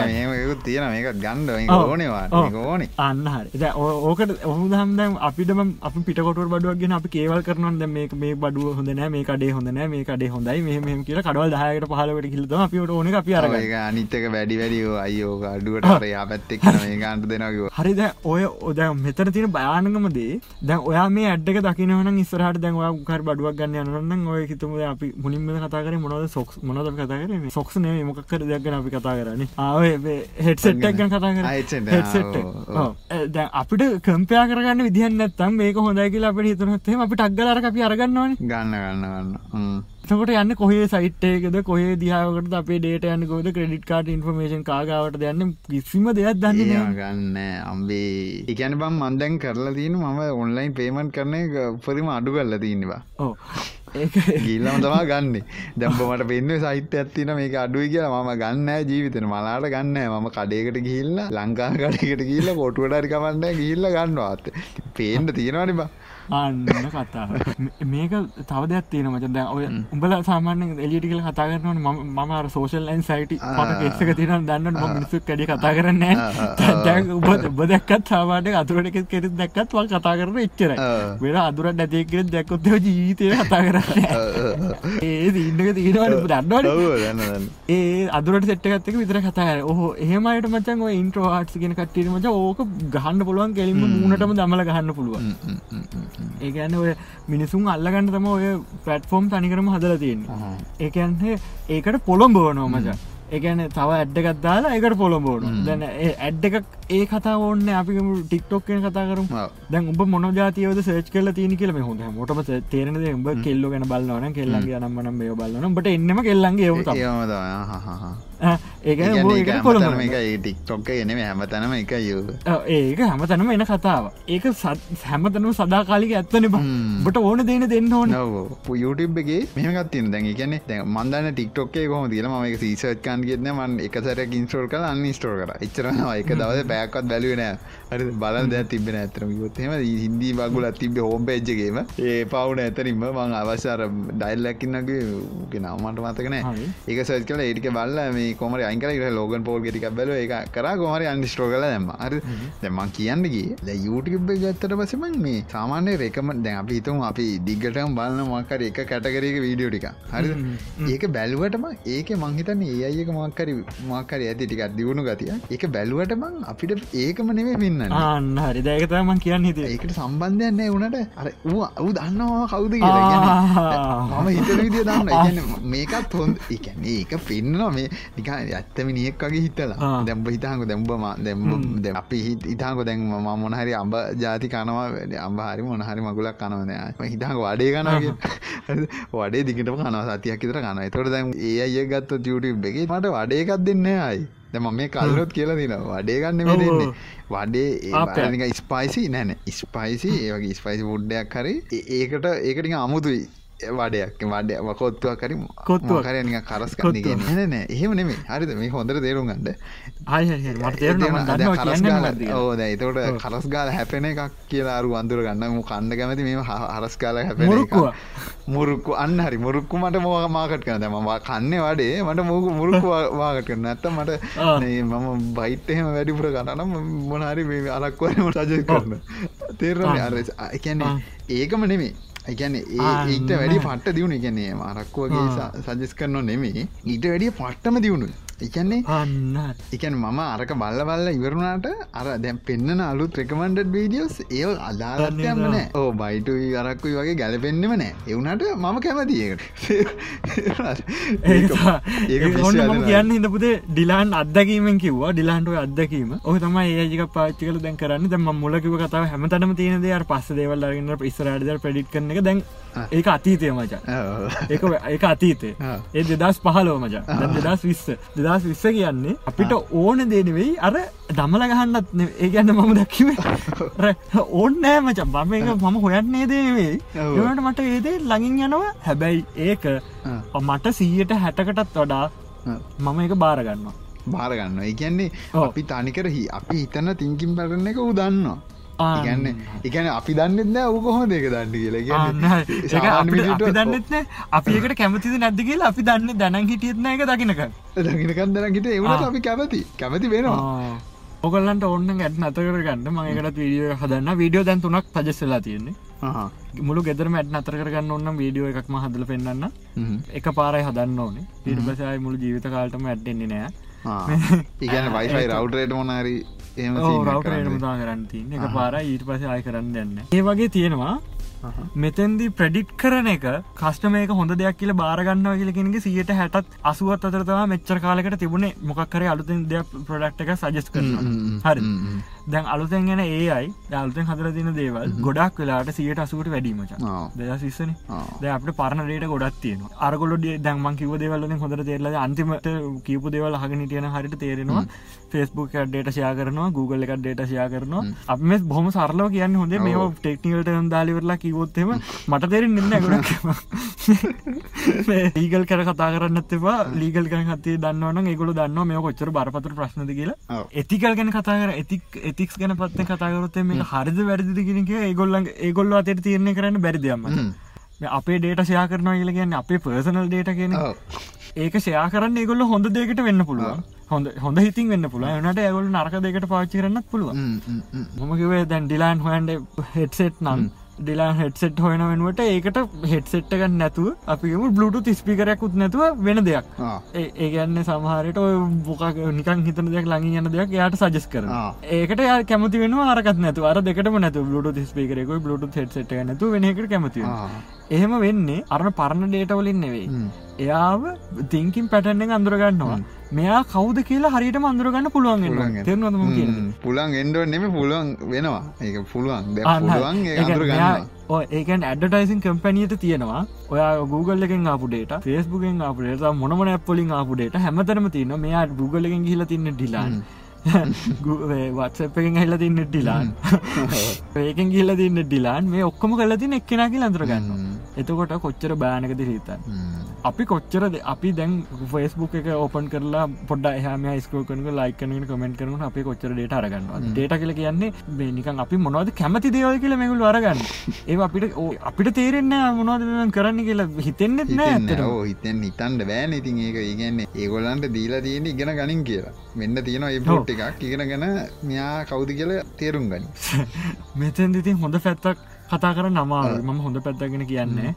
තියෙන මේක ගන්ඩ ඕනවා ඕනේ. අන්න හරි. ඕකට ඔහු දහම්දම් අපිටම අපි පිටකොට බඩුවගෙන අපි කේවල් කරනවද මේ මේ බඩුව හොඳ නෑ මේ කඩේ හොඳ නෑ මේ කඩේ හොඳයි මෙහම කියල කඩවල් දායකට පහලවට කිලත අපිට ඕන අපි අර අනිත්තක වැඩි වැඩියෝ අයෝ අඩුවට අරයා පැත්තෙක් මේ ගන්ට දෙනකව හරිද ඔය ඔද මෙතර තියෙන භයානකමදේ දැන් ඔයා මේ ඇඩ්ක දකිනවන ඉස්රහට දැන් කර බඩුවක් ගන්න යනන්න ඔය හිතම අපි මුලින්ම කතාකර මොනද සොක්ස් මොනද කතා කර සොක්ස් නේ මොකක්කර දෙයක්ගන අපි කතා කරන්නේ. ආව හෙට්සෙට්ක් ගන කතා කර. හෙට්සෙට් දැන් අපිට කම්පයා කරගන්න විදිහන්න නැත්තම් මේක හොඳයි කියලා අපිට හිතනොත් එහෙම අපිට අග්ගලර අපි අරගන්නවනේ. ගන්න ගන්න ගන්න එතකොට යන්න කොහේ සයිට්යකද කොහේ දිහාාවකට අපේ ඩේට යන්න කොද ක්‍රඩිට් කාට ඉන්ෆර්මේෂන් කාගාවට යන්න? කිසිම දෙයක් දන්න ගන්න අම්බේ. ඉගැන බම් මන්දැන් කරලා තියන මම ඔන්ලයින් පේමන්ට් කරන උපරිම අඩු කල්ල තින්නවා ඕ ගිල්ලම තමා ගන්න. දැම්පමට පෙන්න්න සහිත්‍ය ඇත්තින මේක අඩුව කියලා. මම ගන්න ජීවිතන මලාට ගන්න මම කඩේකට ගිල්ල ලංකා කඩකට ගිල්ල කොටුවටරි කමන්න ගිල්ල ගන්නවාත් පේන්ට තියෙනවානි බා අන්න කතා මේක තව දෙයක් තියෙන මච. දැ ඔය උඹල සාමාන්‍ය එලියට කියල කතා කරනවන. මම සෝෂල් ලයින් සයිට පට කෙස්සක තින දන්න මිනිස්සු කඩි කතා කරන්න උබ උබ දැක්කත් සාමාන්‍ය අතුරට කෙර දැක්කත් වල් කතා කරන එච්චර වෙන අදුරට ඇතිකර දැක්කොත්ත ජීවිතය කතා කරන්න ඒ ඉන්නක තියෙනවට දන්නවට ඒ අදුරට සෙට්ටගත්තක විතර කතාර ඕහ එහෙමයට මචන් ඔය ඉන්ට්‍රෝහටස් ගෙන කට්ටීම මච ඕක ගහන්න පුළුවන් කෙලින්ම මූුණටම දමල ගහන්න පුළුවන් ඒගැන්න ඔය මිනිසුන් අල්ලගන්න තම ඔය පටෆෝම් තනිකරම හදල තියෙන්නේ. ඒකන්හ ඒකට පොළොම්බෝනෝ මචා. ඒගැන තව ඇඩ්ඩකත් දාලා එකට පොළොබෝඩු දැන ඇඩ් එකක් ඒ කතා ඕන්න අපි ටික්ටොක් කියන කතා කරු දැන් උඹ මොන ජාතියවද සේච් කල තියන කියලම හොඳ මොටම තේරන උඹ කෙල්ලෝ ගැන බලන්නවන කෙල්ලන්ගේ නම්මනම් මේ බලන්න බට එන්නම කෙල්ලන්ගේ ඒක කොළම එක ටික්ටොක් එනෙම හැමතනම එක යු ඒක හැමතනම එන කතාව ඒක හැමතනම සදාකාලික ඇත්තන බට ඕන දෙන දෙන්න ඕන යුටබ්ගේ මෙමකත්තින දැන් ගැන මන්දන්න ටික්ටොක්ේ කොම තිල ම එක සීසට්කාන් ගෙත්න මන් එක සැර ඉන්ස්ටෝල් කල අන්න ස්ටෝල් කර එච්චරනවා එක දවස බෑකත් බැලුවනෑ හරි බලන් දැ තිබෙන ඇතරම යොත්තෙම හින්දී බගුල තිබ හෝම් පේජ්ජගේම ඒ පවුන ඇතරින්ම මං අවසාර ඩයිල්ලැකින්නගේ නවමට මතකන ඒක සච් කල ඒටික බල්ල මේ කොමර අයිකර ලෝගන් පෝල් ගෙටික බැල එක කර කොමර අන්ස්ටෝ කල දැම අර දැමන් කියන්නගේ ද යුටබ ගත්තට පසම මේ සාමාන්‍ය රෙකම දැන් අපි හිතුම් අපි දිගටම බලන්න මක්කර එක කැටකරක වීඩියෝ ටික හරි ඒක බැලුවටම ඒක මංහිතන්න ඒ අයක මක්කරි මක්කර ඇති ටිකක් දියුණු ගතිය ඒක බැලුවට මං අපිට ඒකම නෙවේ පින්න අන්න හරි. දැකතමන් කියන්න හිත ඒකට සම්බන්ධයන්න වනට අර වූ දන්නවා කවුද මම හිත විදිිය දන්න මේකත් හොඳ එකන ඒක පෙන්නවා මේ නික ඇත්තම නියෙක් වගේ හිතලා. දැම්බ හිතාක දැම්බම දැම්බ අපි හිතාක දැන් ම මොනහරි අම්බ ජාති කනවා. අම්බ හරි මොනහරි මගුලක් කනවනය හිතාක වඩේ කනගේ වඩේ දිගට කනවා. සතියක් විතර කන තොට දැන් ඒ අය ගත්ත ටියුටි එක මට වඩේකක් දෙන්න අයි දැම මේ කල්ලොත් කියලා දින වඩේ ගන්න දෙන්නේ. වඩේ ස්පයිසි නැන ස්පයිසි ඒවගේ ස්පයිසි පුඩ්ඩයක් හරි. ඒකට ඒකටික අමුතුයි වඩයක් වඩ වකොත්තුව කරි කොත්තුව කරය නික කරස් නෑ එහෙම නෙමේ හරිද? මේ හොඳර තේරුම් ගන්න. ඕද එතවට කරස් ගාල හැපෙන එකක් කියලා අරු අන්දුර ගන්න කන්න කැමති මේ හරස් කාල හැපෙන මුරුක්කු. අන්න හරි. මුරුක්කු මට මෝක මාකට කන ම කන්නේ වඩේ. මට මූක මුරුක්කු වාකට කරන්න ඇත්ත මට මම බයිට්හෙම වැඩිපුර ගන්නනම් මොනහරි මේ අලක්වරම රජ කරන්න. තේරම අර එකන්නේ ඒකම නෙමේ එකැන ඒට වැඩි පට්ට දියුණු එකන්නේ මරක්කුවගේ සජස් කරන නෙමේ ඊට වැඩිය පට්ටම දියුණු එකන්නේ අන්න. එකන් මම අරක බල්ල බල්ල ඉවරුණාට අර දැම් පෙන්න්න අලු ත්‍රකමන්ඩ වීඩියෝස් ඒ අදාරත්යමන ඕ බයිටුයි අරක්කුයි වගේ ගැලපෙන්න්නෙම නෑ. එවුණට මම කැමතියකට ඒ කියන්න හිදපුදේ ඩිලාන් අදකීමෙන් කිවවා. ඩිලාන්ටුව අදකීම ඔහ තම ඒජක පාච්චිකල දැන් කරන්න. දැම මුලකිව කතාව හැමතනම තියනද පස්ස දේවල් අරගන්න පිස්සරඩ පඩික් කරන එක. දැන් ඒක අතීතය මචා ඒක ඒක අතීතේ ඒ දෙදස් පහලෝ මචා දෙදස් විස්ස දෙදස් විස්ස කියන්නේ අපිට ඕන දේනෙවෙයි අර දමල ගහන්නත් ඒ ගැන්න මම දක්කිව ඕන්නෑ මච බම එක මම හොයන්නේ දේවෙයි ඒට මට ඒදේ ලඟින් යනවා හැබැයි ඒක මට සීයට හැටකටත් වඩා මම එක බාරගන්නවා බාරගන්න ඒකන්නේ අපි තනිකරහි අපි හිතන්න තිංකින් පැරන්න එක උදන්නවා ඉගන්න එකන අපි දන්නෙත්න ඔ කොහොම දෙක දන්න කියලා. දන්නෙත්න අපිකට කැමති නැද්ද කියලා අපි දන්න දැන හිටියත්න එක දකිනක දකිනකන් දැනකිට එවුණට අපි කැමති. කැමති වෙනවා. ඔගලන්ට ඔන්න ඇත් අතකර ගන්න මකට වීඩියෝ හදන්න. වීඩියෝ දැන් තුනක් පජස්සලා තියෙන්නේ. මුළු ගෙදර මැට් අතර කරගන්න ඔන්න වීඩියෝ එකක්ම හදල පෙන්න්න එක පාරයි හදන්න ඕනේ. ඊටපසයි මුළු ජීවිත කාල්ටම ඇඩ්ඩෙන්නේ නෑ. ඉගැන වයිෆයි රවටරේට මොනාරී රවටරේට මුදා කරන්න තින්න එක පාර ඊට පස අය කරන්න දෙන්න ඒ වගේ තියෙනවා. මෙතැන්දි ප්‍රඩිට් කරන එක කස්ටමේක හොඳ දෙයක් කියල බාරගන්නවා කියලකින්ගේ සියට හැටත් අසුවත් අතරතවා මෙච්චර කාලකට තිබුණේ. මොකක්කර අලුතින් දෙයක් ප්‍රඩක්් එක සජස් කරන හරි දැන් අලුතැන් ගැන ඒ අයි අලුතෙන් හදර තින දේවල් ගොඩක් වෙලාට සියට අසුකට වැඩීමච දෙදස් විස්සන. ද අපට පරණඩේට ගොඩත් තියෙන අරගොලොඩ දැන්මන් කිව දෙවල්ලින් හොඳර තේරල අන්තිමට කීපු දේවල් හගෙන තියන හරිට තේරෙනවා. ෆෙස්බුක් ඩේට ෂයා කරනවා Google එක ඩේට ෂයා කරනවා. අප මේ බොහම සරලව කියන්න හොඳේ මේ ටෙක්නිකල්ට දාලිවරලා කිවොත්තෙම මට තේරෙන් ඉන්න ගොඩක් ලීගල් කර කතා කරන්නත්තවා ලීගල් කර හතේ දන්නවන ඒගොල දන්න මේ කොච්චර බරපතර ප්‍රශ්නද කියලා. එතිකල් ගැන කතා කර. එතික් එතික්ස් ගැන පත්ත කතාකරොත් මේ හරිද වැරදිද කියෙනක ඒගොල්ලන් ඒගොල්ල අතයට තියරණය කරන්න බැරිදයම අපේ ඩේට ෂයා කරනවා කියල කියන්න අපේ පර්සනල් ඩේට කියෙන ඒක ෂයා කරන්න ඒගොල්ල හොඳ දෙකට වෙන්න පුළුවන්. හොඳ හොඳ හිතින් වෙන්න පුළුව නට ඇගොල නරක දෙකට පාච්චි කරන්නත් පුළුව මොමකිවේ දැන් ඩිලාන් හොන්ඩ හෙට්සෙට් නම් ඩිලා හෙට්සෙට් හොයන වෙනුවට ඒකට හෙට්සෙට් එකක් නැතුව අපිම බ්ලුට ස්පිකරයක්කුත් නැතුව වෙන දෙයක්. ඒගන්න සමහරයට බොක නිකන් හිතන දෙයක් ලඟින් යන දෙයක් යායට සජස් කර ඒකට යා කැමති වෙන අරකත් නැතු අර දෙකට නැතු බ්ලුට ස්පිකරෙක බ්ලුට හෙට්සෙට් නැතු වෙනකට කැමති එහෙම වෙන්නේ අරන පරණ ඩේටවලින් නෙවෙයි. එයාව තිංකින් පැටන්ෙන් අඳුරගන්නවා මෙයා කවුද කියලා හරියට අඳුරගන්න පුළුවන් තෙරනොම පුළන් එන්ඩුව නෙම පුළුවන් වෙනවා. ඒ පුළුවන්. පුළුවන් ඒකන් ඇඩටයිසින් කම්පැනියට තියෙනවා. ඔයා Google එකෙන් ආපුඩේට ෆේස්බුකෙන් ආපුඩේට මොනම ඇප්පොලින් ආපුඩේට හැමතරම තියන්න මෙයා Google එකෙන් ගිල තින්න ඩිලාන් වත්සපෙන් හිල තින්න ඩිලාන්. ඒකෙන් ගිල්ල තින්න ඩිලාන්. මේ ඔක්කොම කල තින එක්කෙනකි අඳරගන්න එතකොට කොච්චර බෑනකද හිතන් අපි කොච්චරද අපි දැන් ෆස්බුක් එක ඕපන් කරලා පොඩ හම ස්කෝ කනක ලයිකන කමෙන්ට කරන අපි කොච්චර ඩේට අරගන්න ඩේට කියල කියන්නේ බේනිකන් අපි මොනවද කැමති දේවල් කියල මෙගුල් අරගන්න. ඒ අපිට අපිට තේරෙන්න මොනවද කරන්න කියලා හිතෙන්න්නෙත් නෑ හිතෙන් හිතන්ට බෑන. ඉතින් ඒක ඉගන්නේ ඒගොල්ලන්ට දීලා තියෙන ඉගෙන ගනින් කියලා. වෙන්න තියෙනවා ඒ එකක් ඉගෙන ගැන මෙයා කවුද කියල තේරුම් ගනි. මෙතැන් ඉතින් හොඳ පැත්තක් කතා කර නමා මම හොඳ පැත්තගෙන කියන්නේ.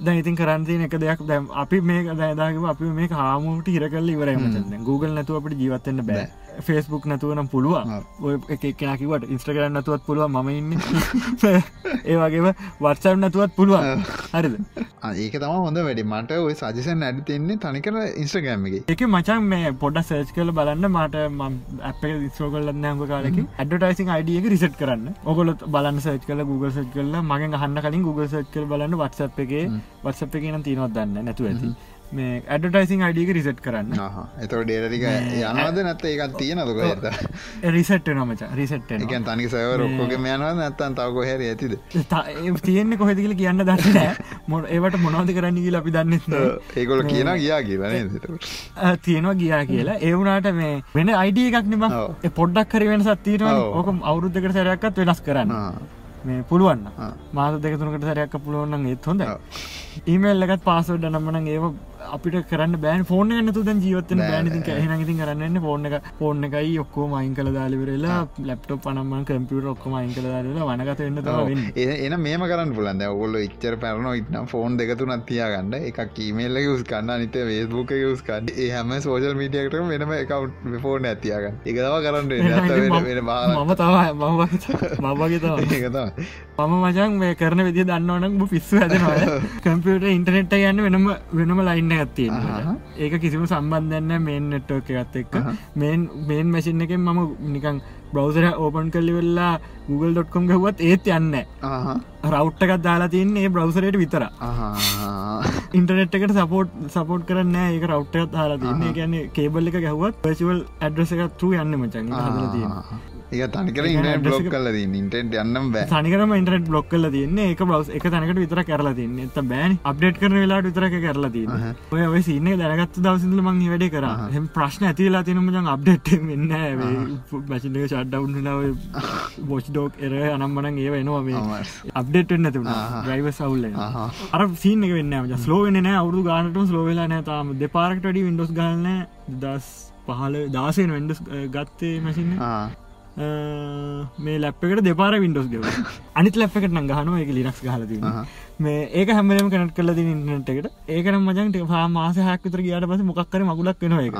දැ ඉතින් කරන්තින එක දෙයක් දැම් අපි මේ දෑදාගම අපි මේ කාමුට හිරකල්ල ඉවරම Google නැතුව අපට ජීවත්තන්න බෑ ෆෙස්බුක් නැතුවනම් පුළුවන්. ඔය එකක්නකිවට ඉස්ට්‍රකරන්න නැතුවත් පුළුව ම ඉන්න. ඒවගේම වත්සම් නැතුවත් පුළුවන්. හරිද? ඒක තම හොඳ වැඩි. මට ඔය සජසන් ඇඩි තින්නේ තනිකර ඉස්ට්‍රගෑම් එක. මචන් මේ පොඩ සර්ච් කල බලන්න. මට අප ස්ෝ කල්ලන්න ඇඟ කාලෙක. ඇඩටයිසින් අයිඩියක රිසට් කරන්න. ඔගොලොත් බලන්න සච් කල Google සච් කල මගෙන් හන්න කලින් Google සච් කල බලන්න වත්සප් එක. වත්සප් එක නම් තිනොත් දන්න නැතු ඇති මේ ඇඩටයිසින් අඩියක රිසට් කරන්න. එතට ඩේරටික යනද නැත්ත ඒකත් තියෙනක ඇත රිසට් නොමච රිසට් එක තනි සවර ඔක්කෝගම යන නැත්තන් තවකො හැර ඇතිද? තියෙන්නේ කොහෙතිකල කියන්න දන්න මො ඒවට මොනවද කරන්න කියලා අපි දන්න ඒකොල කියන ගියා කියලා තියෙනවා ගියා කියලා. ඒවුනාට මේ වෙන අයිඩිය එකක් නිම පොඩ්ඩක් කර වෙන සත්තිීරවා ඕකම අවුරුද්ධකට සැරයක්කත් වෙනස් කරන්න. මේ පුළුවන්න මාස දෙකතුනකට සැරයක් පුළුවන්න ඒත් හොඳ ඊමල්ලගත් පාසුඩ නම්මන ඒ අපිට කරන්න බෑන්. ෆෝන නතු ද ජීවත්තන බෑනති හනති කරන්න ෆෝන එක. ෆෝන එකයි ඔක්කෝ මයින් කළ දාලිවරලා ලප්ටප් පනම්ම කම්පියුට ඔක්කම අයින් කළ දාලා වනගත වෙන්න තව එන මේම කරන්න පුලන්ද ඔගොල්ල ඉච්චර පැරන ඉටනම් ෆෝන් දෙකතුනත් තියාගන්න. එකක් කීමේල්ල යුස් කන්න නිත වේස්බුක යුස් කන්න හැම සෝජල් මීටියකට වෙනම එකව් ෆෝන් ඇතියාගන්න එක තව කරන්න මම තව මවගේ මම මචන් මේ කරන විදි දන්නවනක් පිස්සු ඇදනවා කම්පියට ඉන්ටනෙට් යන්න වෙනම වෙනම ලයින්න ඇත්තියෙන ඒක කිසිම සම්බන්ධන්න මේන් නෙට්ටෝක එකත් එක්ක. මේන් මේන් මැසින් එකෙන් මම නිකං බ්‍රවසර ඕපන් කල්ලි වෙල්ලා Google.com ගහුවත් ඒත් යන්න රෞට්ටකත් දාලා තින්නේ බ්‍රවසරයට විතර ඉන්ටනෙට්කට සපෝට් සපෝට් කරන්න ඒක රෞට්ටත් දාලා තින්නේ ගැන කේබල් එක ගැහුවත් පසිවල් ඇඩ්‍රස එකත් තු යන්න මචන් ඒ තනිකර ඉට බ්ලොක් කල ඉන්ටෙන්ට යන්නම් තනිකරම ඉන්ටරට බ්ලොක් කල තින්නේ එක බවස් එක තනකට විතර කරලා තින්න එත බෑන්. අප්ඩේට් කරන වෙලාට විතරක කරලා තින්න ඔය ඔය සින්න දැනගත් දවසිදල මං වැඩ කර. හෙම ප්‍රශ්න ඇතිලා තිනම ජන් අප්ඩේට් වෙන්න මැසික ෂඩ්ඩවුන් නාව බොච් ඩෝක් එර අනම්මනන් ඒ වෙනවා මේ. අප්ඩේට් වෙන්න තිබුණ. ග්‍රයිව සවුල්ල අර සිීන වෙන්න ස්ලෝ වෙන අවුදු ගානට ස්ලෝවෙලා නෑතාම දෙපාරක්ට ඩි විඩෝස් ගන්න දස් පහල දාසයෙන් වෙන්ඩස් ගත්තේ මැසින්න මේ ලැප්කට දෙපාර වින්ඩෝස් ගව අනිත් ලැප්කට නංගහනුව එක ලිනක්ස් හලති මේ ඒක හැමලම කනට කල ඉන්නට එකට. ඒකන මජන්ට පා මාස හැක්තර ගයාට පස මොක්කර මගුලක් වෙන එක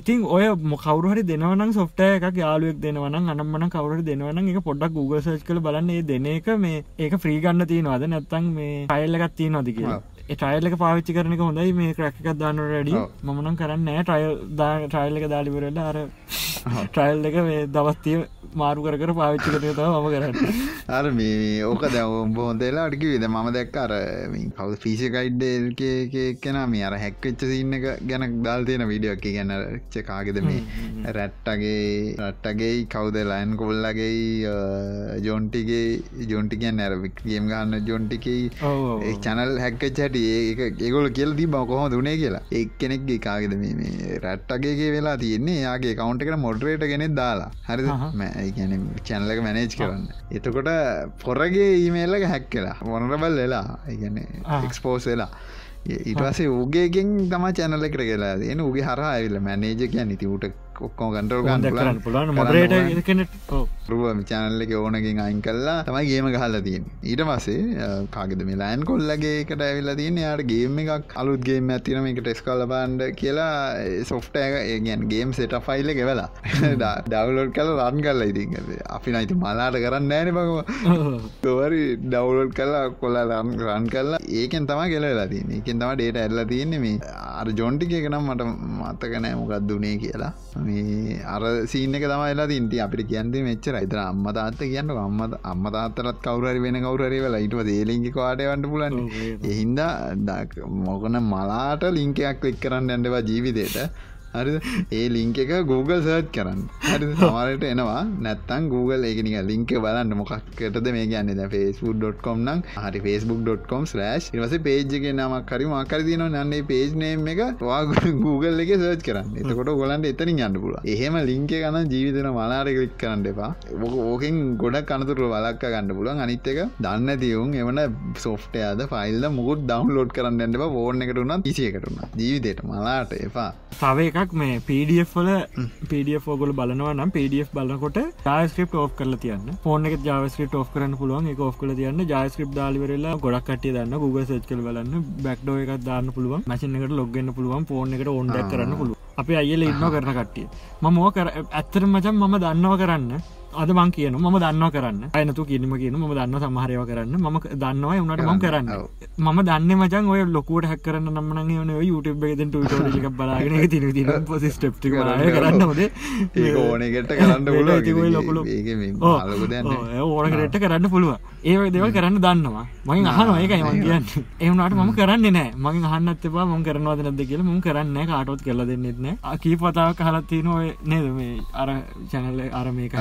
ඉතින් ඔය මොකවරුහරි දෙනවන සොෆ්ට එකක් යාලුවක් දෙනවන අනම්මන කවර දෙනවන එක පොඩක් Google සච් කල බලන්නේ. දෙන එක මේ ඒක ්‍රීගන්න තියෙනවාද? නැත්තං මේ අයල්ලගත් තිය නොදි කියලා ටයිල්ලක පාවිච්චි කරනක හොඳයි. මේ ක්‍රැක්කක් දාන්න රඩි මමනම් කරන්න ටයිල් ටයිල්ලක දාලිවරල අර ට්‍රයිල් එක මේ දවස්තිය මාරු කර කර පාවිච්චි කරන තම මම කරන්න. අර මේ ඕක දැවම් බොහොදලා අඩිකි විද මම දැක් අර කවු පිසි ගයිඩ්ඩ කෙන මේ අර හැක්වෙච්ච සින්න එක ගැන දල් තියෙන විඩියෝ එක. ගැන චකාගෙද මේ? රැට්ටගේ රට්ටගේ කවුද? ලයින් කොල්ලගේ ජොන්ටිගේ ජොන්ටිකන් ඇර වික්්‍රියම් ගන්න ජොන්ටිකයි චනල් හැක්කච හැට ඒ ඒගොල කියල දී බව කොහොම දුනේ කියලා. එක් කෙනෙක්ගේ කාගෙද මේ රැට්ටගේ වෙලා තියන්නේ. යාගේ කවන්ට එකට මොඩරේට ගෙනෙත් දාලා. හරි ගැන චැනලක මැනේජ් කරන්න. එතකොට පොරගේ ඊමේල්ලක හැක් කියලා මොනරබල් වෙලා ඉගැන එක්ස්පෝස් වෙලා. ඉටවසේ ඌගේගෙන් තම චැනල කර කියලා එන උගේ හර ඇවිල්ල මැනේජ කිය නිතිවට ඔක්කෝ කන්ටරල් ගන්න පුලන් රුව චානල්ල එක ඕනකින් අයින් කල්ලා තමයි ගේම ගහල්ල තියෙන් ඊට පසේ කාගෙද මේ ලෑන් කොල්ලගේ එකට ඇවිල්ල තියන යාට ගේම එකක් අලුත්ගේම ඇතිනම එක ටෙස් කල බන්ඩ කියලා සොෆ්ටෑක ඒගන් ගේම් සෙට ෆයිල්ල වෙලා ඩවලෝඩ් කල රන් කල්ල ඉතින් අපි නයිති මලාට කරන්න ෑන බගම තවරි ඩවලෝඩ් කල්ලා කොල්ලා රන් රන් කල්ලා ඒකෙන් තම කෙලලා තියන එකෙන් තම ඩේට ඇල්ල තියන්නේ මේ. අර ජොන්ටික එකනම් මට මත්තක නෑ මොකක් දුනේ කියලා මේ අර සීන එක තමයිලා තින්ට අපිට කියන්ති මෙච්චර ඉතර අම්ම තාත්ත කියන්න අම්ම අම්ම තාත්තරත් කවුරරි වෙන කවුරරි වෙලා ඉටව දේලින්ගි කාටවන්ට පුලන් එහින්ද මොකන මලාට ලිංකයක් ලික් කරන්න ඇඩවා ජීවිතයට හරි ඒ ලිංක එක Google සර්ච් කරන්න. හරි සමරට එනවා. නැත්තන් Google ඒකනික ලිංක බලන්න මොකක්කටද මේ ගන්න ෆස්බුක්.කොම් නම් හරි ෆස්බුක්.කොම් වස පේජ්ක නමක් හරි මකර තින නන්නේ පේජ් නේම් එක Google එක සර්ච් කරන්න. එතකොට ගොලන්ට එතනින් යන්න පුල එහෙම ලිංක ගන්න ජීවිතන මලාට කලික් කරන්න එපා. ඕකෙන් ගොඩ කනතුර වලක්ක ගන්න පුළුවන්. අනිත් එක දන්න තියවුන් එවන සෝෆ්ටයාද ෆයිල්ල මුකුත් ඩවන්ලෝඩ් කරන්න ඇන්නව ෝන එකටුන තිසියකටුන ජීවිතයට මලාට එපා. තව එකක් මේ පඩF වල පඩ ෝගල බලනවා නම් පඩF බලකොට ජස්ක්‍රප් ෝ් කරල තියන්න. ෆෝන එක ජාවස්ක්‍රප් ෝ් කරන පුළුවන්. එක ෝ් කල තියන්න. ජස්ක්‍රප් දාලිවරලා ගොඩක් කටිය දන්න Google සච් කල බලන්න. බැක්්ඩෝ එකක් දාන්න පුළුවන්. මසිනකට ලොගන්න පුළුවන්. ෆෝන එකට ඔොන්ඩ කරන්න පුළුව අප අයල ඉන්න කරන කට්ටිය. මම ඕකර ඇත්තර මචන් මම දන්නව කරන්න අද මං කියන ම දන්න කරන්න. අයනතු කියනම කියන ම දන්න සමහරයව කරන්න. ම දන්නවා උනට මම කරන්න. මම දන්න මචන් ඔය ලොකුවට හැක් කරන්න නම්මන න YouTube ෙදට ක බලාගෙන ති පොසි ස්ටප් කරන්න ොද ඕනකට කරන්න ලොකුලු ඕනකරට කරන්න පුළුව ඒ දෙව කරන්න දන්නවා. මගින් අහන ඒකයි මං කියන්න. එවනට මම කරන්න නෑ මගින් අහන්නත්තපා ම කරනවාද නැද කියල ම කරන්න කාටොත් කරල දෙන්නෙත්න කී පතාව කහලත්තිය නොව නේද? මේ අර චැනල්ල අර මේක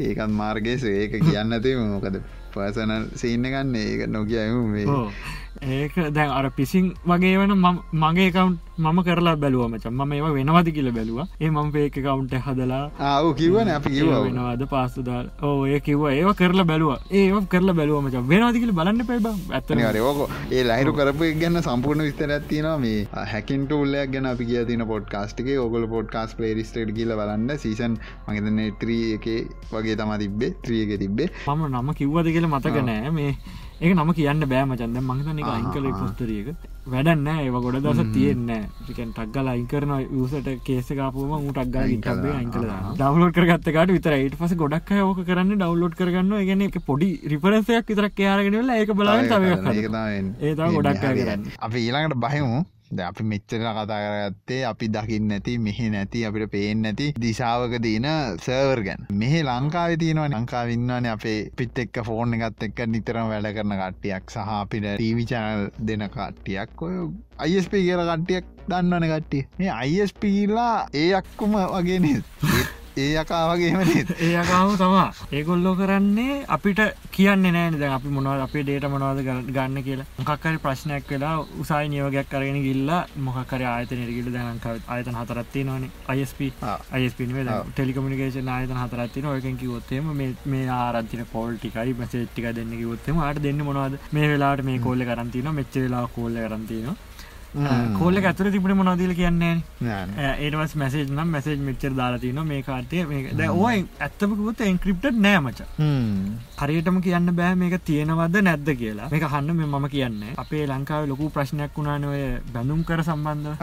ඒකත් මාර්ගේස ඒක කියන්න ඇති මොකද? පසනල් සීන්න ගන්න ඒක නොකියම මේ ඒක දැන් අර පිසින් වගේ වන මගේ කවුන්් මම කරලා බැලුව මචන් ම ඒවා වෙනවද කියල බැලුව. ඒ මම පේක කවුන්ට හදලා ආව කිවන අපි වෙනවාද පාස්සුදාල් ඕය කිව ඒව කරලා බැලුව. ඒ කරලා බැලුව මච. වෙනවාදිකල බලන්න පැබ ඇත්තන රයෝක ඒ ලයිරු කරපු ගන්න සම්පූර්ණ විස්තර ඇතින මේ හැකින්ට උල්ලයක් ගැන අපි කිය තින පොඩ්කාස්ටේ ඔගල පොඩ්කාස් පලේරිස්ටේට කියල බලන්න. සීසන් මගතන ත්‍රී එක වගේ තම තිබ්බේ. ත්‍රියක තිබ්බේ. මම නම කිව්වද කියල මතක නෑ. මේ ඒක නම කියන්න බෑම චන්ද මහිතන එක. අයිංකල පොස්තරියක වැඩන්න ඒව ගොඩ දස තියෙන්න ටිකන් ටක්ගල අයිකරන යසට කේසකාපුම ටක්ගල ඉටබේ අයිකල ඩවලෝඩ් කරගත්තකට විතරයිට පස ගොඩක් ඕක කරන්න ඩවලෝඩ් කරගන්න. ගැන එක පොඩි රිපරන්සයක් විතරක් යාරගෙනල ඒක බලාගෙන තව ඒ ගොඩක් කරන්න. අපි ඊළඟට බහිමු අපි මෙච්චර කතා කරගත්තේ අපි දකින්න නැති මෙහි නැති අපිට පේෙන් නැති දිසාාවක දීන සර්වර් ගැන්. මෙහි ලංකාව තියනවා ලංකාවින්නවන අපේ පිත් එක්ක ෆෝර්න් එකත් එක්ක නිතරම වැඩ කරන කට්ටියක් සහ අපිට ටීවිචනල් දෙන කට්ටියක්. ඔය අයිස්ප කියල කට්ටියක් දන්නවන කට්ටිය. මේ අයිස්පීලා ඒ අක්කුම වගේ ඒ යකා වගේම ඒ යකාම තමා ඒගොල්ලෝ කරන්නේ අපිට කියන්න නෑනද අපි මොනවද අපේ ඩේට මොනවද ගන්න කියලා. මොකක්කරි ප්‍රශ්නයක් වෙලා උසයි නියෝගයක් කරගෙන ගිල්ලා මොකකර ආයතන නිරගිල දැනක ආයතන හතරත්ති නොන අයිස්ප අයිස්ප ටෙලිකමිකේෂන් ආයතන හතරත්තින ඔයකැන් කිවොත්තේම මේ ආරන්තින කෝල්ටිකයි මසේට්ටික දෙන්න කිවොත්තම අට දෙන්න මොනවද? මේ වෙලාට මේ කොල්ල කරන්තින මෙච්ච වෙලා කොල්ල කරන්තිනවා කෝල්ල ඇතුර තිබට මොනදීල කියන්නේ ඒටවස් මැසේජ් නම් මැසේජ් මෙච්චර දාලාතින මේ කාටය ද ඕයි ඇත්තමකුත් එන්ක්‍රප්ට නෑමච හරියටම කියන්න බෑ මේක තියෙනවද නැද්ද කියලා. මේක හන්න මේ මම කියන්න. අපේ ලංකාව ලොකු ප්‍රශ්නයක් වුණානොය බැඳුම් කර සම්බන්ධ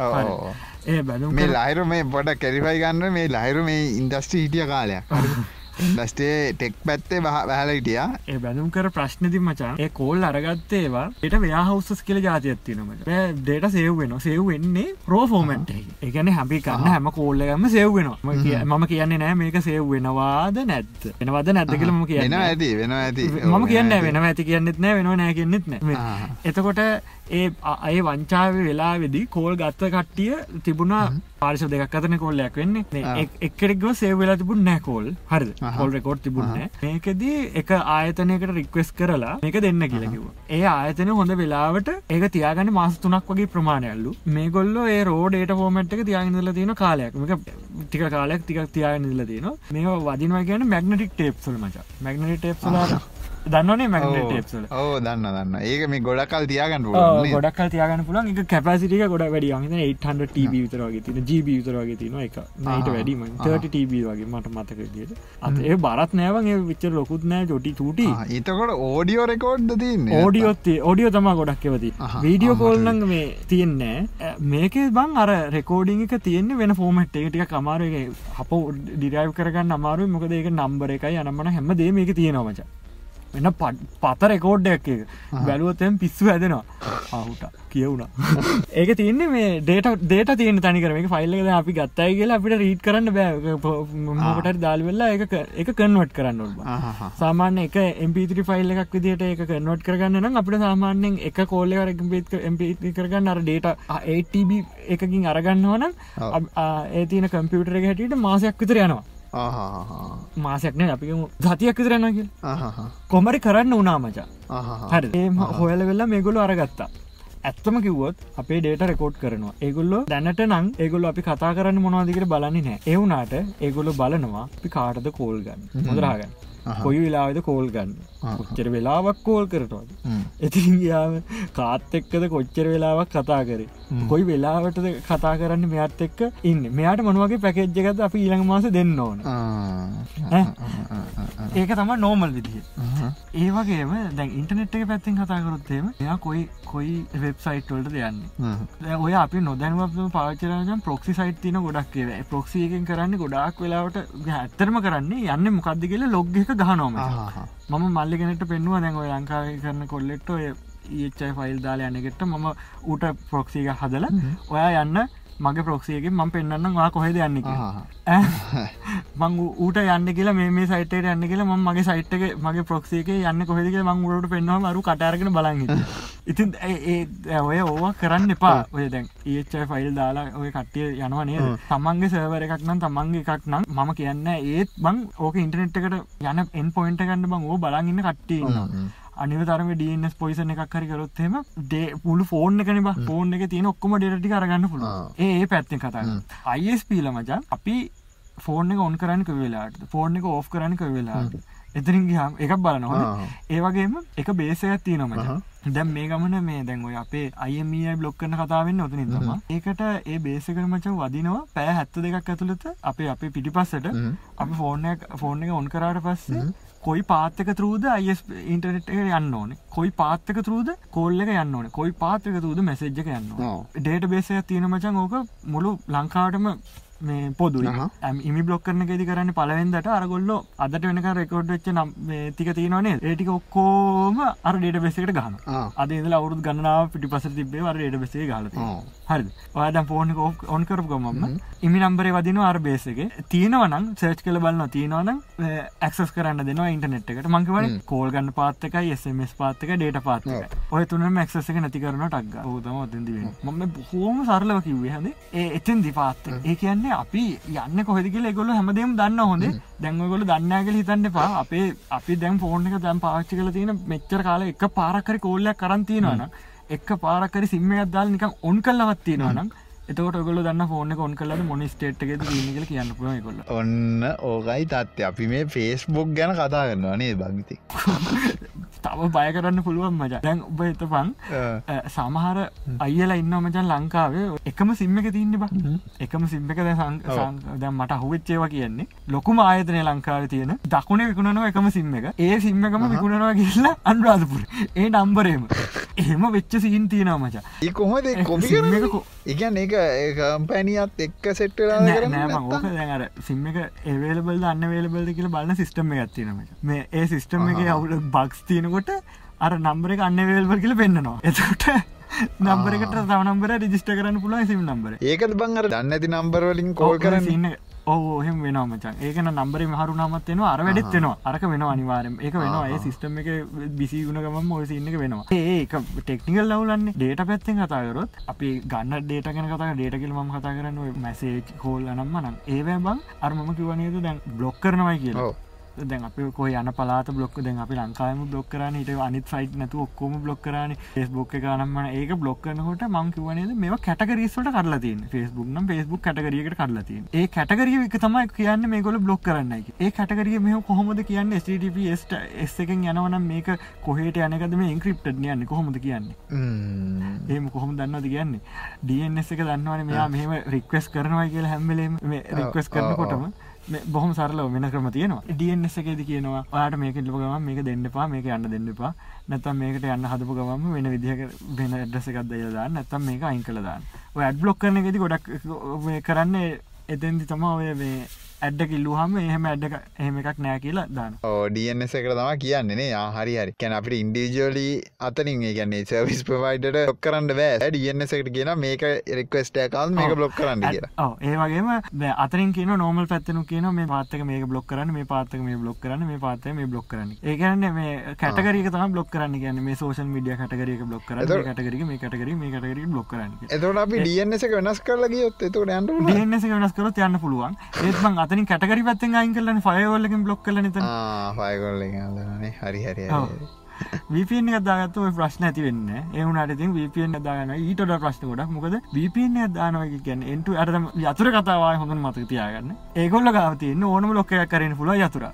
ඒ බැඳුම් මේ ලයිරු මේ බොඩ කැරිෆයි ගන්න. මේ ලයිරු මේ ඉන්දස්ට්‍රී හිටිය කාලයක් දස්ටේ ටෙක් පැත්තේ වැහලටිය ඒ බැනුම් කර ප්‍රශ්නති මචා ඒ කෝල් අරගත්තේවා එට ව්‍යහවස් කියල ජාතියත්තිනමට ඩේට සේව් වෙන සේව් වෙන්නේ ප්‍රෝ ෆෝමන්ට එකන හැපි කන්න හැම කෝල්ලගම සේව් වෙනවා. මම කියන්නේ නෑ මේක සේව් වෙනවාද නැත් එනවද නැද්ද කියලම වෙන කියන්න ඇති වෙන ඇති. මම කියන්න වෙන ඇති. කියන්නෙත් නෑ වෙන නෑ කියන්නෙත් නෑ. එතකොට ඒ අය වංචාව වෙලාවෙදි කෝල් ගත්ත කට්ටිය තිබුණා පාරිශ දෙයක් අතන කොල්ලයක් වෙන්නේ. එක්කෙක්ව සේවෙලා තිබුණ නෑ කෝල් හරි කොල් රෙකෝඩ් තිබුණ මේකදී එක ආයතනයකට රික්වෙස් කරලා මේක දෙන්න කියලකිව ඒ ආයතන හොඳ වෙලාවට ඒක තියාගන්න මාස තුනක් වගේ ප්‍රමාණයල්ලු මේගොල්ල ඒ රෝඩේට ෆෝමට් එක තියාගන්නල තියෙන කාලයක්. ටික කාලයක් තික තියාගන්නල තියෙන මේ වදිනවා කියන මැගනටික් ටේප්සල් මච. මැගනටි ටේප්සල දන්නනේ මැගනට ටේප්සල ඕ දන්න දන්න ඒක මේ ගොඩක්කල් තියාගන්න ගොඩක් තියාගන්න පුලන් එක කැපසිටික ගොඩ වැඩි න්න 800 ටබ විතරගේ තින ජීබ විතරගේ තින එක. නට වැඩීම 30 ටබ වගේ මට මතක දිට අත ඒ බරත් නෑවගේ විච්චර ලොකුත් නෑ චොටි චුටි. ඒතකොට ඕඩියෝ රෙකෝඩ්ද තින්න ඕඩියෝත්තේ ඕඩියෝ තම ගොඩක් එවති වීඩියෝ කෝල්නඟ මේ තියෙන්නේ මේක බං අර රෙකෝඩිං එක තියෙන්නේ වෙන ෆෝමට් එක. ටික කමාරුගේ හප ඩිරයිව් කරගන්න අමාරු මොකද ඒක නම්බර එකයි අනම්මන හැම දේ මේක තියෙනවමචා එන්න පත රෙකෝඩ්ඩයක් එක බැලුවතෙන් පිස්සු ඇදෙනවා ආහුට. කියවුණා. ඒක තියන්නේ මේ ඩේට දේට තියන තනිකර මේ ෆයිල්ලද අපි ගත්තයි කියලා අපිට රීට් කරන්න බෑමකට දාල්වෙල්ලා එක එක කන්වට කරන්න ඔබ සාමාන්‍ය එක එම්පිත්‍රි ෆයිල් එකක් විදිට එක කන්වට කරගන්න නම් අපිට සාමාන්‍යෙන් එක කෝල්ලවර එම්පි කරගන්න අර ඩේට ඒටබ එකකින් අරගන්නවනම් ඒ තියන කම්පියුටර එක හැටියට මාසයක් විතර යනවා මාසයක්න අපි ගතියක් විතරන්නග කොමරි කරන්න උනාමචා හරි ඒම හොයල වෙල්ලා මේගොලු අරගත්තා. ඇත්තම කිව්වොත් අපේ ඩේට රෙකෝඩ් කරනවා. ඒගොල්ලො දැනට නං ඒගොල්ල අපි කතා කරන්න මොනවාදිකට බලන්නේ නෑ. එවුනාට ඒගොල්ලො බලනවා අපි කාටද කෝල් ගන්න. මුදරාගන්න කොයි වෙලාවෙද කෝල් ගන්න? කොච්චර වෙලාවක් කෝල් කරටවද ඉතින් ගියාම කාත් එක්කද කොච්චර වෙලාවක් කතා කරේ? කොයි වෙලාවටද කතා කරන්න මෙත් එක්ක ඉන්න? මෙයාට මොනවගේ පැකෙජ්ජකද අපි ඊළඟ මාස දෙන්න ඕන? ඒක තම නෝමල් විදිහ ඒ වගේම දැන් ඉන්ටනෙට් එක පැත්තිෙන් කතාකරොත්තේම එයා කොයි කොයි වෙබ්සයිට් වලට දෙයන්නේ ඔය අපි නොදැනුවම පාචරජම් ප්‍රොක්සි සයිට් තින ගොඩක් ඒ ප්‍රොක්සියකින් කරන්න ගොඩක් වෙලාවට ඇත්තරම කරන්නේ යන්න මොකක්ද කියල ලොග් එක ගහනොම මම මල්ලිගෙනට පෙන්වා දැන් ලංකාව කරන කොල්ලෙට්ට ඔය ඒච්චයි ෆයිල් දාල යනගෙට මම ඌට ප්‍රොක්සික හදල ඔයා යන්න මගේ ප්‍රොක්සියගේ මම පෙන්න්න වා කොහෙද යන්න මං ඌට යන්න කියලා මේ සයිට යන්න කියලා ම මගේ සයිට්ක මගේ ප්‍රොක්සියක යන්න කොහෙදක මං ුවට පෙන්වා මරු කටාරගෙන බලන්න ඉතින් ඒ ඔය ඕවා කරන්න එපා. ඔය දැන් ඒච්චයි ෆයිල් දාලා ඔය කට්ටිය යනවනේ තමන්ගේ සවර එකක් නම් තමන්ගේ එකක් නම් මම කියන්න ඒත් බං ඕක ඉන්ටනෙට් එකට යන එන් පොයින්ට ගන්න බං ඕ බලගන්න කට්ටිය අනිවතරම ඩස් පොයිසන එකක් හරි කරොත්හෙම ඩේ පුළු ෆෝර්න් එකන ෆෝර්න් එක තියෙන ඔක්කොම ඩෙටි කරගන්න පුළ ඒ පැත්තෙන් කතා අයිස්පීල මචා අපි ෆෝර්න එක ඔන් කරන්න වෙලාට ෆෝර්න එක ඕ් කරන්න වෙලාට එතරින් ගහම් එකක් බලනවා ඒවගේම එක බේසයක් තියනොම දැම් මේ ගමන මේ දැන් ඔය අපේ අයමයි බ්ලොක් කන කතාවෙන්න ඔතනින් තම ඒකට ඒ බේසකර මච වදිනවා පෑ හැත්ත දෙකක් ඇතුළත අපේ අපේ පිටිපස්සට. අපි ෆෝර්න ෆෝර්න එක ඔන් කරාට පස්සේ කොයි පාත්තක තරූද අයිස් ඉන්ටනෙට් එක යන්න ඕන. කොයි පාත්තක තරූද කොල්ල එක යන්න ඕන. කොයි පාත්තක තුූද මැසෙජ්ක යන්න ඩේට බේසයක් තියෙන මචන් ඕක මුළු ලංකාටම මේ පොදු ඉමි බ්ලොක් කරන ෙදි කරන්න පලවෙන්දට අරගොල්ල අදට වෙනක රෙකෝඩ් වෙච්ච නම් තික තියෙනවනේ ඒටික ඔක්කෝම අර ඩේට බෙසකට ගහන අද ඉදල අවුරුත් ගන්නාව පිටි පස තිබේ වර ඩේට බෙසේ ගල හරි ඔයාද ෆෝන් ඔන් කරපුගමම ඉමි නම්බරේ වදින අර බේසගේ තියෙනවනම් සර්ච් කල බලන්න තියෙනවනම් ඇක්සස් කරන්න දෙනවා ඉන්ටනෙට් එකට. මංකවට කෝල් ගන්න පාත්තකයි එස්මස් පාත්තක ඩේට පාත්තක ඔය තුනම ඇක්සස එක නැති කරන ටක්ග හතම අතන්දිවෙන මම බොහෝම සරලව කිව්වේ. හද ඒ එතෙන් දිපාත්ත ඒ කියන්නේ අපි යන්න කොහෙදිකල ගොල හැමදේම දන්න හොඳේ. දැන්ගොල දන්නෑගල හිතන්න එපා. අපේ අපි දැම් ෆෝර්න එක දැම් පාච්චි කල තියෙන මෙච්චර කාල එක පාරක්කරි කෝල්ලයක් කරන්තියෙනවන එක් පාරක්කරි සිම්මයක් දල් නිකම් ඔන් කල්ලවත්තියෙනවනම් එතකොට ගොල දන්න ෆෝන කොන් කලද මොන ස්ටේට් එක දීනකල කියන්න පුල කොල්ල ඔන්න ඕකයි තත්ය අපි මේ ෆේස්බුක් ගැන කතා කරනවා නේ භගිති තව බය කරන්න පුළුවන් මච. දැන් ඔබ එතපන් සමහර අයිලා ඉන්න මචන් ලංකාවේ. එකම සිම්ම එක තින්න බ. එකම සිම්ම එක දැ මට හුවෙච්චේවා කියන්නේ ලොකුම ආයතනය ලංකාව තියෙන දකුණ විකුණනවා එකම සිම්ම එක. ඒ සිම්ම එකම විකුණනවා කියලා අන්රාධපුර. ඒ නම්බරේම එහෙම. වෙච්ච සිහින් තියෙනවා මචා. ඒ කොහොද කොමි එකගැන් ඒක කම්පැනියත් එක්ක සෙට්ටලා නෑ නෑ මං ඕක දැන් අර සිම් එක ඒවේලබල් අන්න වේලබල්ද කියල බලන්න සිස්ටම් එක ඇතිනම මේ ඒ සිස්ටම් එක අවුල බක්ස් තියනකොට අර නම්බර එක අන්න වේල්බල් කියල පෙන්න්නනවා එතට නම්බරකට තවනම්බර රිජිස්ට කරන්න පුළුවන් සිම් නම්බර ඒකත් බංගර දන්න ඇති නම්බරවලින් කෝල් කරන්න? ඉන්න ඕහෙම වෙන මචන් ඒකන නම්බර මහරු නමත් වෙනවා අර වැඩත් වෙනවා. අරක වෙන අනිවාරම එක වෙනවා. ඒ සිස්ටම් එක බිසි ගුණගම ඔය සින්න එක වෙනවා. ඒක ටෙක්නිකල් ලවලන්න ඩේට පැත්තෙන් කතාකරොත් අපි ගන්න ඩේට ගැන කතා ඩේට කියල ම කතා කරන්න මැසේ කෝල් අනම්ම නම්. ඒවෑ බං අර්මම කිවනේද දැන් බ්ලොක් කරනවයි කියලා දැන් අප කො යන පලාත බ්ලොක් දැන් අපි ලංකාම බ්ලොක් කරන ට අනිත් ෆයිට් නැතු ඔක්කොම බ්ලොක් කරන ෆෙස්බුක් එකනම්ම ඒක බ්ලොක් කරනකොට මං කිවනේද මේ කටකරීස්වට කරලතින් ෆෙස්බුක් නම් ෆෙස්බුක් කටකරියකට කරලතින් ඒ කටකරිය එක තමයි කියන්න මේ ගොල බ්ලොක් කරන්න ඒ කටකරිය මෙහ කොහොමද කියන්න? ස්ටපස්ට එස් එකෙන් යනවනම් මේක කොහට යනකද මේ ඉන්ක්‍රප්ට යන්න. කොහොමද කියන්නේ? ඒම කොහොම දන්නවද කියන්නේ? ඩස් එක දන්නවන මෙයා මෙහම රික්වස් කරනවා කියලා හැම්බලේම රික්වස් කරනකොටම බොහම සරලව වෙන ක්‍රම තියෙනවා. ඩස් එකේද කියනවා යාට මේක ලිපගම මේක දෙන්නපා මේක යන්න දෙන්නපා නැතම් මේකට යන්න හදපු ගම වෙන විදිහ වෙන ඇඩ්‍රස එකක් දයදා නැතම් මේක අයින් කළදාන්න ඔය ඇඩ් බ්ලොක් කරන එකෙති ගොඩක් කරන්න එතැන්දි තමා ඔය මේ ඇඩ්ඩ කිල්ලුහම එහෙම ඇඩ්ඩ එහෙම එකක් නෑ කියලා දාන්න ඩස් එකට තම කියන්නේනේ හරි හරි. කැන අපට ඉන්ඩිජෝලි අතරින් ගන්නේ සවිස් ප්‍රවයිඩට ොක් කරන්න බෑ. ඩස් එකට කියන මේක රෙක්වස්ට කාල් මේක බ්ලොක් කරන්න කියලා. ඒ වගේම අතරින් කියන නෝමල් පැත්තනු කියන මේ පාත්තක මේ බ්ලොක් කරන්න මේ පාත්තක මේ බ්ලොක් කරන්න මේ පාතය මේ බ්ලොක් කරන්න ඒකන්න මේ කටගරක තම බ්ලොක් කරන්න කියන්න. මේ සෝෂල් මිඩිය කටගරක බ්ලොක් කරන්න කටගර මේ කටගර මේ කටගර බ්ලොක් කරන්න එතට අපි ඩස් එක වෙනස් කරලග යොත් එතට ඩස් එක වෙනස් කරත් යන්න පුළුවන්. ඒත්මන් අතනින් කටගරි පැත්තෙන් අයින් කරලන ෆයවල්ලකින් බ්ලොක් කල නත ෆයකොල්ල හරි හරි වපන් දාගත්ත ප්‍රශ්න ඇති වෙන්න එවුනට ති වපන් දාගන ඊට ප්‍රශ්න ගොඩක්. මොකද වපන් දානවක කියන්න එන්ට අර යතුර කතාවය හොඳ මතක තියාගන්න. ඒගොල්ල ගවතියන්න ඕනම ලොක්කයක් කරන පුල යතුර.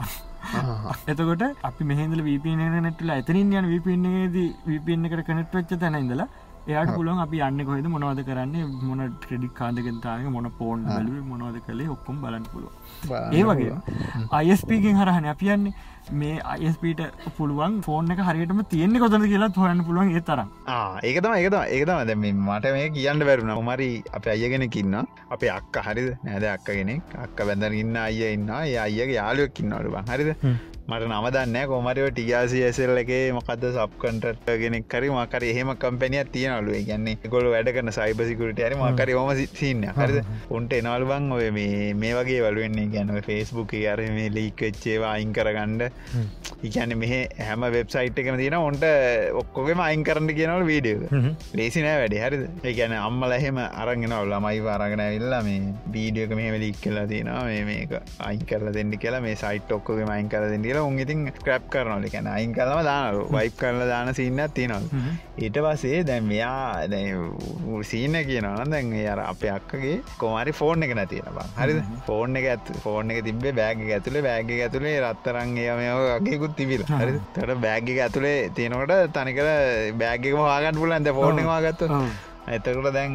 එතකොට අපි මෙහදල වපන නැටල ඇතරින් යන වපන්නේද වපන්න එකට කනට වෙච්ච තැන ඉඳලා එයාට පුළුවන් අපි යන්න කොහෙද මොනවද කරන්නේ මොන ට්‍රෙඩික් කාදගෙන්තාගේ මොන පෝන් බලුව මොනවද කළේ ඔක්කොම් බලන්න පුළුව ඒ වගේ. අයිස්පීගෙන් හරහන අපියන්නේ මේ අයිස්පීට පුළුවන් ෆෝන් එක හරියටම තියෙන්නේ කොතද කියලා හොයන්න පුළුවන් ඒ තරම්. ඒකතම ඒකත ඒකතම දැම මට මේ කියන්න බැරුණ මරි අප අයගෙනකින්න අප අක්ක හරිද? නැද? අක්ක කෙනෙක්. අක්ක බැඳර ඉන්න අය ඉන්න ඒ අයගේ යාලුවක්කින්නවරුවන් හරිද මට නමදන්න කොමරිව ටිගාසි ඇසල් එකේ මොකද සබ්කන්ටට ගෙනෙක් කරි මකර එහෙම කම්පැනියක් තියෙනලු ගැන්නේ ගොල වැඩ කන සයිබසිකුරට ඇරි මකර ෝම සින්න හරිද? උන්ට එනවල් බං ඔය මේ වගේ වලුවන්නේ ගැනව ෆෙස්බුක් අර මේ ලීක්වෙච්චේවා අයින් කරගණ්ඩ ඉගැන මෙහ හැම වෙබ්සයිට් එකම තියෙන ඔන්ට ඔක්කොගේම අයින් කරන්න කියනවල වීඩියෝ ලේසිනෑ වැඩ. හරිද? ඒගැන අම්මල එහෙම අරගෙනවල් ළමයි වාරගෙන ඇවිල්ලා මේ බීඩියක මෙහම ලික් කලා තියෙනවා. මේ මේක අයින් කරල දෙන්න කියලා මේ සයිට් ඔක්කොගේ මයින් කර දෙන්න කියලා උන් ඉතින් ක්‍රප් කරනොල කැන අයින් කලම දානලු වයිප් කරල දාන සින්නත් තියනොල් ඊට පසේ දැන් මෙයා සීන කියනවා දැන් අර අප අක්කගේ කොමරි ෆෝර්න් එක නැතියෙනවා හරි ෆෝර්න් එක ඇත් ෆෝර්න් එක තිබේ බෑග ඇතුළේ බෑග ඇතුළේ රත්තරන් ඒමයෝගේකුත් තිබිල. හරි තට බෑග ඇතුළේ තියෙනකොට තනිකර බෑගක වාගන්න පුලන්ද ෆෝර්න් වාගත්තු එතකට දැන්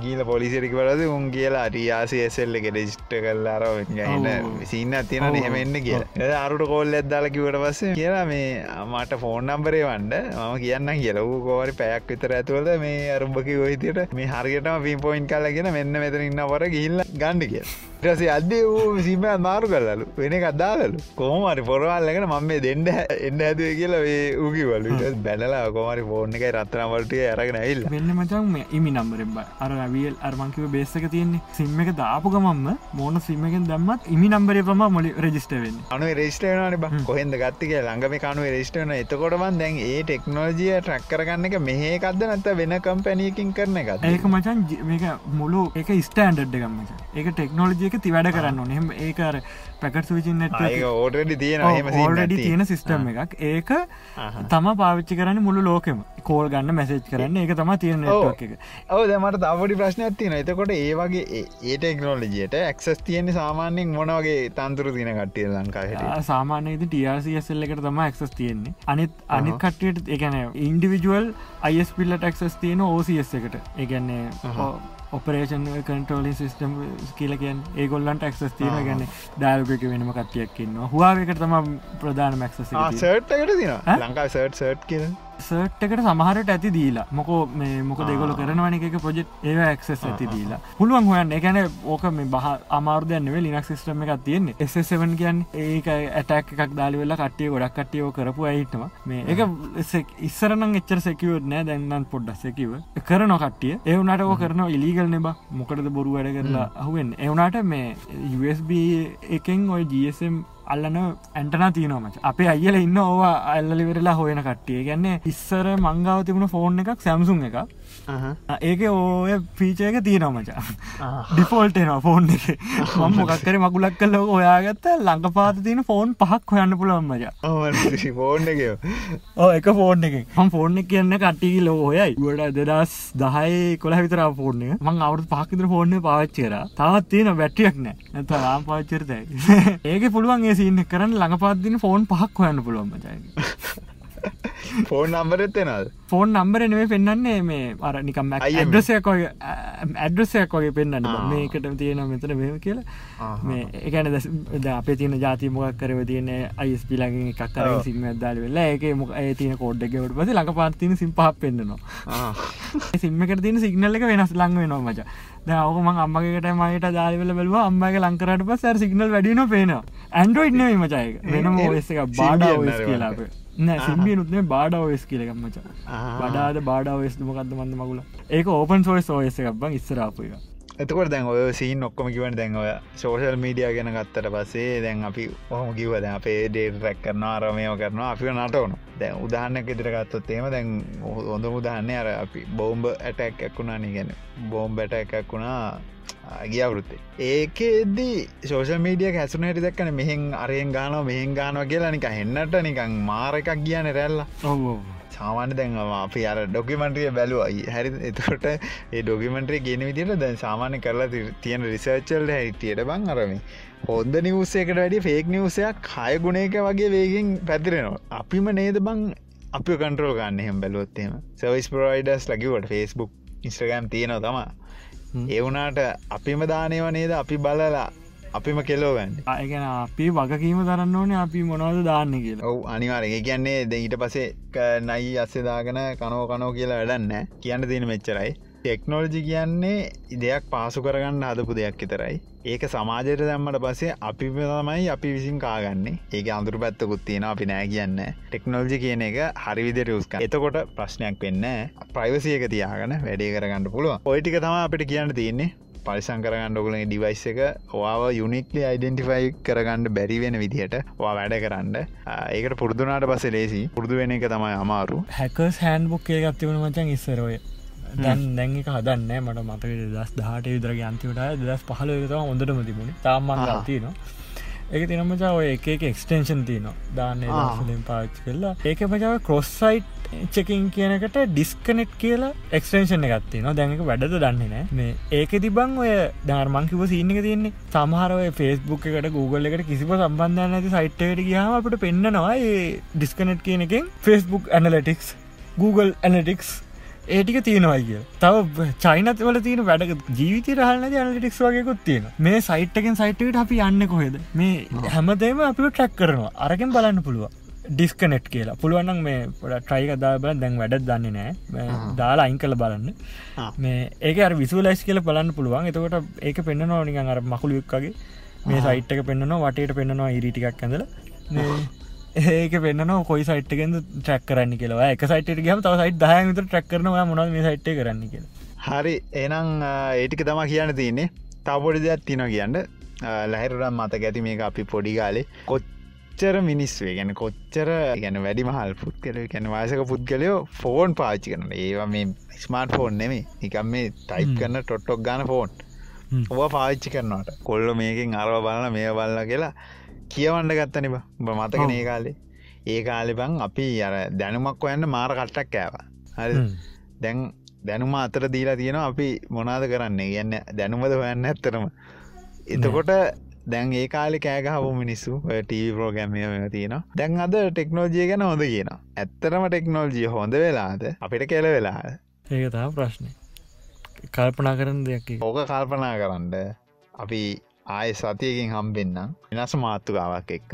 ගීල පොලිසිරික වලද උන් කියලා ටියාසිසෙල්ල එක රෙජිස්ට කල්ලාර සින්න තියෙන නෙහෙමෙන්න්න කිය අරුට කොල් ඇදදාල කිවට පස්ස කියලා මේ මට ෆෝන් නම්බරේ වන්ඩ මම කියන්න කියල. වූ කෝවරි පැයක් විතර ඇතුවල මේ අරුම්භකි ඔහිතයට මේ හරියටම පින් පොයින් කල්ලගෙන මෙන්න මෙතන ඉන්න වර ගිල්ල ගණ්ඩ කිය ටසේ අදේ වූ සිම මාරු කල්ලලු වෙන එකක්දාලලු කොහමරි පොරවල්ලගෙන මම මේ දෙන්න එන්න ඇතුව කියලා ඌකිවලු බැලලා කොමරි ෆෝර්න එකයි රත්තරමවලටේ ඇරගෙන ඇල්ල වෙන්න මචන් ඉමි නම්බරෙන් අර වියල් අර්මංකිව බේසක තියෙන්නේ. සිම්ම එක දාපු ගමම්ම මෝන සිම්මකෙන් දම්මත් ඉමි නම්බරය පම මොලි රජිස්ටවෙන්න අනු රේෂ්ටවන බ. කොහෙද ගත්තික ළඟම කනුව රේෂ්ටවන එතකොටවන් දැන් ඒ ටෙක්නෝජිය ට්‍රක්කරගන්න එක මෙහකක්ද නැත වෙන කම්පැනීකින් කරන එක ඒක මචන් මේක මුළු එක ස්ටන්ඩ් ගම්ම ඒක ටෙක්නෝලජියක ති වැඩ කරන්න නෙම ඒකර පැකට සවිචින්න ඕටඩි තියෙන ඕඩඩි තියෙන සිිස්ටම් එකක්. ඒක තම පාවිච්චි කරන්න මුළු ලෝකෙම. කෝල් ගන්න මැසේජ් කරන්න. ඒක තම තියෙන එක. ඔව දමට තවඩි ප්‍රශ්නයක් තියන එතකොට ඒ වගේ ඒ ටෙක්නෝලජියට එක්සස් තියෙන සාමාන්‍යෙන් මොනවගේ තන්තුර තින කට්ටිය ලංකාහට සාමානයද ටියසිසල් එකට තම එක්සස් තියෙන්නේ. අනිත් අනිත් කට්ටියට එකන ඉන්ඩිවිජුවල් අයිස් පිල්ලට එක්සස් තියෙන ඕසිස් එකට. ඒගැන්නේ ඔපරේෂන් කන්ටෝලි සිස්ටම් කියලකන් ඒගොල්ලන්ට ක්ස් තියෙන ගැන ඩාල්ගක වෙනම කට්ටියක්කින්න හවාවකට තම ප්‍රධාන මැක්ස සර්ට්කට තින ලංකා සර්ට් සර්ට් කියන සර්ට්කට සමහරට ඇති දීලා. මොකෝ මේ මොක දෙගොල කරනවන එක ප්‍රජෙක්් ඒ ඇක්සෙස් ඇති දීලා. පුළුවන් හොයන් එකන ඕක මේ බහ අමාර්දයන්ව ලිනක් සිස්ටම එකක් තියෙන්නේ. එසසවන් කියන් ඒක ඇටක් එකක් දාලි වෙලා කට්ටිය ගොඩක් කට්ටියෝ කරපු අයිටම මේ එක ඉස්සරන එච්චර සැකිවත් නෑ. දැන්නන් පොඩ්ඩ සැකිව කරන කට්ටිය. ඒවනට ඕ කරන ඉලිගල් නෙබ මොකටද බොරු වැඩ කරලා අහුවෙන් එවනට මේ USB එකෙන් ඔය GSM අල්ලන ඇන්ටනා තියනොමච අපේ අයිල ඉන්න ඕවා අල්ලලිවෙරලා හොයන කට්ටිය. ගැන්නේ ඉස්සර මංගාව තිබුණ ෆෝන් එකක් සැම්සුන් එක ඒක ඕය පීචයක තියෙනවමචා ඩිෆෝල්ටේනවා ෆෝන් එක. මම මොකක්කර මකුලක් කල්ල ඔයාගත්ත ළඟ පාත තියෙන ෆෝන් පහක් හොයන්න පුළොන් මජ ෆෝන් එක ඕ එක ෆෝන් එක. ම ෆෝන් එක කියන්න කට්ටිකි ලෝ ඔයයි ගොඩ දෙදස් දහයි කොළ විතර ෆෝර්න මං අවුත් පහකිතර ෆෝර්න පාච්චර තවත් තියෙන බැට්ටියක් නෑ. ඇත රාම් පාච්චරතයි ඒක පුළුවන් ඒ සින්න කරන්න ළඟපාත්දින ෆෝන් පහක් හොයන්න පුළුවන් මචයි ෆෝන් නම්බරත් එනල් ෆෝන් නම්බර නෙවේ පෙන්න්නන්නේ මේ අර නිකම් ඇඩ්‍රසයක් වගේ ඇඩ්‍රසයක් වගේ පෙන්න්න මේකට තියෙන මෙතන මෙම කියලා. මේ එකන ද අප තියන ජාති මොක් කරව තියන අයිස් පිලගින් එකක් කර සිම දල් වෙලා ඒක මොක තියන කෝඩ්ඩකට පස ලඟ පාත්තින සිම්පහ පෙන්න්නවා. සිම්මකට තියන සිගනල්ල එක වෙනස් ලං වෙනවා මච. දවම අම්මකට මට දාලවල බැලව. අම්මගේ ලංකරට පස් සිගනල් වැඩින පේනවා. ඇන්ඩරෝයිඩ්න මචයක වෙනම ඔස් එක බාඩ කියලාපේ නෑ සිම්බිය නුත්නේ බාඩ ඔස් කියලකම් මච. බඩාද බාඩ ඔස් මොකක්ද මන්ද මගුල. ඒක ඕපන් සෝස් ඕස් එකක් බං ඉස්සරාපුය එතකොට දැන් ඔය සීන් ඔක්කොම කිවට දැන් ඔය සෝෂල් මීඩිය ගැන ගත්තට පසේ දැන් අපි ඔහම කිව දැන් අපේ ඩේට රැක් කරනවා අරමයෝ කරනවා අපි නටවන දැන් උදාහන්නක ඉදිරගත්තොත් ඒම දැන් හොඳ උදාහන්නේ අර අපි බෝම්බ ඇටැක් ඇක්කුණා නිගැන බෝම්බ ඇට එකක් වුණා ගියවරුත්තේ ඒකෙදී සෝෂල් මීඩිය හැසුනට දක්කන. මෙහෙන් අරයෙන් ගානව මෙහෙන් ගානව කියලා නික හෙන්නට නිකං මාර එකක් කියන රැල්ල. සාමාන්‍ය දැන්වා අපි අර ඩොකිමන්ට්‍රිය බැලුවයි හැරි එතකොට ඒ ඩොකිමන්ට්‍රේ ගෙන විදිට දැන් සාමාන්‍ය කරලා තියෙන රිසර්චල්ල හිටියට බං අරමි හොන්ද නිවසේකට වැඩි ෆේක් නිවසයක් කය ගුණේක වගේ වේගෙන් පැතිරෙනවා. අපිම නේද බං? අපි කන්ටරෝ ගන්න එහෙම බැලොත්තේම සවිස් ප්‍රයිඩස් ලකිවට ෆස්බුක් ඉස්ට්‍රගම් තියෙනවා තමා ඒවුනාට අපිම දානයව නේද? අපි බලලා අපිම කෙලෝවැන් අයගෙන අපි වගකීම දරන්න ඕනේ අපි මොනවද දාන්න කියලා. ඔව අනිවාරය කියන්නේ ද ඊට පසේ නයි අස්සෙදාගෙන කනෝ කනෝ කියලා වැඩන්න කියන්න තියෙන මෙච්චරයි ටෙක්නෝලජි කියන්නේ ඉදයක් පාසු කරගන්න හදපු දෙයක් විතරයි. ඒක සමාජයට දැම්මට පසේ අපි තමයි අපි විසින් කාගන්නේ. ඒක අඳුර පැත්තකුත් තියෙන අපි නෑ කියන්න. ටෙක්නෝජි කියන එක හරිවිදිර යස්ක එතකොට ප්‍රශ්නයක් වෙන්න ප්‍රයිවසියක තියාගන වැඩේ කරගන්න පුළුව ඔයිටික තම අපිට කියන්න තියන්නේ. පරිසංකරගන්න ඔගල ඩිවයිස් එක ඔයාව යුනික්ලි අයිඩෙන්ටිෆයි කරගන්න බැරිවෙන විදිහට වා වැඩ කරන්න. ඒකට පුරදුනාට පස ලේසි පුරදු වෙන එක තමයි අමාරු. හැකස් හැන්බුක් ඒ ගත්තිවුණ මචන් ඉස්සරෝය දැන් දැන් එක හදන්න මට මතක දස් දහට විදර අන්තිවට දස් පහල තම හොඳටම තිබුණ. තාමන් තියනවා. ඒක තිනමචා ඔය එක එක්ස්ටේෂන් තියනවා. දාන්න පාච් කරලා. ඒක පචාව කොස්සයිට් චකින් කියනකට ඩිස්කනෙට් කියලා එක්ස්ටේෂන් එකත්තින දැනක වැඩද දන්නේ නෑ මේ ඒක තිබං ඔය ධර්මංකිව සිීනක තියන්නේ. සමහරය ෆෙස්බුක් එකට Google එකට කිසිප සම්බන්ධන්න ඇති සයිට්ට ගයාම අපට පෙන්න්නනවා ඩිස්කනෙට් කියන එකෙන් ෆෙස්බුක් ඇනලටික්ස් Google ඇනටික්ස් ඒටික තියෙනවා කිය තව චයිනතවල තියෙන වැඩ ජීවිත රහලන ජනටික්ස් වගේකුත් තියෙන මේ සයිට්කෙන් සයිට්ට අපි යන්න කොහෙද? මේ හැමදේම අපි ට්‍රැක් කරනවා. අරගෙන් බලන්න පුළුව ඩිස්කනෙට් කියලා. පුළුවන්නම් මේ පොඩ ට්‍රයික දාබල දැන් වැඩ දන්නේ නෑ දාලා අයින් කළ බලන්න. මේ ඒක විසුලයිස් කියල බලන්න පුළුවන්. එතකොට ඒක පෙන්න්න නෝනිකන් අර මකුළුක්කගේ මේ සයිට්ක පෙන්න්නනවා වටට පෙන්න්නවා ඉරිටිකක් ඇඳල ඒක පෙන්න්න කොයි සයිට්ගෙන් ට්‍රක් කරන්න කියලා. එක සයිට ගම තව සයිට දහයමත ට්‍රක් කරනවා මොන මේ සයිට් කරන්න කියලා. හරි එනම් ඒටික තම කියන්න තියන්නේ. තවපොඩි දෙයක් තින කියන්න. ලැහිරම් මත ඇති මේක අපි පොඩිගාලේ කොච්චර මිනිස්වේ ගැන කොච්චර ගැන වැඩි මහල් පුත් කල ගැන වාසක පුද්ගලයෝ ෆෝන් පාච්චි කරන ඒවා මේ ස්මාර්ට ෆෝන් නෙමේ නිකම් මේ ටයිප් කරන්න ටොට්ටොක් ගාන ෆෝන් ඔව පාච්චි කරනවට. කොල්ල මේකින් අරව බලන්න මේ බලන්න කියලා කියවන්න ගත්තන බ. මතක ඒ කාලේ. ඒ කාලෙබං අපි අර දැනුමක් ඔයන්න මාර කට්ටක් කෑව. හරි. දැන් දැනුම අතර දීලා තියෙන අපි මොනාද කරන්නේ? ගන්න දැනුමද හොයන්න ඇත්තරම එතකොට දැන් ඒ කාලි කෑගහපු මිනිස්සු ටීවි ප්‍රෝගෑම්ය තියෙන දැන් අද ටෙක්නෝජිය ගැන හොඳ කියන ඇත්තරම ටෙක්නෝල්ජිය හොඳ වෙලාද? අපිට කෙල වෙලා ඒක තා ප්‍රශ්නය කල්පනා කරන දෙයක් ඕක කල්පනා කරන්න. අපි ආය සතියකින් හම්බෙන්න්නම් වෙනස මාත්තුකාවක් එක්ක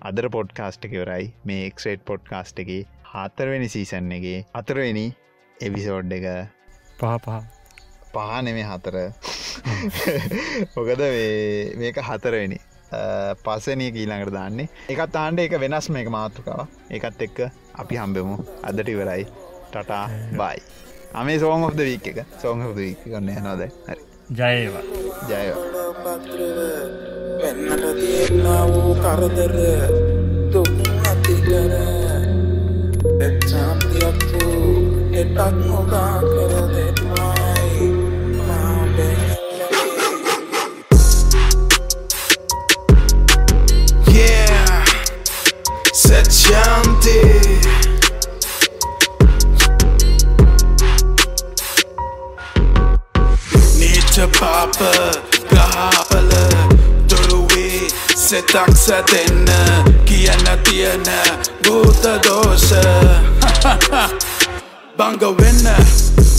අදර පොඩ්කාස්ට් එකවරයි මේ එක්සේට් පොඩ්කාස්ට් එක හතරවෙනි සීසන් එක අතරවෙනි එවිසෝඩ් එක. පහපා පහ. නෙමේ හතර. මොකද මේක හතරවෙනි. පසනය ඊළඟට දාන්නේ. එකත් ආණ්ඩ එක වෙනස් මේක මාතුකාව එකත් එක්ක අපි හම්බෙමු. අදට ඉවරයි. Tata bye. අමේ සෝන් ඔද වීක් එක. සෝන් හද වීක් ගන්න නොද ජයවා ජයවා වෙන්නට තියෙන්නා වූ කරදර දුක් නැතිකර එච්චාන්තියක් වූ එටක් නොකා කර දෙන්නයි Yeah, Sechanti. Need to pop ගහපල දොරුවේ සෙතක් සැදෙන්න කියන්න තියෙන භූත දෝෂ බංග වෙන්න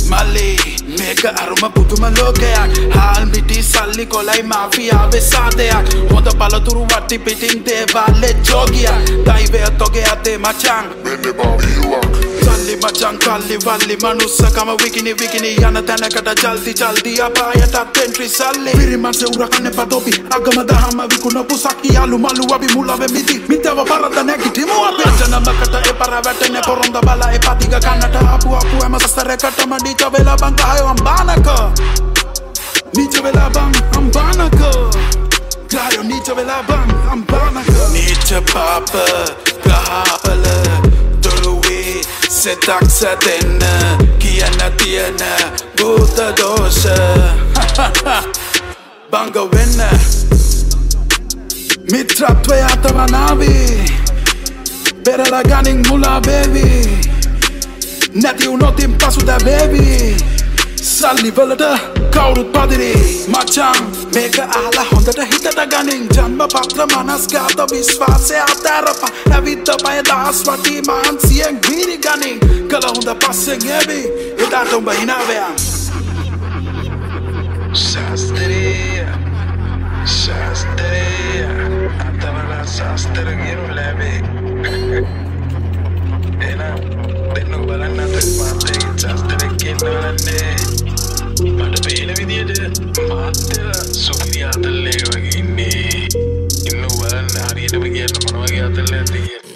මල්ලි මේක අරුම පුදුම ලෝකයක් හාල් මිටි සල්ලි කොලයි මාෆියාවේ සාදයක් හොඳ පලතුරු වට්ටි පිටින් දේවාල්ලෙ ජෝගියක් දයිවය තොගේ අතේ මචං සල්ලි මචං කල්ලි වල්ලි මනුස්සකම විකිනි විකිනි යන තැනකට ජල්දි ජල්දි අපායටත් එන්ට්‍රි සල්ලි පිරිමන්ස උරකන්න පදොපි අගම දහම විකුණපු සක්කි යාලු මලු අපි මුලව මිති මිතව පරද නැගිටිමු අපි අචනමකට එපර වැටෙන පොරොන්ද බල එපතික කන්නට ආපු අපු හැම සසරකටම ඩීච වෙලා බංකායෝ අම්බානක නීච වෙලා බං අම්බානක Gaio Nietzsche වෙලා බං අම්බානක Nietzsche පාප ගහපල දොරුවේ සෙතක් සැදෙන්න කියන්න තියෙන භූත දෝෂ බංග වෙන්න මිත්‍රත්වය අතවනාවී පෙරල ගනින් මුලා බේවී නැති වුණොතින් පසුද බේවී සල්ලි වලට කවුරුත් පදිරි මචං මේක ආලා හොඳට හිතට ගනින්. ජන්ම පත්‍ර මනස්ගාත විශ්වාසය අතෑරප ඇවිත්ත පය දහස් වටී මහන්සියෙන් ගීරි ගනින්. කළ හොඳ පස්සෙන් ඇවි එදාට උඹ හිනාවයන් ශාස්තරය. ශාස්තරය. අතවලා ශාස්තර කියනු ලැබේ. එන දෙන්න බලන්න අත මාතය ශාස්තරක් කියන්න බලන්නේ මට පේන විදියට මාත්‍ය සුපිරි අතල්ලේ වගේ ඉන්නේ ඉන්න බලන්න හරියටම කියන්න මොනවගේ අතල්ල ඇතිය